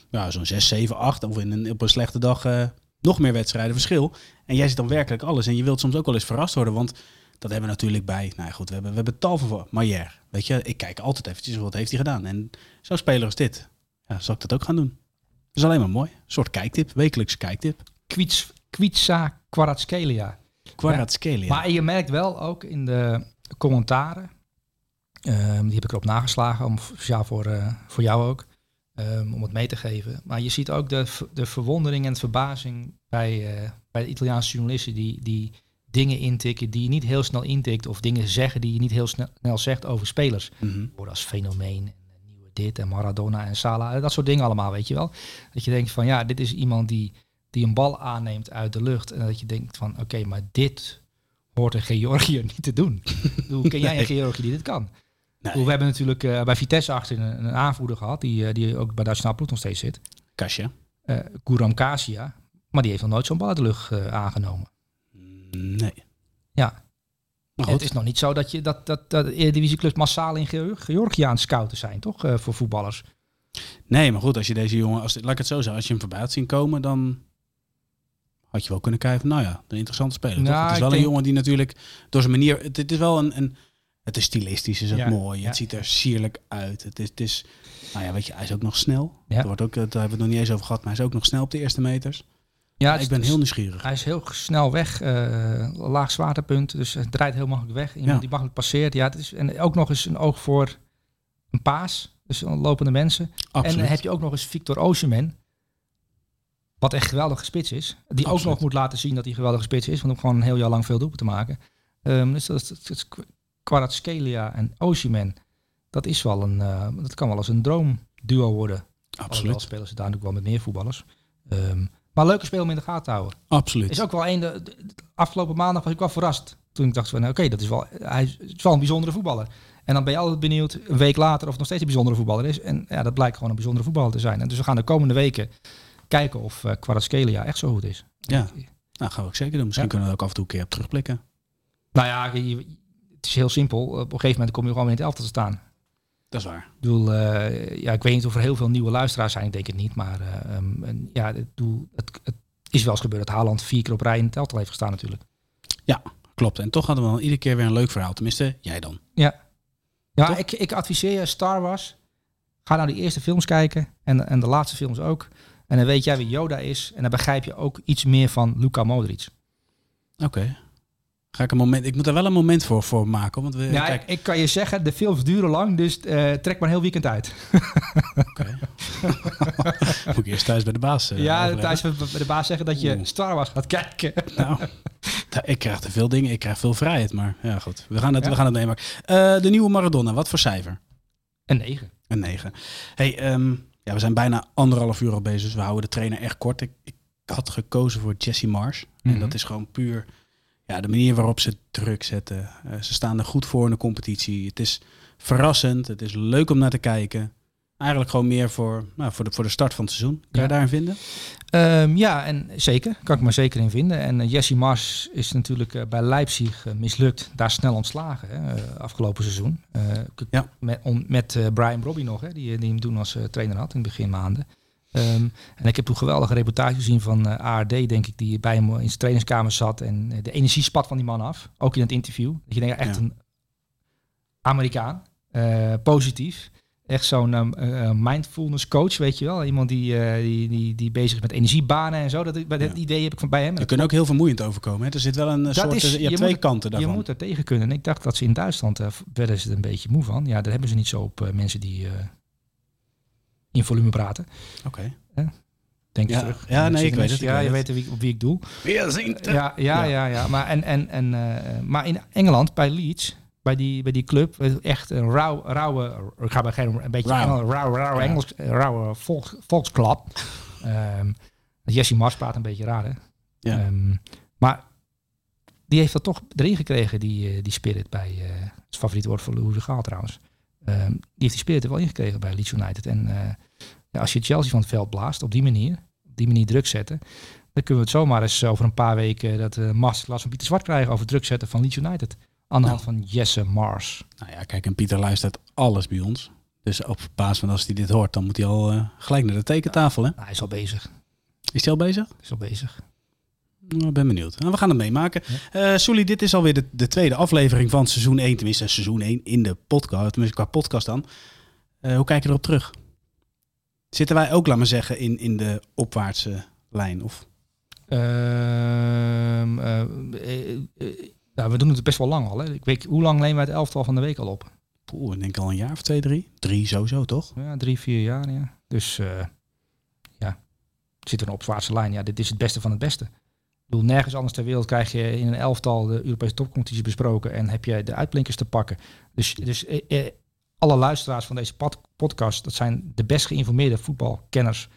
ja, zo'n 6, 7, 8. Of in een, op een slechte dag uh, nog meer wedstrijden verschil. En jij ziet dan werkelijk alles. En je wilt soms ook wel eens verrast worden. Want dat hebben we natuurlijk bij. Nou goed, we hebben, we hebben tal van Maier. Weet je, ik kijk altijd eventjes wat heeft hij gedaan. En zo'n speler als dit. Ja, zal ik dat ook gaan doen? Dat is alleen maar mooi. Een soort kijktip, wekelijkse kijktip. Kwits, Kwitsa Kwaratskelia. Kwaratskelia. maar je merkt wel ook in de commentaren. Um, die heb ik erop nageslagen, om, speciaal voor, uh, voor jou ook. Um, om het mee te geven. Maar je ziet ook de, de verwondering en verbazing bij, uh, bij de Italiaanse journalisten die, die dingen intikken die je niet heel snel intikt. Of dingen zeggen die je niet heel snel, snel zegt over spelers. Mm -hmm. Worden als fenomeen en nieuwe dit en Maradona en Salah. Dat soort dingen allemaal, weet je wel. Dat je denkt van ja, dit is iemand die, die een bal aanneemt uit de lucht. En dat je denkt van oké, maar dit hoort een Georgiër niet te doen. Hoe ken jij een Georgiër die dit kan? Nee. We hebben natuurlijk uh, bij Vitesse achter een, een aanvoerder gehad, die, uh, die ook bij Duitsland ploeg nog steeds zit. Kasja. Uh, Guram Kasia. Maar die heeft nog nooit zo'n bal uit de lucht aangenomen. Nee. Ja. Het is nog niet zo dat je dat, dat, dat Eredivisieclubs massaal in Georgië aan scouten zijn, toch? voor voetballers. Nee, maar goed, als je deze jongen, als, laat ik het zo zeggen, als je hem voorbij had zien komen, dan had je wel kunnen kijken van, nou ja, een interessante speler. Nou, het is wel een jongen die natuurlijk door zijn manier, het, het is wel een, een het is stilistisch, is het mooi. Het ziet er sierlijk uit. Het is, het is, nou ja, weet je, hij is ook nog snel. Ja. Er wordt ook, daar hebben we het nog niet eens over gehad, maar hij is ook nog snel op de eerste meters. Ja, ik ben heel nieuwsgierig. Hij is heel snel weg, uh, laag zwaartepunt, dus het draait heel makkelijk weg. Iemand die makkelijk passeert. Ja, het is, en ook nog eens een oog voor een paas, dus lopende mensen. Absoluut. En dan heb je ook nog eens Victor Osimhen, wat echt geweldige spits is. Die ook nog moet laten zien dat hij geweldige spits is, want om gewoon een heel jaar lang veel doelpunten te maken. Um, dus dat, dat, dat, Kvaratskhelia en Osimhen, dat is wel een, uh, dat kan wel eens een droomduo worden. Absoluut. Alhoewel spelen ze daar natuurlijk wel met meer voetballers. Um, maar leuke speel om in de gaten houden. Absoluut. Is ook wel een, de, de, afgelopen maandag was ik wel verrast. Toen ik dacht van, oké, dat is wel, hij is wel een bijzondere voetballer. En dan ben je altijd benieuwd, een week later, of het nog steeds een bijzondere voetballer is. En ja, dat blijkt gewoon een bijzondere voetballer te zijn. En dus we gaan de komende weken kijken of uh, Kvaratskhelia echt zo goed is. Ja, nou gaan we ook zeker doen. Misschien kunnen we ook af en toe een keer op terugblikken. Nou ja, je, het is heel simpel. Op een gegeven moment kom je gewoon in het elftal te staan. Dat is waar. Ik bedoel, eh, ja, ik weet niet of er heel veel nieuwe luisteraars zijn, ik denk het niet. Maar eh, ehm, en ja, ik bedoel, het, het is wel eens gebeurd dat Haaland vier keer op rij in het elftal heeft gestaan natuurlijk. Klopt. En toch hadden we dan iedere keer weer een leuk verhaal. Tenminste, jij dan. Ja, ja Toch? ik, ik adviseer je, Star Wars, ga nou die eerste films kijken en, en de laatste films ook. En dan weet jij wie Yoda is en dan begrijp je ook iets meer van Luka Modric. Oké. Ga ik een moment... Ik moet er wel een moment voor, voor maken. Want we, Ja, kijk, ik, kan je zeggen, de films duren lang, dus eh, trek maar een heel weekend uit. Oké. Moet ik eerst thuis bij de baas eh, ja, overleggen? thuis bij de baas zeggen dat je Oeh. Star Wars gaat kijken. Nou, ik krijg te veel dingen. Ik krijg veel vrijheid. Maar ja, goed. We gaan het, Ja. we gaan het meemaken. Eh, de nieuwe Maradona. Wat voor cijfer? Een negen. Een 9. Hey, ehm, ja, we zijn bijna anderhalf uur al bezig. Dus we houden de trainer echt kort. Ik, ik had gekozen voor Jesse Marsh. En Mhm. dat is gewoon puur ja, de manier waarop ze druk zetten. Eh, ze staan er goed voor in de competitie. Het is verrassend. Het is leuk om naar te kijken. Eigenlijk gewoon meer voor, nou, voor, de, voor de start van het seizoen. Kan je daarin vinden? Ehm, ja, en zeker. Kan ik me zeker in vinden. En eh, Jesse Mars is natuurlijk eh, bij Leipzig mislukt. Daar snel ontslagen, hè, afgelopen seizoen. Ja. Met, on- met Brian Brobby nog, hè, die, die hem toen als trainer had in de beginmaanden. Ehm, en ik heb toen geweldige reportage gezien van eh, ARD, denk ik, die bij hem in zijn trainingskamer zat. En eh, de energie spat van die man af. Ook in het interview. Dat je denkt, echt Ja. een Amerikaan. eh, positief. Echt zo'n ehm, eh, mindfulness coach, weet je wel. Iemand die, die, die, die bezig is met energiebanen en zo. Dat, bij dat Ja. idee heb ik van bij hem. Je kunt ook heel vermoeiend overkomen. Hè? Er zit wel een Dat soort... is- je hebt je twee kanten je daarvan. moet er tegen kunnen. En ik dacht dat ze in Duitsland, werden ze er een beetje moe van. Ja, daar hebben ze niet zo op mensen die in volume praten. Oké. Denk je Ja, terug. ja, nee, ik weet het, Ja, je weet wie, op wie ik zien. Ja, ja, Ja. ja, ja. Maar, en, en, en, eh, maar in Engeland, bij Leeds, bij die, bij die club, echt een rauw, rauwe, ik ga bij geen een beetje Rauw. Engel- rauw, rauw Ja. Engels, eh, rauwe volks, volksklap. Ehm, Jesse Mars praat een beetje raar, hè? Ja. Ehm, maar die heeft dat toch erin gekregen, die, eh, die spirit bij, eh het favoriete woord voor Louis de Gaal trouwens. Ehm, die heeft die spirit er wel ingekregen bij Leeds United. En eh, ja, als je Chelsea van het veld blaast op die manier, op die manier druk zetten, dan kunnen we het zomaar eens over een paar weken dat uh, masterclass van Pieter Zwart krijgen over druk zetten van Leeds United. Aan de hand van Jesse Mars. Nou ja, kijk, en Pieter luistert alles bij ons. Dus op basis van als hij dit hoort, dan moet hij al eh, gelijk naar de tekentafel. Hè? Nou, hij is al bezig. Is hij al bezig? Hij is al bezig. Nou, Ik ben benieuwd. Nou, we gaan het meemaken. Eh Sully, dit is alweer de, de tweede aflevering van seizoen 1. Tenminste, seizoen 1 in de podcast. Tenminste, qua podcast dan. Eh, hoe kijk je erop terug? Zitten wij ook, laat maar zeggen, in, in de opwaartse lijn? Of? Eh, eh, eh, nou, we doen het best wel lang al. Hè. Ik weet, hoe lang nemen wij het elftal van de week al op? Poeh, ik denk al een jaar of twee, drie. Drie sowieso, toch? Ja, drie, vier jaar. Ja. Dus eh, ja, zit er een opwaartse lijn. Ja, dit is het beste van het beste. Bedoel, nergens anders ter wereld krijg je in een elftal de Europese topcompetitie besproken en heb je de uitblinkers te pakken. Dus, dus eh, eh, alle luisteraars van deze pod- podcast, dat zijn de best geïnformeerde voetbalkenners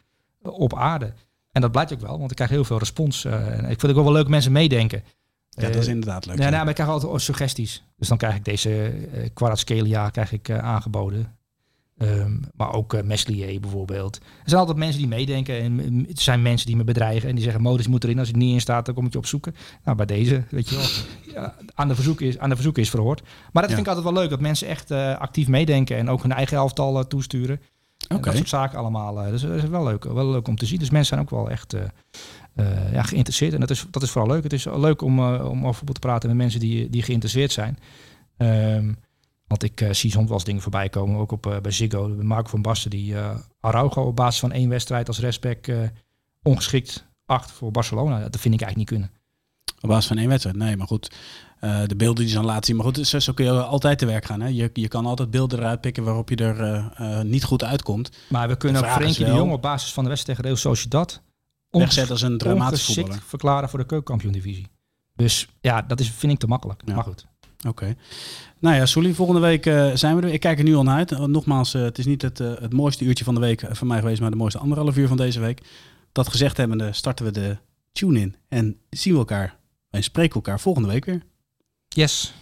eh, op aarde. En dat blijkt ook wel, want ik krijg heel veel respons. eh, en ik vind het ook wel leuk mensen meedenken. Ja, dat is inderdaad leuk. Nee, ja. nou, maar ik krijg altijd suggesties. Dus dan krijg ik deze uh, Kvaratskhelia krijg ik aangeboden. Ehm, maar ook uh, Meslier bijvoorbeeld. Er zijn altijd mensen die meedenken. En mm, het zijn mensen die me bedreigen. En die zeggen, modus moet erin. Als het niet in staat, dan kom ik je opzoeken. Nou, bij deze, weet je wel. ja, aan, de verzoek is, aan de verzoek is verhoord. Maar dat Ja. vind ik altijd wel leuk. Dat mensen echt uh, actief meedenken. En ook hun eigen elftal uh, toesturen. En Oké. dat soort zaken allemaal. Uh, dus dat is wel leuk, wel leuk om te zien. Dus mensen zijn ook wel echt ja, geïnteresseerd. En dat is, dat is vooral leuk. Het is leuk om, om over voetbal te praten met mensen die, die geïnteresseerd zijn. Um, want ik uh, zie soms wel eens dingen voorbij komen. Ook op, uh, bij Ziggo. Marco van Basten die uh, Araujo op basis van één wedstrijd als respect ongeschikt acht voor Barcelona. Dat vind ik eigenlijk niet kunnen. Op basis van één wedstrijd? Nee, maar goed. De beelden die ze dan laten zien. Maar goed, zo, kun je altijd te werk gaan. Hè? Je, je kan altijd beelden eruit pikken waarop je er niet goed uitkomt. Maar we kunnen ook Frenkie de Jong op basis van de wedstrijd tegen Real Sociedad wegzetten als een dramatisch voetballer. verklaren voor de keukenkampioen-divisie. Dus ja, dat is, vind ik te makkelijk. Ja. Maar goed. Oké. Nou ja, Soelie, volgende week uh, zijn we er. Ik kijk er nu al naar uit. Uh, nogmaals, uh, het is niet het, het mooiste uurtje van de week van mij geweest, maar de mooiste anderhalf uur van deze week. Dat gezegd hebbende, starten we de tune in en zien we elkaar en spreken elkaar volgende week weer. Yes.